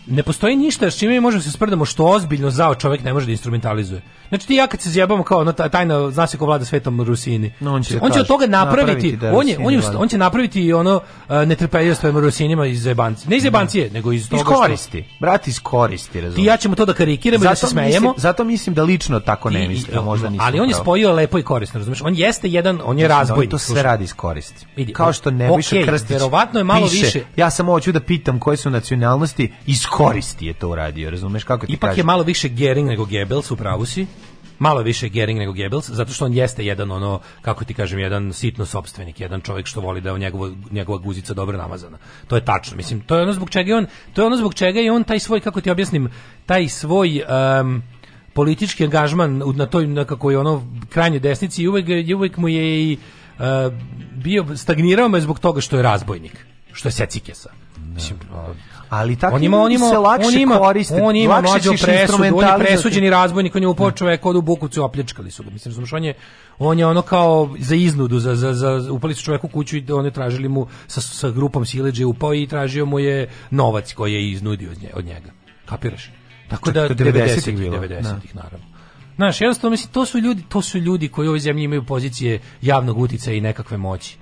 ne postoji ništa s čime mi možemo da se sprdamo što ozbiljno zao čovjek ne može da instrumentalizuje. Znači ti ja kad se zjebamo kao ona tajna zna se ko vlada svetom Rusini. No, on će, on će od toga napraviti, napraviti da on, je, on, je, on će napraviti ono netrpeljivo netrpeljivost Rusinima iz zebanci. Ne iz zebancije, no. Da. nego iz toga iskoristi. Što... Brat iskoristi, razumiješ. Ti ja ćemo to da karikiramo i da se smejemo. Mislim, zato mislim da lično tako ne mislim, da možda nisam. Ali on je spojio lepo i korisno, razumiješ? On jeste jedan, on je razbojnik. to sve radi iskoristi. Kao što ne okay, više Krstić. Verovatno je malo više. Ja samo hoću da pitam pitam koje su nacionalnosti, iskoristi je to uradio, razumeš kako ti Ipak kažem? je malo više Gering nego Goebbels, u pravu si malo više Gering nego Goebbels, zato što on jeste jedan ono, kako ti kažem, jedan sitno sopstvenik, jedan čovjek što voli da je njegova, njegova guzica dobro namazana. To je tačno, mislim, to je ono zbog čega je on, to je ono zbog čega je on taj svoj, kako ti objasnim, taj svoj... Um, politički angažman na toj na kako je ono krajnje desnici i uvek, uvek mu je i uh, bio stagnirao me zbog toga što je razbojnik, što je secikesa Mislim, da. ali tako on ima, on ima, se lakše on ima, koriste. On ima mlađo presudu, on je presuđeni razbojnik, on je upao čoveka od u bukucu, opljačkali su ga. Mislim, razumiješ, on je, on je ono kao za iznudu, za, za, za, upali su čoveku kuću i oni tražili mu sa, sa grupom sileđe upao i tražio mu je novac koji je iznudio od njega. Kapiraš? Tako da, 90-ih, 90-ih, da. naravno. Znaš, jednostavno, mislim, to su ljudi, to su ljudi koji u ovoj zemlji imaju pozicije javnog uticaja i nekakve moći.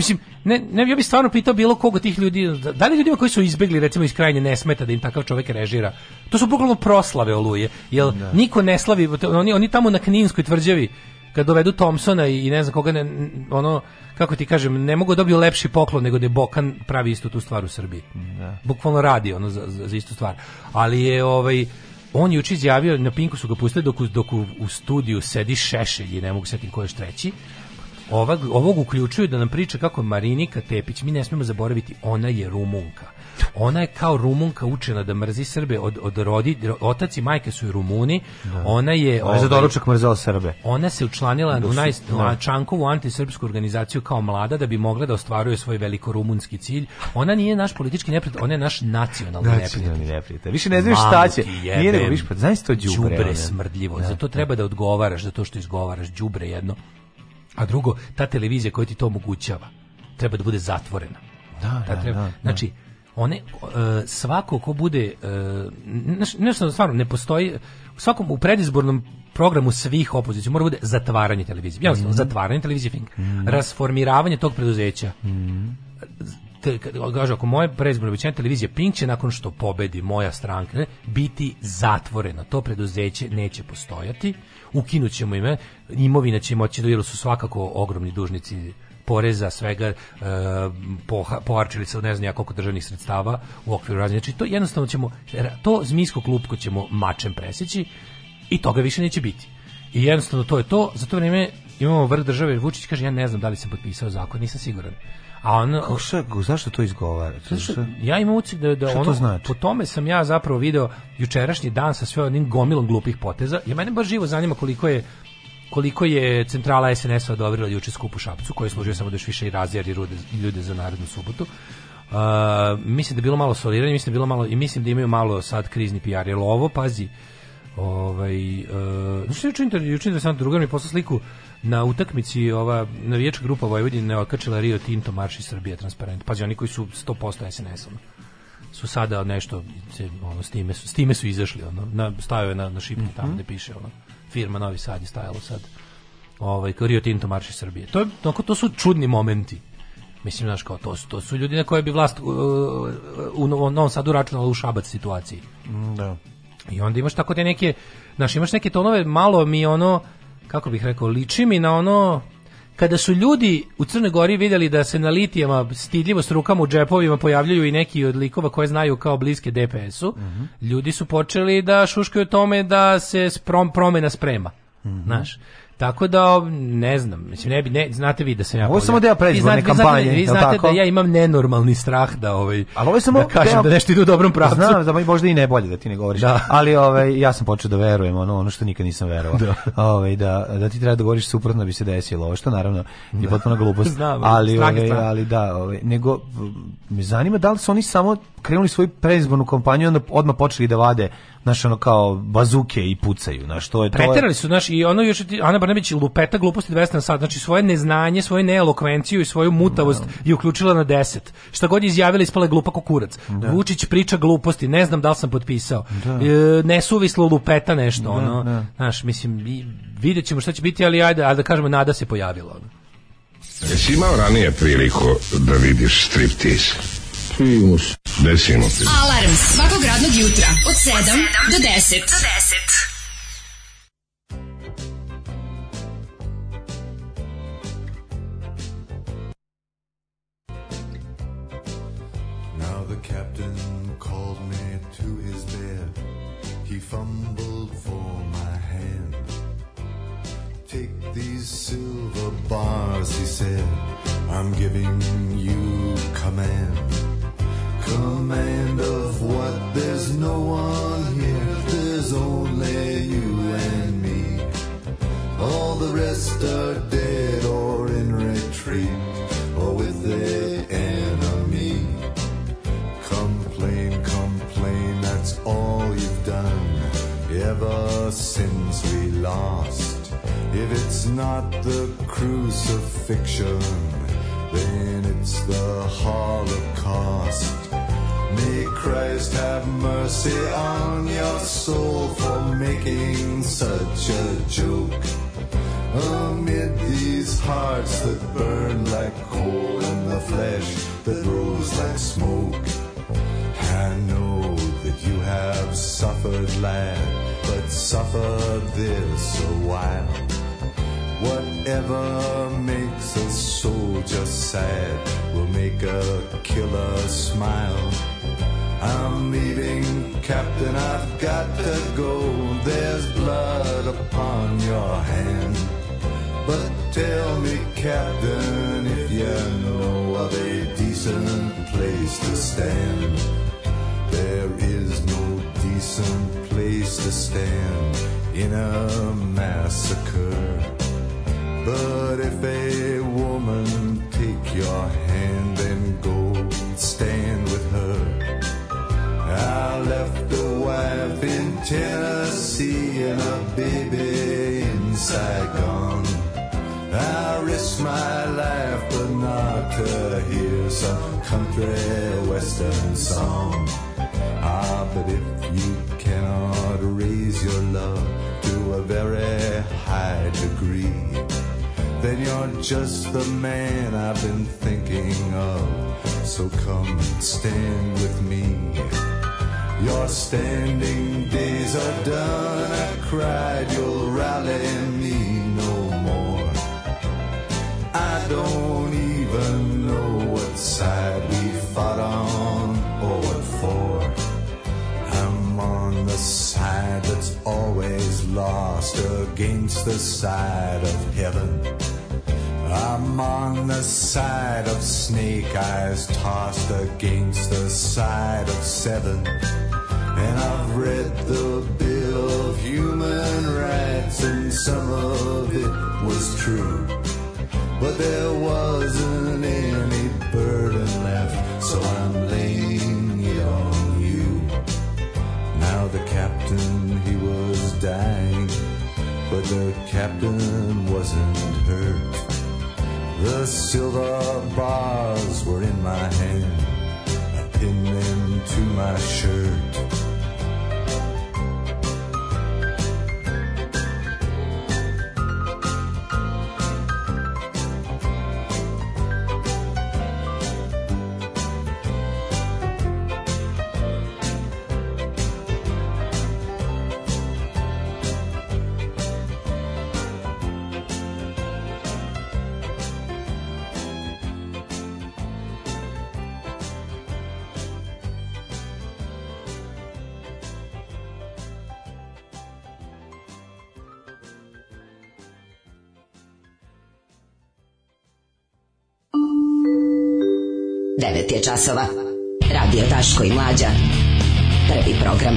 Mislim, ne, ne, ja bih stvarno pitao bilo koga tih ljudi, da da li ljudima koji su izbegli recimo iz krajnje ne da im takav čovjek režira. To su bukvalno proslave oluje, jel da. niko ne slavi, oni, oni tamo na Kninskoj tvrđavi kad dovedu Thompsona i ne znam koga ne, ono kako ti kažem ne mogu da dobiju lepši poklon nego da je Bokan pravi istu tu stvar u Srbiji. Da. Bukvalno radi ono za, za, istu stvar. Ali je ovaj on juče izjavio na Pinku su ga pustili dok, dok u, u, studiju sedi Šešelj i ne mogu da setim ko je treći ovog, ovog uključuju da nam priča kako Marinika Tepić, mi ne smemo zaboraviti, ona je Rumunka. Ona je kao Rumunka učena da mrzi Srbe od, od rodi, otac i majka su i Rumuni. Da. Ona je... Ona je za ovaj, doručak mrzela Srbe. Ona se učlanila u naj, da. Čankovu antisrpsku organizaciju kao mlada da bi mogla da ostvaruje svoj veliko rumunski cilj. Ona nije naš politički neprijatelj, ona je naš nacionalni neprijatelj. Nacionalni neprijatelj. Više ne znaš šta će. Nije nego više, pa znaš to đubre. Đubre smrdljivo. Da. Zato da. treba da odgovaraš za to što izgovaraš đubre jedno a drugo, ta televizija koja ti to omogućava treba da bude zatvorena. Da, da, treba, da, da. Znači, one e, svako ko bude e, nešto stvarno ne postoji u svakom u predizbornom programu svih opozicija mora bude zatvaranje televizije. Ja mm -hmm. zatvaranje televizije, mm. rasformiravanje tog preduzeća. Mm. Te, kaže, ako moje predizborno obećanje televizije Pink će nakon što pobedi moja stranka ne, biti zatvorena, to preduzeće neće postojati ukinućemo im, e, imovina će moći da jer su svakako ogromni dužnici poreza, svega, e, poha, poharčili se, ne znam ja koliko državnih sredstava u okviru razne. Znači, to jednostavno ćemo, to zmijsko klupko ćemo mačem preseći i toga više neće biti. I jednostavno to je to, za to vreme imamo vrh države, Vučić kaže, ja ne znam da li sam potpisao zakon, nisam siguran. A on šta, zašto to izgovara? Zašto, ja imam utisak da da ono znači? po tome sam ja zapravo video jučerašnji dan sa sve onim gomilom glupih poteza. Ja mene baš živo zanima koliko je koliko je centrala SNS-a odobrila juče skupu Šapcu, koji je služio samo da još više i razjeri ljude za narodnu subotu. Uh, mislim da je bilo malo soliranje, mislim da bilo malo i mislim da imaju malo sad krizni PR, jer ovo, pazi, ovaj, uh, znači, juče juče interesantno, druga mi posla sliku, na utakmici ova navijačka grupa Vojvodine okačila Rio Tinto marš iz Srbije transparent. Pazi, oni koji su 100% SNS ono, su sada nešto ono, s, time su, s time su izašli ono, na, stavio je na, na šipke mm -hmm. tamo gde piše ono, firma Novi Sad je stajalo sad ovaj, Rio Tinto marš iz Srbije to, to, to su čudni momenti Mislim, znaš, kao to su, to su ljudi na koje bi vlast uh, u, u Novom Sadu računala u šabac situaciji. Mm, da. I onda imaš tako te neke, znaš, imaš neke tonove, malo mi ono, kako bih rekao, liči mi na ono kada su ljudi u Crnoj Gori vidjeli da se na litijama stidljivo s rukama u džepovima pojavljuju i neki od likova koje znaju kao bliske DPS-u, mm -hmm. ljudi su počeli da šuškaju tome da se sprom, promena sprema. Mm -hmm. Znaš, Tako da ne znam, mislim ne bi ne znate vi da sam ja. Ovo samo deo predizborne kampanje, da- vi znate, tako? da ja imam nenormalni strah da ovaj Ali ovo je samo da kažem deo... da nešto ide u dobrom pravcu. Znam, da možda i ne bolje da ti ne govoriš. Da. Ali ovaj ja sam počeo da verujem ono ono što nikad nisam verovao. Da. Ovaj da da ti treba da govoriš suprotno da bi se desilo. Ovo što naravno je da. potpuna glupost. (laughs) Znam, ovaj, ali strah, ovaj, strah. ali da, ovaj nego me zanima da li su oni samo krenuli svoju predizbornu kampanju onda odmah počeli da vade znaš, ono kao bazuke i pucaju, znaš, što je... To Preterali su, znaš, i ono još, Ana Brnebić, lupeta gluposti 200 na sat, znači svoje neznanje, svoju neelokvenciju i svoju mutavost no. Da. je uključila na 10. Šta god je izjavila, ispala je glupa kukurac. Da. Vučić priča gluposti, ne znam da li sam potpisao. Da. E, nesuvislo lupeta nešto, da, ono, da. znaš, mislim, vidjet ćemo šta će biti, ali ajde, al da kažemo, nada se pojavila. Ono. Jesi imao ranije priliku da vidiš striptease? Desimo se. Desimo se. Alarm svakog radnog jutra od 7 do 10. Do 10. fumbled for my hand. Take these silver bars, he said. I'm giving you command. command of what there's no one here, there's only you and me. All the rest are dead or in retreat or with the enemy. Complain, complain, that's all you've done ever since we lost. If it's not the crucifixion, then it's the Holocaust. May Christ have mercy on your soul for making such a joke. Amid these hearts that burn like coal and the flesh that rolls like smoke. I know that you have suffered, lad, but suffer this a while. Whatever makes a soldier sad will make a killer smile. I'm leaving, Captain, I've got to go. There's blood upon your hand. But tell me, Captain, if you know of a decent place to stand. There is no decent place to stand in a massacre. But if a woman take your hand and go stand with her, I left a wife in Tennessee and a baby in Saigon. I risked my life, but not to hear some country western song. Ah, but if you cannot raise your love to a very high degree then you're just the man I've been thinking of. So come and stand with me. Your standing days are done. I cried, you'll rally me no more. I don't even know what side that's always lost against the side of heaven. I'm on the side of snake eyes, tossed against the side of seven. And I've read the Bill of Human Rights, and some of it was true. But there wasn't any burden left, so I'm laying it on you. Now the captain captain, he was dying, but the captain wasn't hurt. The silver bars were in my hand, I pinned them to my shirt. časova. Radio Taško i Mlađa. Prvi program.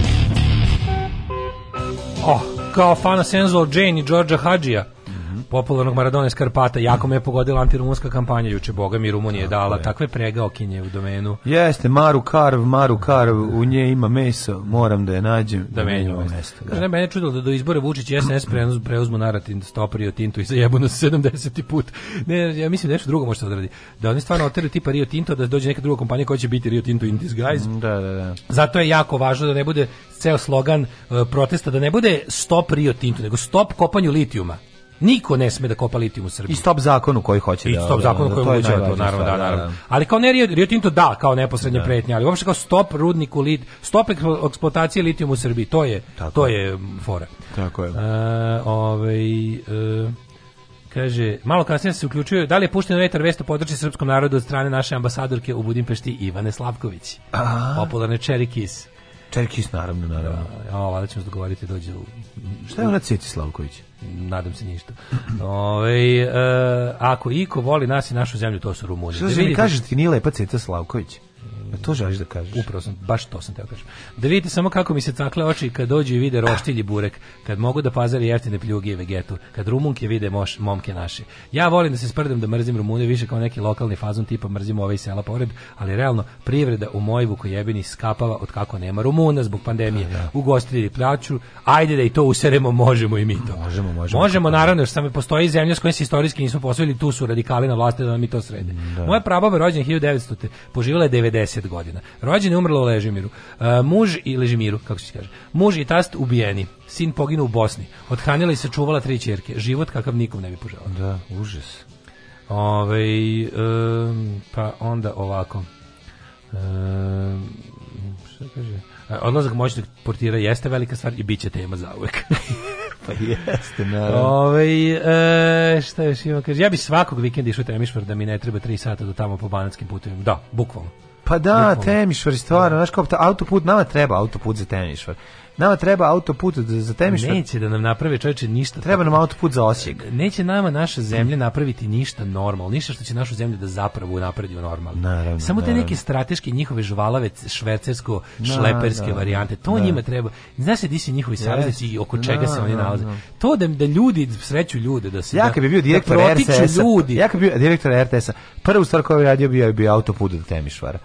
Oh, kao fana Senzual Jane i Đorđa Hadžija. -huh. popularnog Maradona Skarpata. Jako me je pogodila antirumunska kampanja juče. Boga mi Rumunija dala je. takve pregaokinje u domenu. Jeste, Maru Karv, Maru Karv, u nje ima meso, moram da je nađem. Da, da menjamo mesto. Kaže, da. da. mene čudilo da do izbore Vučić i SNS preuzmu narativ da Stop Rio Tinto i zajebu nas 70. put. Ne, ja mislim da nešto drugo može se odradi. Da oni stvarno otere tipa Rio Tinto, da dođe neka druga kompanija koja će biti Rio Tinto in disguise. Da, da, da. Zato je jako važno da ne bude ceo slogan uh, protesta, da ne bude stop Rio Tinto, nego stop kopanju litijuma. Niko ne sme da kopa litijum u Srbiji. I stop zakonu koji hoće I da... I stop da, zakonu da, koji omogućava to, naravno, da, da, naravno. Da, da. Ali kao ne Rio, Rio Tinto da, kao neposrednje da. pretnje, ali uopšte kao stop rudniku lit, stop eksploatacije litijuma u Srbiji, to je, Tako. to je fora. Tako je. Uh, ovaj, e, Kaže, malo kasnije se uključuje, da li je pušteno vetar vesto podrči srpskom narodu od strane naše ambasadorke u Budimpešti Ivane Slavković. Aha. Popularne Čerikis. Čerikis, naravno, naravno. Ja, valjda ćemo se dogovoriti da dođe u... Šta je ona Ceti Slavković? nadam se ništa. Ove, e, ako Iko voli nas i našu zemlju, to su Rumuni. Što da mi kažeš ti nije lepa Ceca Slavković? E, to želiš da kažeš. Upravo sam, baš to sam teo da kažem. Da vidite samo kako mi se takle oči kad dođu i vide roštilji burek, kad mogu da pazari jeftine pljuge i vegetu, kad rumunke vide moš, momke naše. Ja volim da se sprdem da mrzim Rumune više kao neki lokalni fazon tipa mrzim ove ovaj sela pored, ali realno privreda u mojoj vukojebini skapava od kako nema Rumuna zbog pandemije. Da, da. Ugostitelji plaću, ajde da i to useremo, možemo i mi to. Možemo, možemo. Možemo naravno, jer samo postoji zemlja s kojom se istorijski nismo posvojili, tu su radikali na vlasti da nam mi to srede. Da. Moja prababa rođena 1900. poživjela je 90 30 godina. Rođen je umrlo u Ležimiru. Uh, muž i Ležimiru, kako se kaže. Muž i tast ubijeni. Sin poginuo u Bosni. Odhanila i sačuvala tri ćerke. Život kakav nikom ne bi poželao. Da, užas. Ove, um, pa onda ovako. Um, šta kaže? E, odlazak moćnog portira jeste velika stvar i bit će tema za uvek. (laughs) pa jeste, naravno. Ove, e, šta još ima? Kaže, ja bi svakog vikenda išao u Temišvar da mi ne treba 3 sata do da tamo po banatskim putovima. Da, bukvalno. Pa da, Temišvar, stvarno, znaš kao, autoput, nama treba autoput za Temišvar. Nama treba autoput za temiš. Neće da nam naprave čoveče ništa. Treba nam autoput za Osijek. Neće nama naša zemlja napraviti ništa normalno, ništa što će našu zemlju da zapravo napravi u normalno. Naravno, Samo te naravno. neke strateške njihove žvalave švercersko da. šleperske varijante. To da. njima treba. Znaš se di se njihovi saveznici i oko čega da, se oni da, nalaze. Da. To da, da ljudi sreću ljude da se Ja kad bi bio direktor RTS-a, ja kad bi bio direktor RTS-a, prvu stvar koju radio bio je bio autoput do Temišvara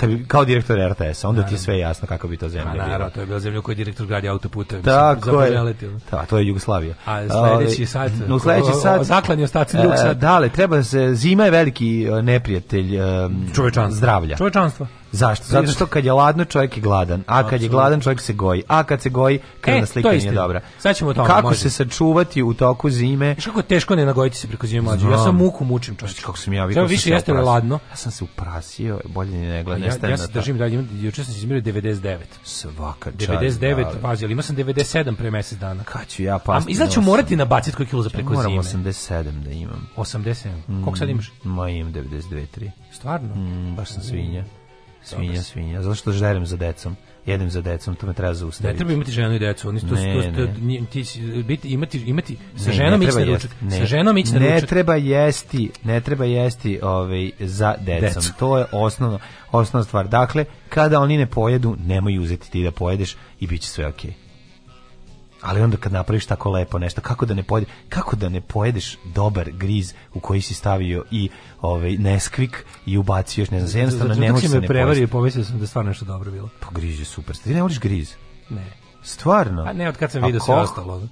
kad bi, kao direktor RTS-a, onda ti sve jasno kako bi to pa zemlja bila. Naravno, to je bila zemlja u kojoj direktor gradi autoputeve. Tako je. Ta, da, to je Jugoslavija. A sledeći sat, no, sledeći sat, zaklanje ostaci drugog e, sat. Dale, treba se, zima je veliki e, neprijatelj e, čovečanstva. zdravlja. Čovečanstva. Zašto? Zato što kad je ladno čovjek je gladan, a kad je gladan čovjek se goji, a kad se goji krvna e, slika nije dobra. Sad ćemo o tome, Kako može. se sačuvati u toku zime? Znaš kako je teško ne nagojiti se preko zime mlađe. Ja sam muku mučim čovjek. Znači kako sam ja vikao. više jeste ladno. Ja sam se uprasio, bolje ni ne gledam. Ja, ja se držim dalje, juče sam se izmerio 99. Svaka čast. 99, da, da. pazi, ali imao sam 97 pre mjesec dana. Kad ću ja pa? I znači ću morati nabaciti koji kilo za preko zime. Moram 87 da imam. 87. Koliko sad mm, imaš? Ma imam 92, 3. Stvarno? Mm, baš sam svinja. Svinja, svinja. Zato što žerem za decom. Jedem za decom, to me treba zaustaviti. Ne treba imati ženu i decu, oni to ne, to, to, ne. ti biti imati imati sa ženom ići na ručak, sa ženom ići na ručak. Ne treba jesti, ne treba jesti ovaj za decom. Deco. To je osnovno, osnovna stvar. Dakle, kada oni ne pojedu, nemoj uzeti ti da pojedeš i biće sve okej. Okay. Ali onda kad napraviš tako lepo nešto, kako da ne pojede, kako da ne pojedeš dobar griz u koji si stavio i ovaj Nesquik i ubacio ne znam, jednostavno ne možeš se ne prevario i pomislio sam da stvarno nešto dobro bilo. Pa griz je super. Ti ne voliš griz? Ne. Stvarno? A pa ne, od kad sam pa video sve ostalo.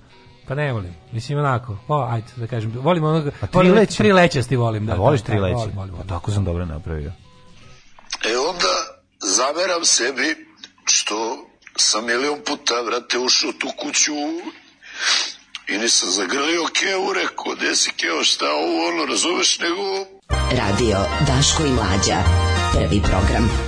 Pa ne volim. Mislim onako. Pa ajde da kažem, volim onog pa tri leća. Tri lećasti volim, da. A voliš da, tri da, leća? Pa tako sam dobro napravio. E onda zaveram sebi što sam milion puta, vrate, ušao tu kuću i nisam zagrlio Keo, rekao, gde si Keo, šta ovo, ono, razumeš, nego... Radio Daško i Mlađa, prvi program.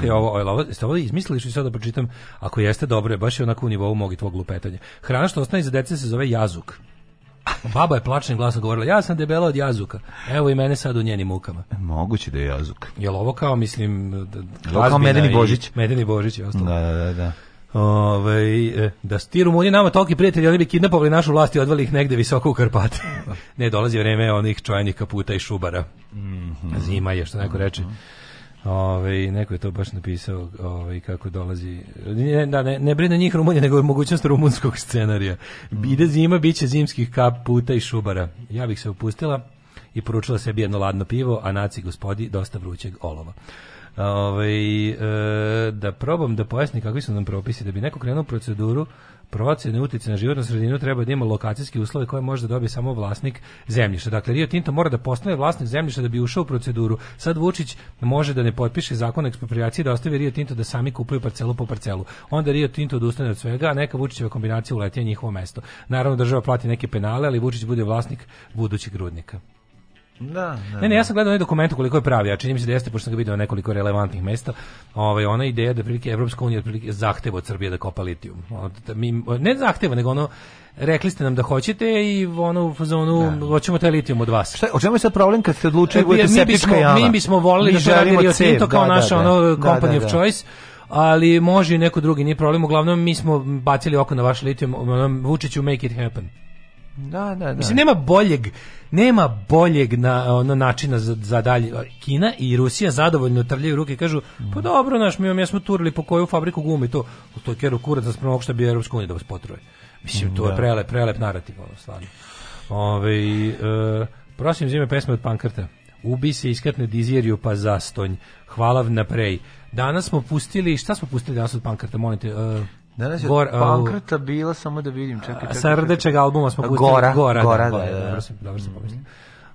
čekaj, ovo, ovo, ste ovo izmislili što sad da pročitam? Ako jeste, dobro je, baš je onako u nivou mog i tvog lupetanja. Hrana što ostane za dece se zove jazuk. (laughs) Baba je plačnim glasom govorila, ja sam debela od jazuka. Evo i mene sad u njenim mukama. E, moguće da je jazuk. Jel ovo kao, mislim, ovo kao Medeni Božić? Medeni Božić i ostalo. Da, da, da. da. Ove, ovaj, da ti Rumuni nama toliki prijatelji, oni bi kidnapovali našu vlast i odveli ih negde visoko u Karpat. (laughs) ne, dolazi vreme onih čojenih kaputa i šubara. Mm -hmm. Zima je, što neko reče. Mm -hmm. Ove, neko je to baš napisao ove, kako dolazi ne, da, ne, ne brine njih Rumunija nego mogućnost rumunskog scenarija mm. ide zima, bit će zimskih kaputa i šubara ja bih se opustila i poručila sebi jedno ladno pivo a naci gospodi dosta vrućeg olova Ovaj, e, da probam da pojasnim kakvi su nam propisi. Da bi neko krenuo proceduru procene utjecaja na životnu sredinu treba da ima lokacijske uslove koje može da dobije samo vlasnik zemljišta. Dakle, Rio Tinto mora da postane vlasnik zemljišta da bi ušao u proceduru. Sad Vučić može da ne potpiše zakon ekspropriacije da ostavi Rio Tinto da sami kupuju parcelu po parcelu. Onda Rio Tinto odustane od svega, a neka Vučićeva kombinacija uleti na njihovo mesto. Naravno, država plati neke penale, ali Vučić bude vlasnik budućeg rudnika. Da, da, ne, ne, ja da. sam gledao onaj dokument koliko je pravi, a čini mi se da jeste, pošto sam ga vidio na nekoliko relevantnih mesta, ovaj, ona ideja da prilike Evropska unija prilike zahteva od Srbije da kopa litijum. Ono, da mi, ne zahteva, nego ono, rekli ste nam da hoćete i ono u fazonu da. hoćemo taj litijum od vas. Šta, o čemu je sad problem kad ste odlučili e, da budete mi bismo, jama. Mi bismo volili mi da radi Rio Tinto kao da, naša da, da. ono company da, of choice, ali može i neko drugi, nije problem. Uglavnom, mi smo bacili oko na vaš litijum, Vučiću make it happen. Da, da, da. Mislim, nema boljeg, nema boljeg na, ono, načina za, za dalje. Kina i Rusija zadovoljno trljaju ruke i kažu, pa mm. dobro, naš, mi vam jesmo turili po koju fabriku gume to. U to je kurac da spremog što bi Europska unija da vas potroje. Mislim, to da. je prelep, prelep narativ, ono, stvarno. Ove, e, prosim zime pesme od Pankrta. Ubi se iskatne dizjeriju pa zastonj. Hvala naprej. Danas smo pustili, šta smo pustili danas od Pankrta, molite? E, Danas je Gor, Pankrata bila, samo da vidim, čekaj, čekaj. Sa Rdečeg albuma smo pustili Gora, Gora, da, Gora, da, da, da, da, dobro sam, dobro sam pomislio.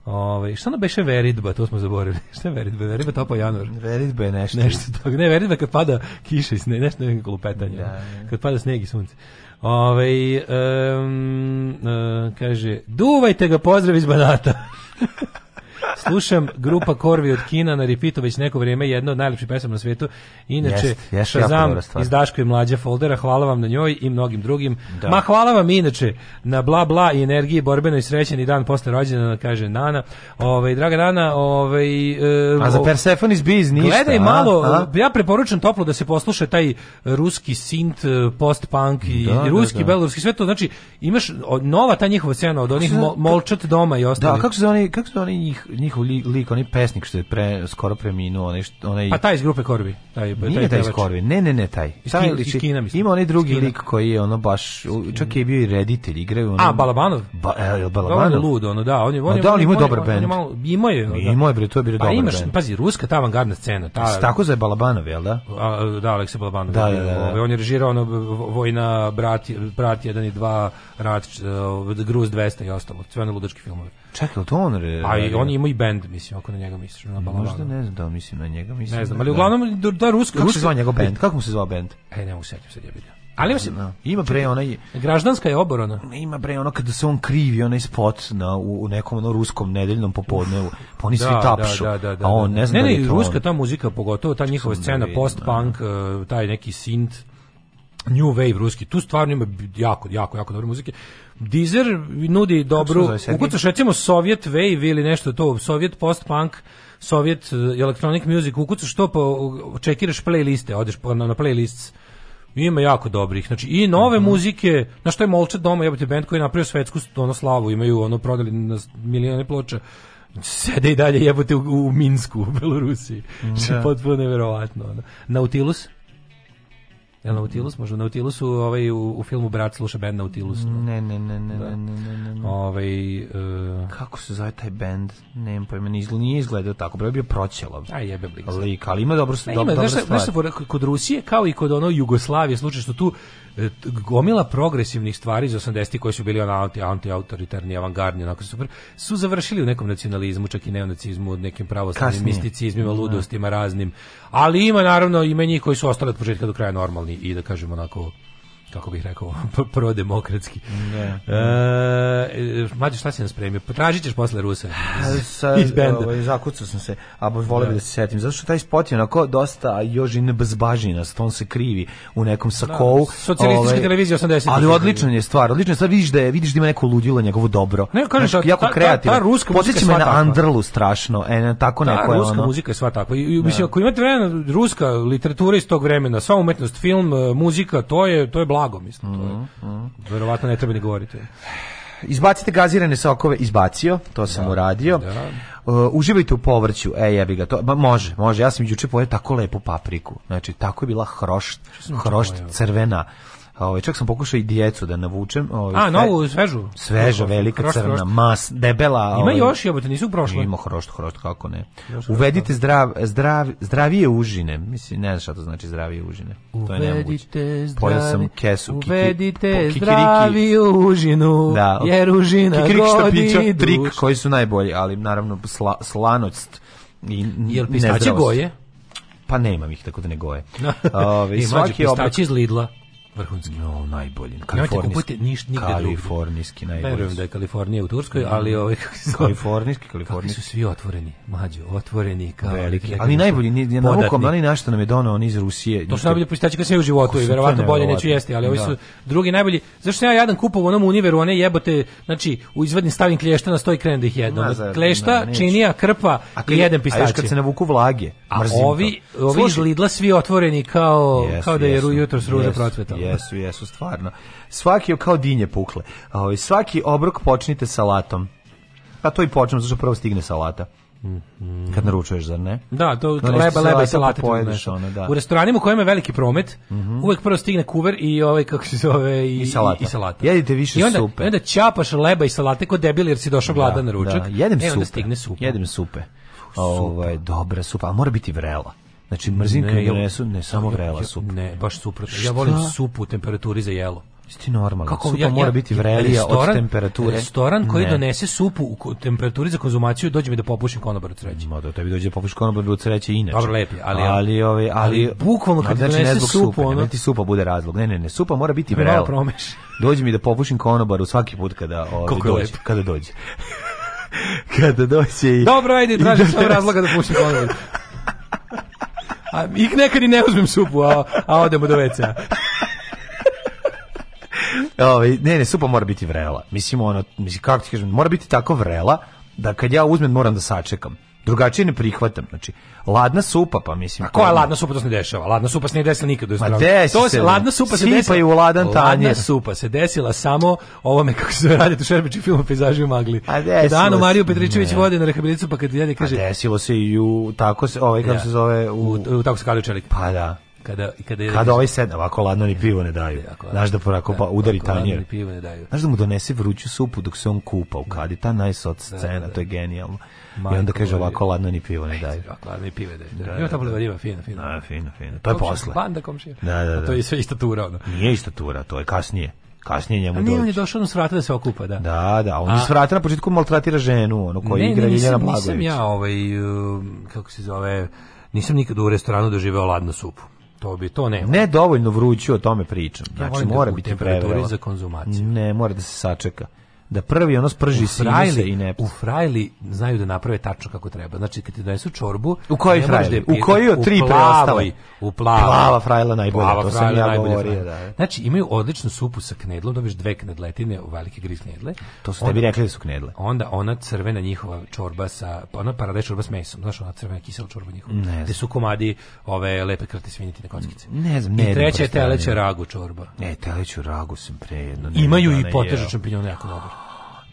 Ove, ovaj, šta ono beše veridba, to smo zaboravili. (laughs) šta je veridba? Veridba topa januar. Veridba je nešto. Nešto tog. Ne, veridba kad pada kiša i sne, nešto nekako lupetanje. Da, Kad pada sneg i sunce. Ove, ovaj, um, uh, kaže, duvajte ga, pozdrav iz Banata. (laughs) Slušam grupa Korvi od Kina na repeatu već neko vrijeme, jedna od najlepših pesama na svijetu. Inače, yes, Shazam iz Daško i Mlađa foldera, hvala vam na njoj i mnogim drugim. Da. Ma hvala vam inače na bla bla i energiji i srećeni dan posle rođendana, kaže Nana. Ovaj draga Nana, ovaj e, A za Persephone iz Biz ništa. Gledaj malo, a? ja preporučam toplo da se posluša taj ruski sint eh, post-punk i da, da ruski, da, beloruski, sve to znači imaš nova ta njihova scena od onih molčat doma i ostalo. Da, kako su oni kako su oni njih, njih njihov lik, onaj pesnik što je pre, skoro preminuo, onaj, onaj... Pa taj iz grupe Korvi. Taj, taj, Nije taj iz Korvi, ne, ne, ne, taj. Iz, taj liči, iz Kina, mislim. Ima onaj drugi lik koji je ono baš, čak je bio i reditelj, igraju ono... A, Balabanov? Ba, e, el, da, Balabanov? Da, ludo, ono, da. On je, on je, no, da, ali imao dobar band. Imao je, da. Imao je, bre, to je bilo pa dobar imaš, band. Pazi, ruska ta avangardna scena. Ta, tako za Balabanov, jel da? A, da, Aleksej Balabanov. Da, da, da, da. On je režirao ono Vojna, Brat, Brat 1 i 2, Rat, ovaj, Gruz 200 i ostalo. Sve one ludačke filmove. Čekaj, to on re... A i on ima i bend, mislim, ako na njega misliš. Na Balavanu. Možda ne znam da mislim na njega, mislim. Ne znam, da- ali da. uglavnom, da, da ruska... Kako se zvao njegov bend? Kako mu se zvao bend? E, ne mogu sad je bilo. Ali ima se, no, da. ima bre onaj građanska je oborona. Ima bre ono kada se on krivi onaj spot na u, u nekom ono ruskom nedeljnom popodnevu. Pa oni da, svi tapšu. Da, da, da, a on ne zna. Ne, ne, da je ruska on. ta muzika pogotovo ta njihova scena post punk, e, taj neki synth New Wave ruski, tu stvarno ima jako, jako, jako dobre muzike. Deezer nudi dobru, ukucaš recimo Soviet Wave ili nešto to, Soviet post-punk, Soviet e, electronic music, ukucaš to pa čekiraš playliste, odeš na, na playlists. Ima jako dobrih. Znači i nove mm -hmm. muzike, na što je Molča doma, jebote bend koji je napravio svetsku ono slavu, imaju ono prodali na milione ploča. Sede i dalje jebote u, u Minsku, u Belorusiji. Mhm, znači, da. Potpuno neverovatno. Nautilus? Jel Nautilus možda? Nautilus u, ovaj, u, u filmu Brat sluša band Nautilus. Ne, ne, ne, ne, da. ne, ne, ne, ne. Ovaj, uh, Kako se zove taj band? Nemam pojma, nije, izgledao, nije izgledao tako, bio je bio proćelav. A jebe blik. Lik, ali ima dobro, ne, ima, dobra znaš, stvar. Znaš, kod Rusije, kao i kod ono Jugoslavije, slučaj što tu e, gomila progresivnih stvari iz 80-ih koji su bili ona anti antiautoritarni, avangardni, onako super, su završili u nekom nacionalizmu, čak i neonacizmu, nekim pravoslavnim misticizmima, da. ludostima raznim. Ali ima naravno ima njih koji su ostali od početka do kraja normalni i da kažem onako kako bih rekao, (laughs) prodemokratski. Ne. E, e Mađo, šta si nas premio? Potražit ćeš posle Rusa Sa, iz benda. Ovaj, zakucao sam se, a volio da se da. setim. Zato što taj spot je onako dosta jožine i nebezbažinast, on se krivi u nekom da, sakovu. Da, socijalistička ovaj, televizija 80. Ali odlična je stvar, odlična je stvar, vidiš da, je, vidiš da ima neko ludilo njegovo dobro. Ne, kažeš, znači, jako kreativno. Ta, ta, ruska Podsjeći me na Andrlu strašno, e, na tako ta, da, neko je ruska ono. muzika je sva takva. I, i, mislim, ako imate vremena, ruska literatura iz tog vremena, sva umetnost, film, e, muzika, to je, to je blago blago, mislim. to je, mhm, mhm. verovatno ne treba ni govoriti. Izbacite gazirane sokove, izbacio, to sam da, uradio. Da. Uh, uživajte u povrću, e jebi ga to. Ba, može, može, ja sam juče pojeo tako lepu papriku. Znači, tako je bila hrošt, hrošt crvena. Ovaj čak sam pokušao i djecu da navučem, ovaj A, novu svežu. Sveža, velika hrošt, crvena, hrošt. mas, debela. Ima ovaj, još, jebote, nisu prošle. Ima hrošt, hrošt, kako ne. Hrošt, Uvedite zdrav, zdrav, zdravije užine. Mislim, ne znam šta to znači zdravije užine. Uvedite to je nemoguće. Pojel sam kesu. Uvedite kiki, zdraviju užinu, da, jer užina godi pića, trik koji su najbolji, ali naravno sla, slanost i jer pistaće goje? Pa nemam ih, tako da ne goje. (laughs) Ove, ovaj, I svaki pistaći iz Lidla. Vrhunski. No, najbolji. Kalifornijski. ništa nigde Kalifornijski najbolji. Verujem da je Kalifornija u Turskoj, mm. ali ovaj Kalifornijski, Kalifornijski. su svi otvoreni, mlađi, otvoreni kao veliki. ali najbolji ni rukom, ali našto nam je dono on iz Rusije. To što najbolje puštači kad sve u životu i verovatno bolje neću jesti, ali ovi su da. drugi najbolji. Zašto sam ja jadan kupao u onom univeru, one jebote, znači u izvedni stavim klješta na stoj krenu da ih jedno. Klešta, činija, krpa i jedan pistači. A kad se vuku vlage, A ovi, ovi iz Lidla svi otvoreni kao, kao da je jutro s ruža procvetala jesu, jesu, stvarno. Svaki, kao dinje pukle, ovaj, svaki obrok počnite salatom. Pa to i počnem, zato što prvo stigne salata. Mhm. Kad naručuješ, zar ne? Da, to no, leba, leba i salate pa pojedeš. Ono, da. U restoranima u kojima je veliki promet, mm -hmm. uvek prvo stigne kuver i ovaj, kako se zove, i, I, salata. i salata. Jedite više I onda, supe. I onda ćapaš leba i salate kod debil jer si došao da, gladan na ručak. Da. Jedem e, supe. Onda stigne supe. Jedem supe. Ovaj, dobra supa, a mora biti vrela. Znači mrzim ne, kad donesu ne samo vrela sup. Ne, baš suprotno. Ja volim supu u temperaturi za jelo. Isti normalno. Kako Supa ja, mora ja, biti vrelija od temperature. Restoran koji ne. donese supu u temperaturi za konzumaciju dođe mi da popušim konobar u treći. Ma da tebi dođe da popušiš konobar u treći inače. Dobro lepi, ali ali ovaj ali, ali bukvalno kad znači, donese supu, supe, ono... ne ti supa bude razlog. Ne, ne, ne, supa mora biti vrela. Malo promeš. (laughs) Dođe mi da popušim konobar u svaki put kada ovaj dođe, kada dođe. (laughs) kada dođe i Dobro, ajde, tražim samo razloga da pušim konobar. (laughs) A, I nekad i ne uzmem supu, a, a odemo do WC-a. (laughs) ne, ne, supa mora biti vrela. Mislim ono, mislim kako ti kažem, mora biti tako vrela da kad ja uzmem moram da sačekam drugačije ne prihvatam. Znači, ladna supa, pa mislim. A koja ladna supa to se ne dešava? Ladna supa se nije desila nikad u restoranu. To se ladna supa se desila. Sipaju u ladan tanje. Ladna supa se desila samo ovome (laughs) kako se radi u Šerbiću filmu Pejzaži u magli. A desilo Mariju Petričević vodi na rehabilitaciju pa kad djede pa kaže. A desilo se i u tako se ovaj kako ja, se zove u, u, u tako se kalio čelik. Pa da kada kada je kada ovaj sedne ovako ladno ni pivo ne daju znaš da porako da, pa udari tanjer pivo ne daju znaš da mu donese vruću supu dok se on kupa u kadi ta najsot da, scena da, to je genijalno Majko I onda kaže ovako ladno ni pivo ne daju. Ovako ladno ni pivo ne daju. Da, Ima ta bulevariva, fina, fina. Da, fina, da. fina. To je posle. Banda komšija. Da, da, da. to je sve istatura. Ono. Nije istatura, to je kasnije kasnije njemu dođe. on je došao na svrata da se okupa, da. Da, da, on je svrata na početku maltratira ženu, ono koji ne, igra Ljiljana Blagović. Ne, nisam ja ovaj, um, kako se zove, nisam nikad u restoranu doživeo ladnu supu. To bi to ne. Ne dovoljno vruću o tome pričam. Znači ja da mora da biti prevrelo. za konzumaciju. Ne, mora da se sačeka da prvi ono sprži sinuse i ne. U frajli znaju da naprave tačno kako treba. Znači kad ti donesu čorbu, u kojoj da frajli? Da u kojoj od tri preostale? U plava. Plava frajla najbolja, plava to sam ja govorio, da. Znači imaju odličnu supu sa knedlom, dobiješ dve knedletine, velike gris knedle. To su tebi rekli da su knedle. Onda ona crvena njihova čorba sa ona paradajz čorba s mesom, znači ona crvena kisela čorba njihova. Gde su komadi ove lepe krte svinjetine kockice. Ne znam, ne. I treća je teleće ragu čorba. Ne, teleću ragu sam prejedno. Imaju i potežu šampinjone jako dobro.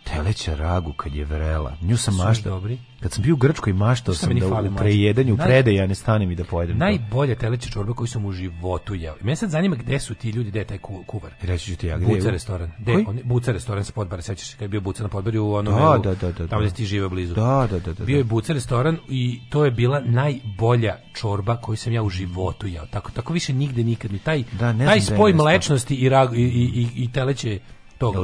Teleća ragu kad je vrela. Nju sam maštao. Dobri. Kad sam bio u Grčkoj maštao sam da u prejedanju, u ja ne stanem i da pojedem. Najbolje teleća čorba koju sam u životu jeo. I mene sad zanima gde su ti ljudi, gde je taj kuvar. Reći ću ti ja. Gde Buca je? restoran. Gde? On, Buca restoran sa podbara, sećaš se kad je bio Buca na podbaru u onom da, da, da, da, tamo da. gde ti žive blizu. Da, da, da, da, Bio je da. Buca restoran i to je bila najbolja čorba koju sam ja u životu jeo. Tako, tako više nigde nikad ni taj, da, ne taj spoj mlečnosti i, rag, i, i, i, i teleće tog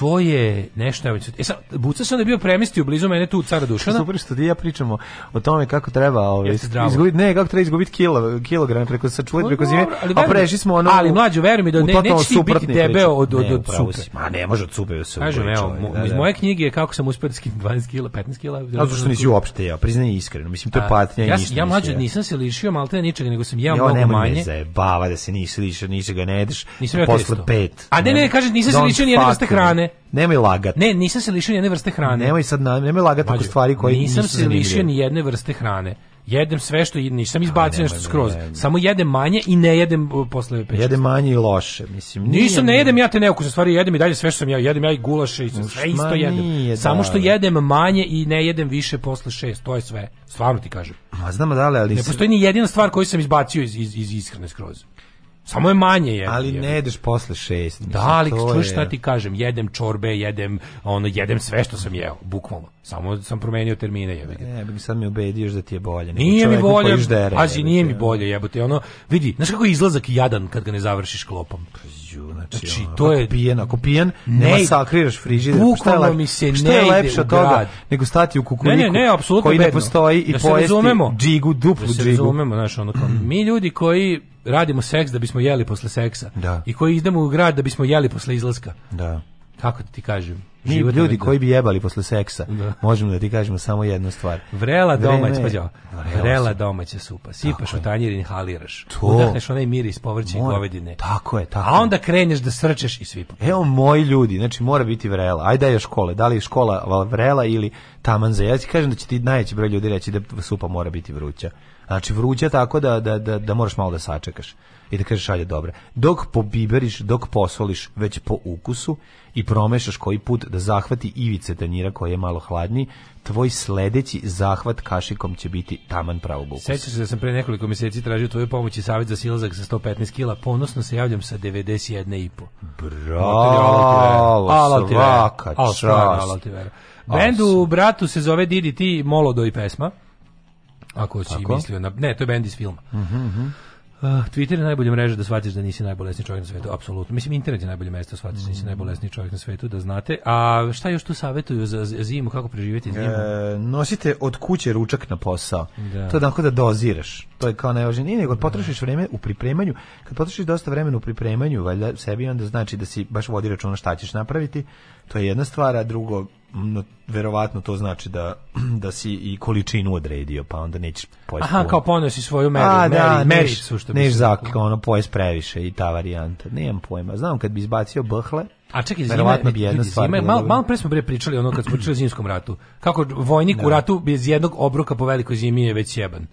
to je nešto evo e sad Buca se onda bio premestio blizu mene tu cara Dušana super što ti ja pričamo o tome kako treba ovaj izgubiti ne kako treba izgubiti kilo kilogram preko sačuvati preko zime a prešli smo ono ali mlađu veruj mi da ne neće biti debeo od od, od supe ma ne može od supe da se kažem evo da, iz da. moje knjige kako sam uspeo da 20 kg 15 kg zato što nisi uopšte ja priznaj iskreno mislim to je patnja ja, ja mlađu nisam se lišio malte ničega nego sam jeo mnogo manje zajebava da se nisi lišio ničega ne jedeš posle pet a ne ne kaže nisi se lišio ni jedne vrste hrane Nemoj lagat. Ne, nisam se lišio jedne vrste hrane. Nemoj sad, na, nemoj lagat oko stvari koje nisam se lišio ni jedne vrste hrane. Jedem sve što nisam izbacio nešto skroz. Ne, ne, ne. Samo jedem manje i ne jedem uh, posle pečenja. Jedem manje i loše, mislim. Nije, nisam ne jedem ja te neukusne stvari, jedem i dalje sve što sam ja, jedem ja i gulaše i sve isto jedem. Nije, Samo što da. jedem manje i ne jedem više posle šest, to je sve. Stvarno ti kažem. Ma znam da li, ali ne postoji ni jedina stvar koju sam izbacio iz iz iz ishrane skroz. Samo je manje je. Ali ne jedeš posle 6. da, ali čuješ šta ti kažem, jedem čorbe, jedem, ono, jedem sve što sam jeo, bukvalno. Samo sam promenio termine, jebote. Ne, bi sad mi ubedioš da ti je bolje. nego Nije mi bolje, ždere, pazi, nije mi bolje, jebote. Ono, vidi, znaš kako je izlazak jadan kad ga ne završiš klopom? Pa ju, znači, znači ono, to je pijen, ako pijen, ne, nema sakriraš frižider. Bukvalno šta mi se šta ne ide lepše toga nego stati u kukuriku. Ne, ne, ne, apsolutno koji ne postoji i da pojesti džigu, duplu da džigu. Razumemo, znaš, ono, kao, mi ljudi koji radimo seks da bismo jeli posle seksa da. i koji idemo u grad da bismo jeli posle izlaska. Da. Kako da ti kažem? Mi ljudi koji bi jebali posle seksa, da. možemo da ti kažemo samo jednu stvar. Vrela domaća, pađo, vrela domaća supa. Sipaš u tanjir i inhaliraš. To. Udahneš onaj miris povrća i govedine. Tako je, tako. A onda kreneš da srčeš i svi popili. Evo moji ljudi, znači mora biti vrela. Ajde je škole, da li je škola vrela ili taman za jeći, kažem da će ti najveći broj ljudi reći da supa mora biti vruća. Znači vruće tako da, da, da, da moraš malo da sačekaš i da kažeš ajde dobro. Dok pobiberiš, dok posoliš već po ukusu i promešaš koji put da zahvati ivice tanjira koji je malo hladniji, tvoj sledeći zahvat kašikom će biti taman pravog ukusa. Sećaš se da sam pre nekoliko meseci tražio tvoju pomoć i savjet za silazak za 115 kila, ponosno se javljam sa 91,5. Bravo, ala svaka čast. Bendu, bratu se zove Didi Ti, Molodo pesma ako si Tako? mislio na... Ne, to je bend iz filma. Uh mhm, -huh, mhm. uh Twitter je najbolja mreža da shvatiš da nisi najbolesniji čovjek na svetu, apsolutno. Mislim, internet je najbolje mesto da shvatiš da nisi mhm. najbolesniji čovjek na svetu, da znate. A šta još tu savjetuju za zimu, kako preživjeti e, zimu? E, nosite od kuće ručak na posao. Da. To je tako da doziraš. To je kao najvažnije. Nije nego da. potrošiš vreme u pripremanju. Kad potrošiš dosta vremena u pripremanju, valjda sebi onda znači da si baš vodi računa šta ćeš napraviti. To je jedna stvar, a drugo, no, verovatno to znači da (clears throat) da si i količinu odredio, pa onda nećeš pojesti. Aha, kao ponosi svoju meru, A, da, meri, da, mericu što bi. Neš zakl, ono pojes previše i ta varijanta. Nemam pojma. Znam kad bi izbacio bhle, a čekaj, verovatno bi jedna stvar. malo, malo pre smo bre pričali ono kad smo pričali o zimskom ratu. Kako vojnik da. u ratu bez jednog obroka po velikoj zimi je već jeban.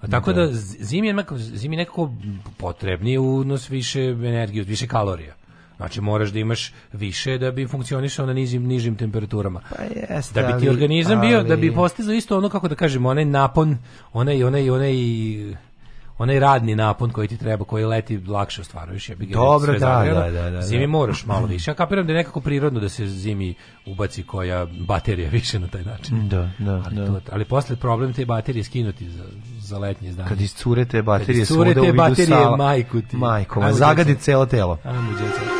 A tako da, da zimi je nekako, zimi nekako potrebni unos više energije, više kalorija. Znači moraš da imaš više da bi funkcionisao na nižim nižim temperaturama. Pa jeste, da bi ti ali, organizam bio ali... da bi postizao isto ono kako da kažemo, onaj napon, onaj onaj onaj onaj radni napon koji ti treba, koji leti lakše ostvaruješ. Ja bih Dobro, da, da, da, da, Zimi da. moraš malo više. Ja kapiram da je nekako prirodno da se zimi ubaci koja baterija (laughs) više na taj način. Da, da, ali, da. To, ali posle problem te baterije skinuti za, za letnje znanje. Kad iscure te baterije, Kad iscure te baterije, sala, majku ti. Majko, zagadi celo telo. Ajmo, djeca.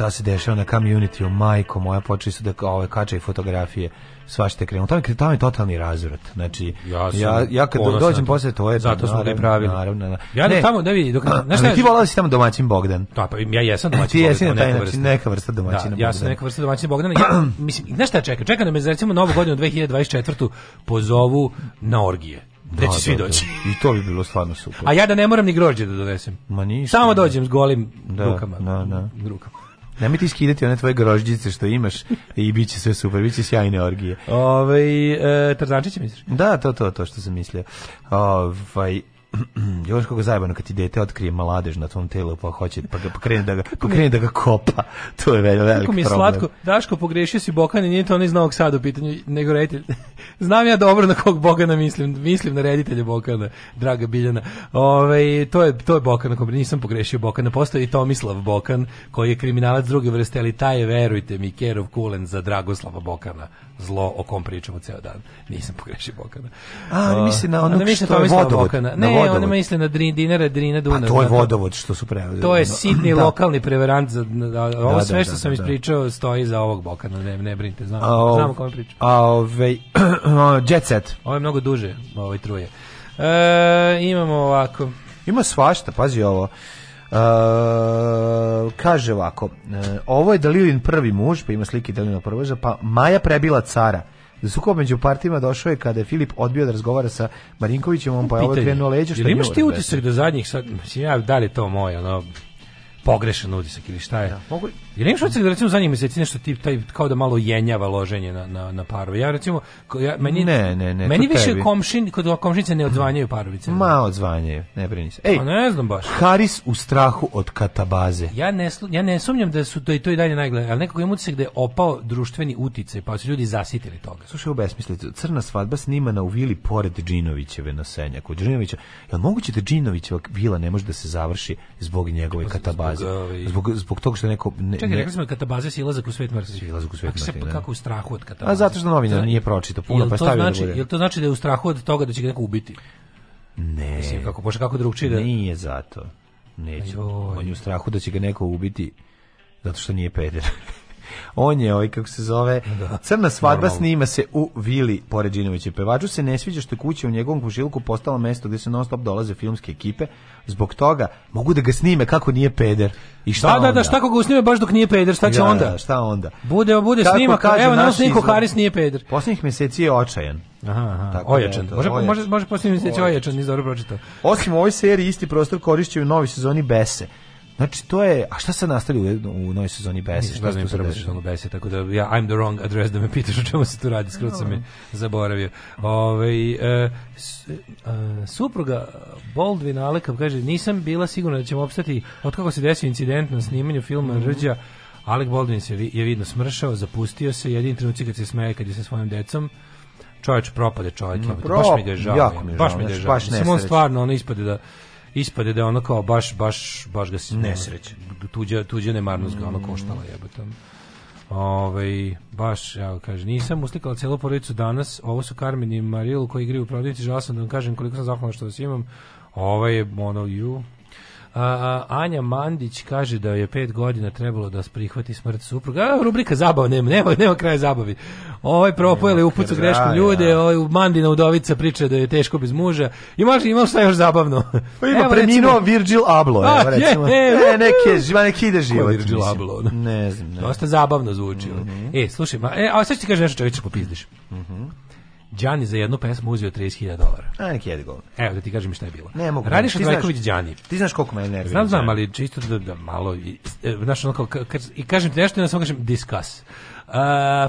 šta se dešava na community, majko moja, počeli su da ove, kačaju fotografije, svašta je krenuo. Tamo, tamo je totalni razvrat. Znači, ja, ja, ja kad dođem posle to je... Pa zato smo ga i pravili. Naravno, naravno. Da. Ja ne, tamo, ne da vidi, dok... (clears throat) Znaš šta, ti volao si tamo domaćin Bogdan. Da, pa ja jesam domaćin ti Bogdan. Ti jesi neka, znači vrsta. neka vrsta domaćina da, Bogdan. ja sam neka vrsta domaćina Bogdana. Ja, (clears throat) mislim, znaš šta čeka? Čeka da me, recimo, novu godinu 2024. pozovu na orgije. Da, da, da svi doći. I to bi bilo stvarno super. A ja da ne moram ni grožđe da donesem. Ma ništa. Samo dođem s golim rukama. Da, da. Rukama mi ti skidati one tvoje grožđice što imaš i bit će sve super, bit će sjajne orgije. Ove, ovaj, e, Tarzančiće misliš? Da, to, to, to što sam mislio. Ovaj, (clears throat) Još kako zajebano kad ti dete otkrije maladež na tvom telu pa hoće pa ga pokrene da ga pokrene da ga kopa. To je veliki veliki problem. mi je slatko. Daško pogrešio si Bokane, nije to onaj iz Novog Sada u pitanju, nego reditelj. (laughs) Znam ja dobro na kog Bogana mislim, mislim na reditelja Bokana, draga Biljana. Ove, ovaj, to je to je Bokana, ako nisam pogrešio Bokana, postoji Tomislav Bokan koji je kriminalac druge vrste, ali taj je verujte mi Kerov kulen za Dragoslava Bokana zlo o kom pričamo ceo dan. Nisam pogrešio Bokana. A, oni misli na ono što, misle, što je vodovod. Bokana. Ne, na vodovod. oni misle na drin, dinara Drina Dunav. Pa to je vodovod što su preveli. To je sitni (clears throat) da. lokalni prevarant. Za, da, ovo da, sve da, što da, sam da. ispričao stoji za ovog Bokana, ne, ne brinite, znam, a, znam o kome pričam. A ove, (clears throat) jet set. Ovo je mnogo duže, ovaj truje. E, imamo ovako. Ima svašta, pazi ovo. Uh, kaže ovako, uh, ovo je Dalilin prvi muž, pa ima slike Daliljina prvoža, pa Maja prebila cara. Sukob među partijima došao je kada je Filip odbio da razgovara sa Marinkovićem, on pa je ovo krenuo leđa. Što imaš ti utisak da zadnjih, sad, ja, da li to moj, ono, pogrešan utisak ili šta je? Ja, da, mogu, Jer nemaš ocenim da recimo zadnjih meseci nešto tip taj kao da malo jenjava loženje na, na, na parove. Ja recimo, ja, meni, ne, ne, ne, meni više komšin, kod komšinice ne odzvanjaju parovice. Ma odzvanjaju, ne brini se. Ej, A pa ne znam baš. Haris u strahu od katabaze. Ja ne, ja ne sumnjam da su to i to i dalje najgledali, ali nekako imam utisak da je opao društveni uticaj, pa su ljudi zasitili toga. Slušaj, u besmislicu, crna svadba snimana u vili pored Džinovićeve nosenja. Kod Džinovića, je li moguće da Džinovićeva vila ne može da se završi zbog njegove pa katabaze? Zbog, ovaj- zbog, zbog toga što neko ne, Čekaj, rekli smo da katabaze silazak u svet mrtvih. Silazak u svet mrtvih. Kako, da. kako u strahu od katabaze? A zato što novina nije pročitao puno, pa stavio da znači, da bude. Jel to znači da je u strahu od toga da će ga neko ubiti? Ne. Mislim, kako, pošto kako drugčije da... Nije zato. Neće. On je u strahu da će ga neko ubiti zato što nije peder on je ovaj kako se zove da. Crna svadba Normalno. snima se u Vili Poređinovića. Pevaču se ne sviđa što kuća u njegovom kušilku postala mesto gde se non stop dolaze filmske ekipe. Zbog toga mogu da ga snime kako nije peder. I šta da, onda? da, da, šta ga usnime baš dok nije peder, šta će da, onda? Da, šta onda? Bude, bude kako snima, kaže, evo nas Niko Haris nije peder. Poslednjih meseci je očajan. Aha, aha. Tako da, ojačan. može, može, može, može poslednjih meseci ojačan, nisam dobro pročitao. Osim u ovoj seriji isti prostor korišćaju u novoj sezoni Bese Znači to je, a šta se nastavi u, u novoj sezoni BS? Šta znam prvo sezonu BS, tako da ja I'm the wrong address da me pitaš o čemu se tu radi, skroz sam me zaboravio. Ovaj e, e, supruga Baldwin Alekam kaže nisam bila sigurna da ćemo opstati od kako se desio incident na snimanju filma mm -hmm. Rđa Alek Baldwin se je vidno smršao, zapustio se, jedini trenuci kad se smeje kad je sa svojim decom čovječ propade čovjek, no, baš mi ga je znači, žao, baš mi ga je žao, baš, baš, baš, baš, baš, baš, baš, baš, ispade da je ono kao baš, baš, baš ga se... Nesreće. Tuđa, tuđa nemarnost ga ono mm. koštala jebata. Ove, ovaj, baš, ja kažem, nisam uslikala celu porodicu danas, ovo su Carmen i Marilu koji igraju u prodavnici, žao sam da vam kažem koliko sam zahvalan što vas imam, ovo ovaj je ono, ju, A, Anja Mandić kaže da je pet godina trebalo da prihvati smrt supruga. A, rubrika zabava nema, nema, nema kraja zabavi. Ovaj propojeli upucu grešku ljude, ovaj Mandina udovica priča da je teško bez muža. Imaš imao šta još zabavno? Pa ima evo, preminuo recimo, Virgil Abloh, evo recimo. E, je, ne, neke, živa neki ide život. Virgil Abloh. Ne znam, ne. Dosta zabavno zvuči. Mm -hmm. E, slušaj, ma, e, a sad ti kažeš nešto čovječe popizdiš. Mhm. Mm Đani za jednu pesmu uzeo 30.000 dolara. A neki jedi govno. Evo da ti kažem šta je bilo. Ne mogu. Radiš od Rajković Đani. Ti znaš koliko me nervira. Znam, znam, ali čisto da, da malo, i, e, znaš, ono kao, i kažem ti nešto i onda samo kažem discuss. Uh,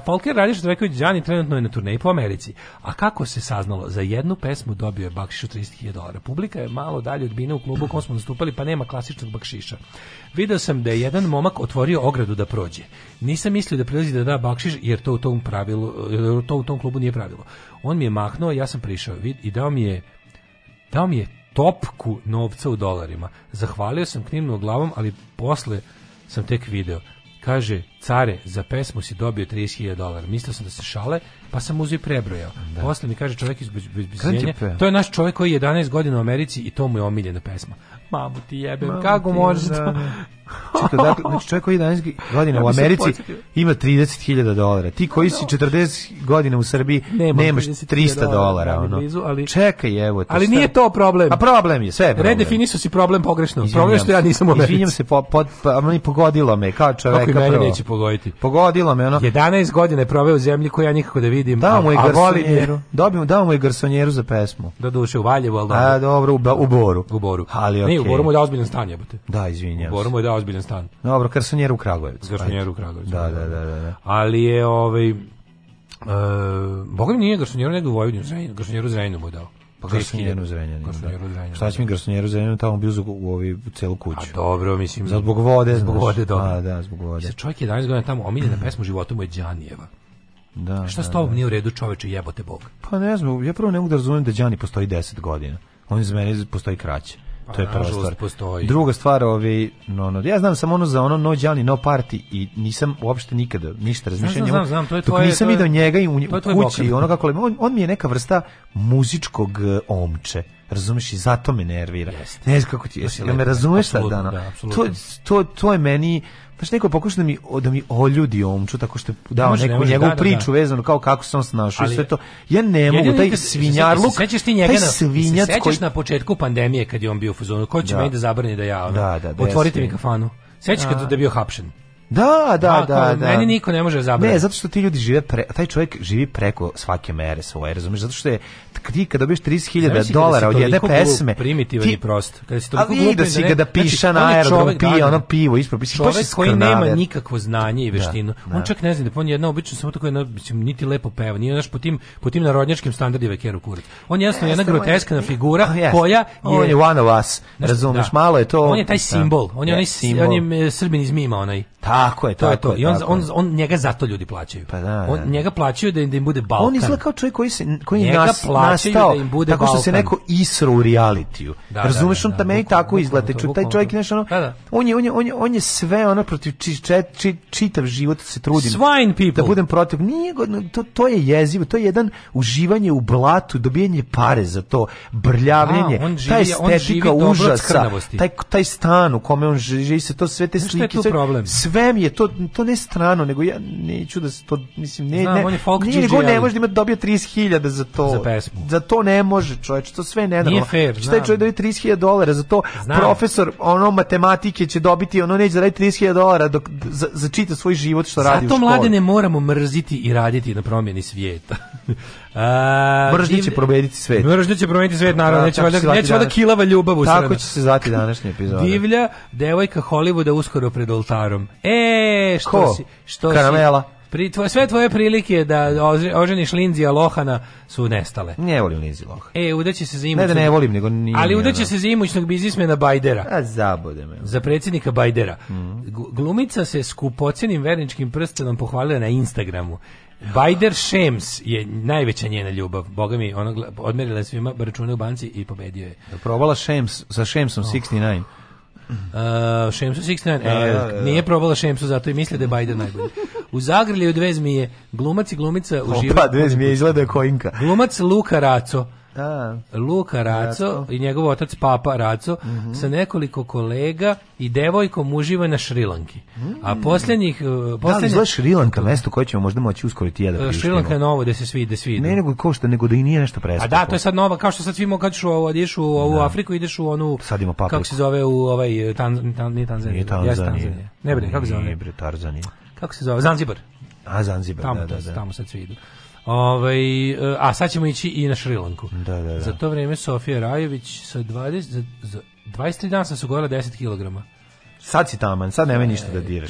Folker Radiš Trajković Đani trenutno je na turneji po Americi. A kako se saznalo, za jednu pesmu dobio je bakšiš od 30.000 dolara. Publika je malo dalje od bine u klubu u kom smo nastupali, pa nema klasičnog bakšiša. Video sam da je jedan momak otvorio ogradu da prođe. Nisam mislio da prilazi da da bakšiš, jer to u tom, pravilu, to u tom klubu nije pravilo on mi je mahnuo, ja sam prišao vid, i dao mi je dao mi je topku novca u dolarima. Zahvalio sam knimnuo glavom, ali posle sam tek video. Kaže, care, za pesmu si dobio 30.000 dolara. Mislio sam da se šale, pa sam uzio i prebrojao. Da. Posle mi kaže čovjek iz Bizbizenja, to je naš čovjek koji je 11 godina u Americi i to mu je omiljena pesma. Mamu ti jebem, Mamu kako ti možeš da, da... Čekaj, dakle, znači čovjek koji je 11 godina ja u Americi ima 30.000 dolara. Ti koji da, si 40 da. godina u Srbiji Nemam nemaš 300 dolara. Ono. Blizu, ali, Čekaj, evo. Te, ali šta? nije to problem. A problem je, sve je problem. Redefinisu si problem pogrešno. Izvinjam problem što ja nisam u Americi. Izvinjam se, po, pod, pa, pogodilo me kao čoveka. Kako i mene neće pogoditi. Pogodilo me ono. 11 godina je proveo u zemlji koju ja nikako da vidim. Dao mu je garsonjeru. Dobio dao mu je garsonjeru za pesmu. Do duše u Valjevu, al dobro. Da. A dobro, u, u Boru. U Boru. Ali okej. Okay. Ne, u Boru mu je dao ozbiljan stan, jebote. Da, izvinjavam. U Boru mu je dao ozbiljan stan. Dobro, garsonjeru u Kragujevcu. Garsonjeru u Kragujevcu. Da, da, da, da, da. Ali je ovaj Uh, Boga mi nije Garsonjeru negdje u Vojvodinu, Garsonjeru Zrejnu mu dao. Pa garsonjeru Zrenjaninu. Da. Šta će da. mi garsonjeru Zrenjaninu, tamo bi uzu u ovi celu kuću. A dobro, mislim. Zbog vode, zbog vode, dobro. A, da, zbog vode. Mislim, čovjek je danas godina tamo, omiljena pesma u životu mu je Đanijeva. Da, Šta da, s tobom da. nije u redu čoveče, jebote Bog? Pa ne znam, ja prvo ne mogu da razumijem da Đani postoji 10 godina. On za mene postoji kraće. Pa, to je prva stvar. Postoji. Druga stvar, ovaj, no, no, ja znam samo ono za ono No Gianni, No Party i nisam uopšte nikada ništa razmišljao njemu. Znam, znam, to je tvoje, nisam video njega i u, kući i ono kako on, on mi je neka vrsta muzičkog e, omče. Razumeš i zato me nervira. Yes. Ne znam kako ti, jesi, me razumeš sad dana? Da, to, to, to je meni Znaš, neko je pokušao da mi, da mi oljudi omču, tako što je dao može, neku njegovu da, priču da, da. vezano kao kako se on snašao sve to. Ja ne mogu, taj svinjarluk, se ti njega, taj svinjac se koji... na početku pandemije kad je on bio u fazonu, ko će da. meni da zabrani da ja, ono, da, da, da otvorite mi kafanu. Sećaš kad je bio hapšen? Da, da, A, da, da. Meni niko ne može zabrati. Ne, zato što ti ljudi žive pre, taj čovjek živi preko svake mere svoje, razumiješ? Zato što je ti kada dobiješ 30.000 dolara od jedne pesme, primitivan ti, i prost. Kada si toliko glup, da si ga da znači, piša znači, na aerodrom, pije da, ono pivo ispred, čovjek koji nema nikakvo znanje i da, veštinu. Da, da. On čak ne zna da on je jedna obično samo tako jedna, mislim, niti lepo peva, nije naš po tim po tim narodnjačkim standardima Keru Kurac. On je jasno jedna groteskna (laughs) figura koja on je one of us, razumeš, da. Malo je to. On je taj da. simbol, on je onaj simbol, on je eh, Srbin iz mima onaj. Ta Tako je, to tako je. I on, on, on, njega zato ljudi plaćaju. Pa da, da. njega plaćaju da im, da im bude Balkan. On izgleda kao čovjek koji, se, koji njega nas, da nastao da im bude tako što Balkan. se neko isru u realitiju. Da, da Razumeš, da, da, on da, meni tako izgleda. taj čovjek, znaš, ono, da, on, je, on, je, on, je, on je sve ono protiv či, či, či, čitav život se trudim. Swine people. Da budem protiv. Nije, to, to je jezivo, to je jedan uživanje u blatu, dobijanje pare za to, brljavljenje, A, on živi, taj estetika on živi užasa, taj, taj stan u kome on živi, se to sve te slike, sve, sve mi je to to ne strano, nego ja neću da se to mislim ne Znam, ne. On je folk nije, nego ne može da ima dobio 30.000 za to. Za pesmu. Za to ne može, čoveče, to sve ne Nije Šta je čovjek dobio 30.000 dolara za to? Znam. Profesor ono matematike će dobiti, ono neće zaraditi 30.000 dolara dok za, za čita svoj život što radi u Zato mlade ne moramo mrziti i raditi na promjeni svijeta. (laughs) A, mržnja će probediti svet. Mržnja će probediti svet, naravno. Neće valjda, neće valjda kilava ljubav u Tako srana. će se zvati današnji epizod. Divlja devojka Hollywooda uskoro pred oltarom. E, E, što Ko? si? Što Karamela. Si? Pri tvoje, sve tvoje prilike da oženiš Linzija Lohana su nestale. Ne volim Linzi Lohana. E, udaće se za imućnog... Ne da ne volim, nego nije... Ali udaće se za imućnog biznismena Bajdera. A zabode me. Za predsjednika Bajdera. Mm. Glumica se skupocenim verničkim prstenom pohvalila na Instagramu. Bajder Shems je najveća njena ljubav. Boga mi, ona odmerila je svima račune u banci i pobedio je. Probala Shems, sa Shemsom oh. 69. Uh, Šemsu 69. Da, e, da, da, da. nije probala Šemsu, zato i misle da je Biden najbolji. U Zagrlju dve zmije, glumac i glumica uživaju... Opa, dve zmije izgleda kojinka. Glumac Luka Raco Da. Luka Raco i njegov otac Papa Raco mm -hmm. sa nekoliko kolega i devojkom uživa na Šrilanki. Mm -hmm. A posljednjih... Poslednjih... Da li Šrilanka, mesto koje ćemo možda moći uskoro ti ja da e, Šrilanka je novo, da se svi ide, svi Ne, nego košta, nego da i nije nešto prestao. A da, to je sad nova, kao što sad svi mogu, kad u, ovu, ideš u ovu da. Afriku, ideš u onu... Sad ima papriku. Kako se zove u ovaj... E, tan, tan, nije Tanzanija. Nije Tanzanija. Ne bre, kako se zove? Ne bre, Tarzanija. Kako se zove? Zanzibar. A, Zanzibar, tamo, da, da, da. Tamo sad svi idu. Ove, ovaj, a sad ćemo ići i na Šrilanku. Da, da, da. Za to vrijeme Sofija Rajović sa 20, za, za 23 dana sam se ugojila 10 kg. Sad si taman, sad nemoj ništa da e, diraš.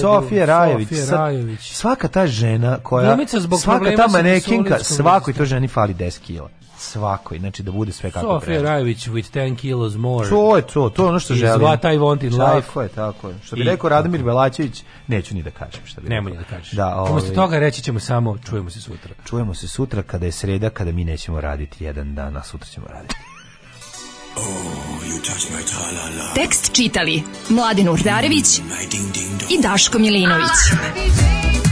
Sofija Rajović, Sofija Rajović. svaka ta žena koja, zbog svaka ta manekinka, svakoj to ženi fali 10 kg svakoj, znači da bude sve kako treba. Sofia Rajović with 10 kilos more. To je to, to je ono što želim. Is what I want in life. Tako je, tako je. Što bi I, rekao Radomir Belačević, neću ni da kažem šta bi. Nemoj da kažeš. Da, ovaj, Umesto toga reći ćemo samo čujemo se sutra. Čujemo se sutra kada je sreda, kada mi nećemo raditi jedan dan, a sutra ćemo raditi. Oh, you touch my -la -la. Tekst čitali Mladin Urdarević mm, i Daško Milinović. Ah,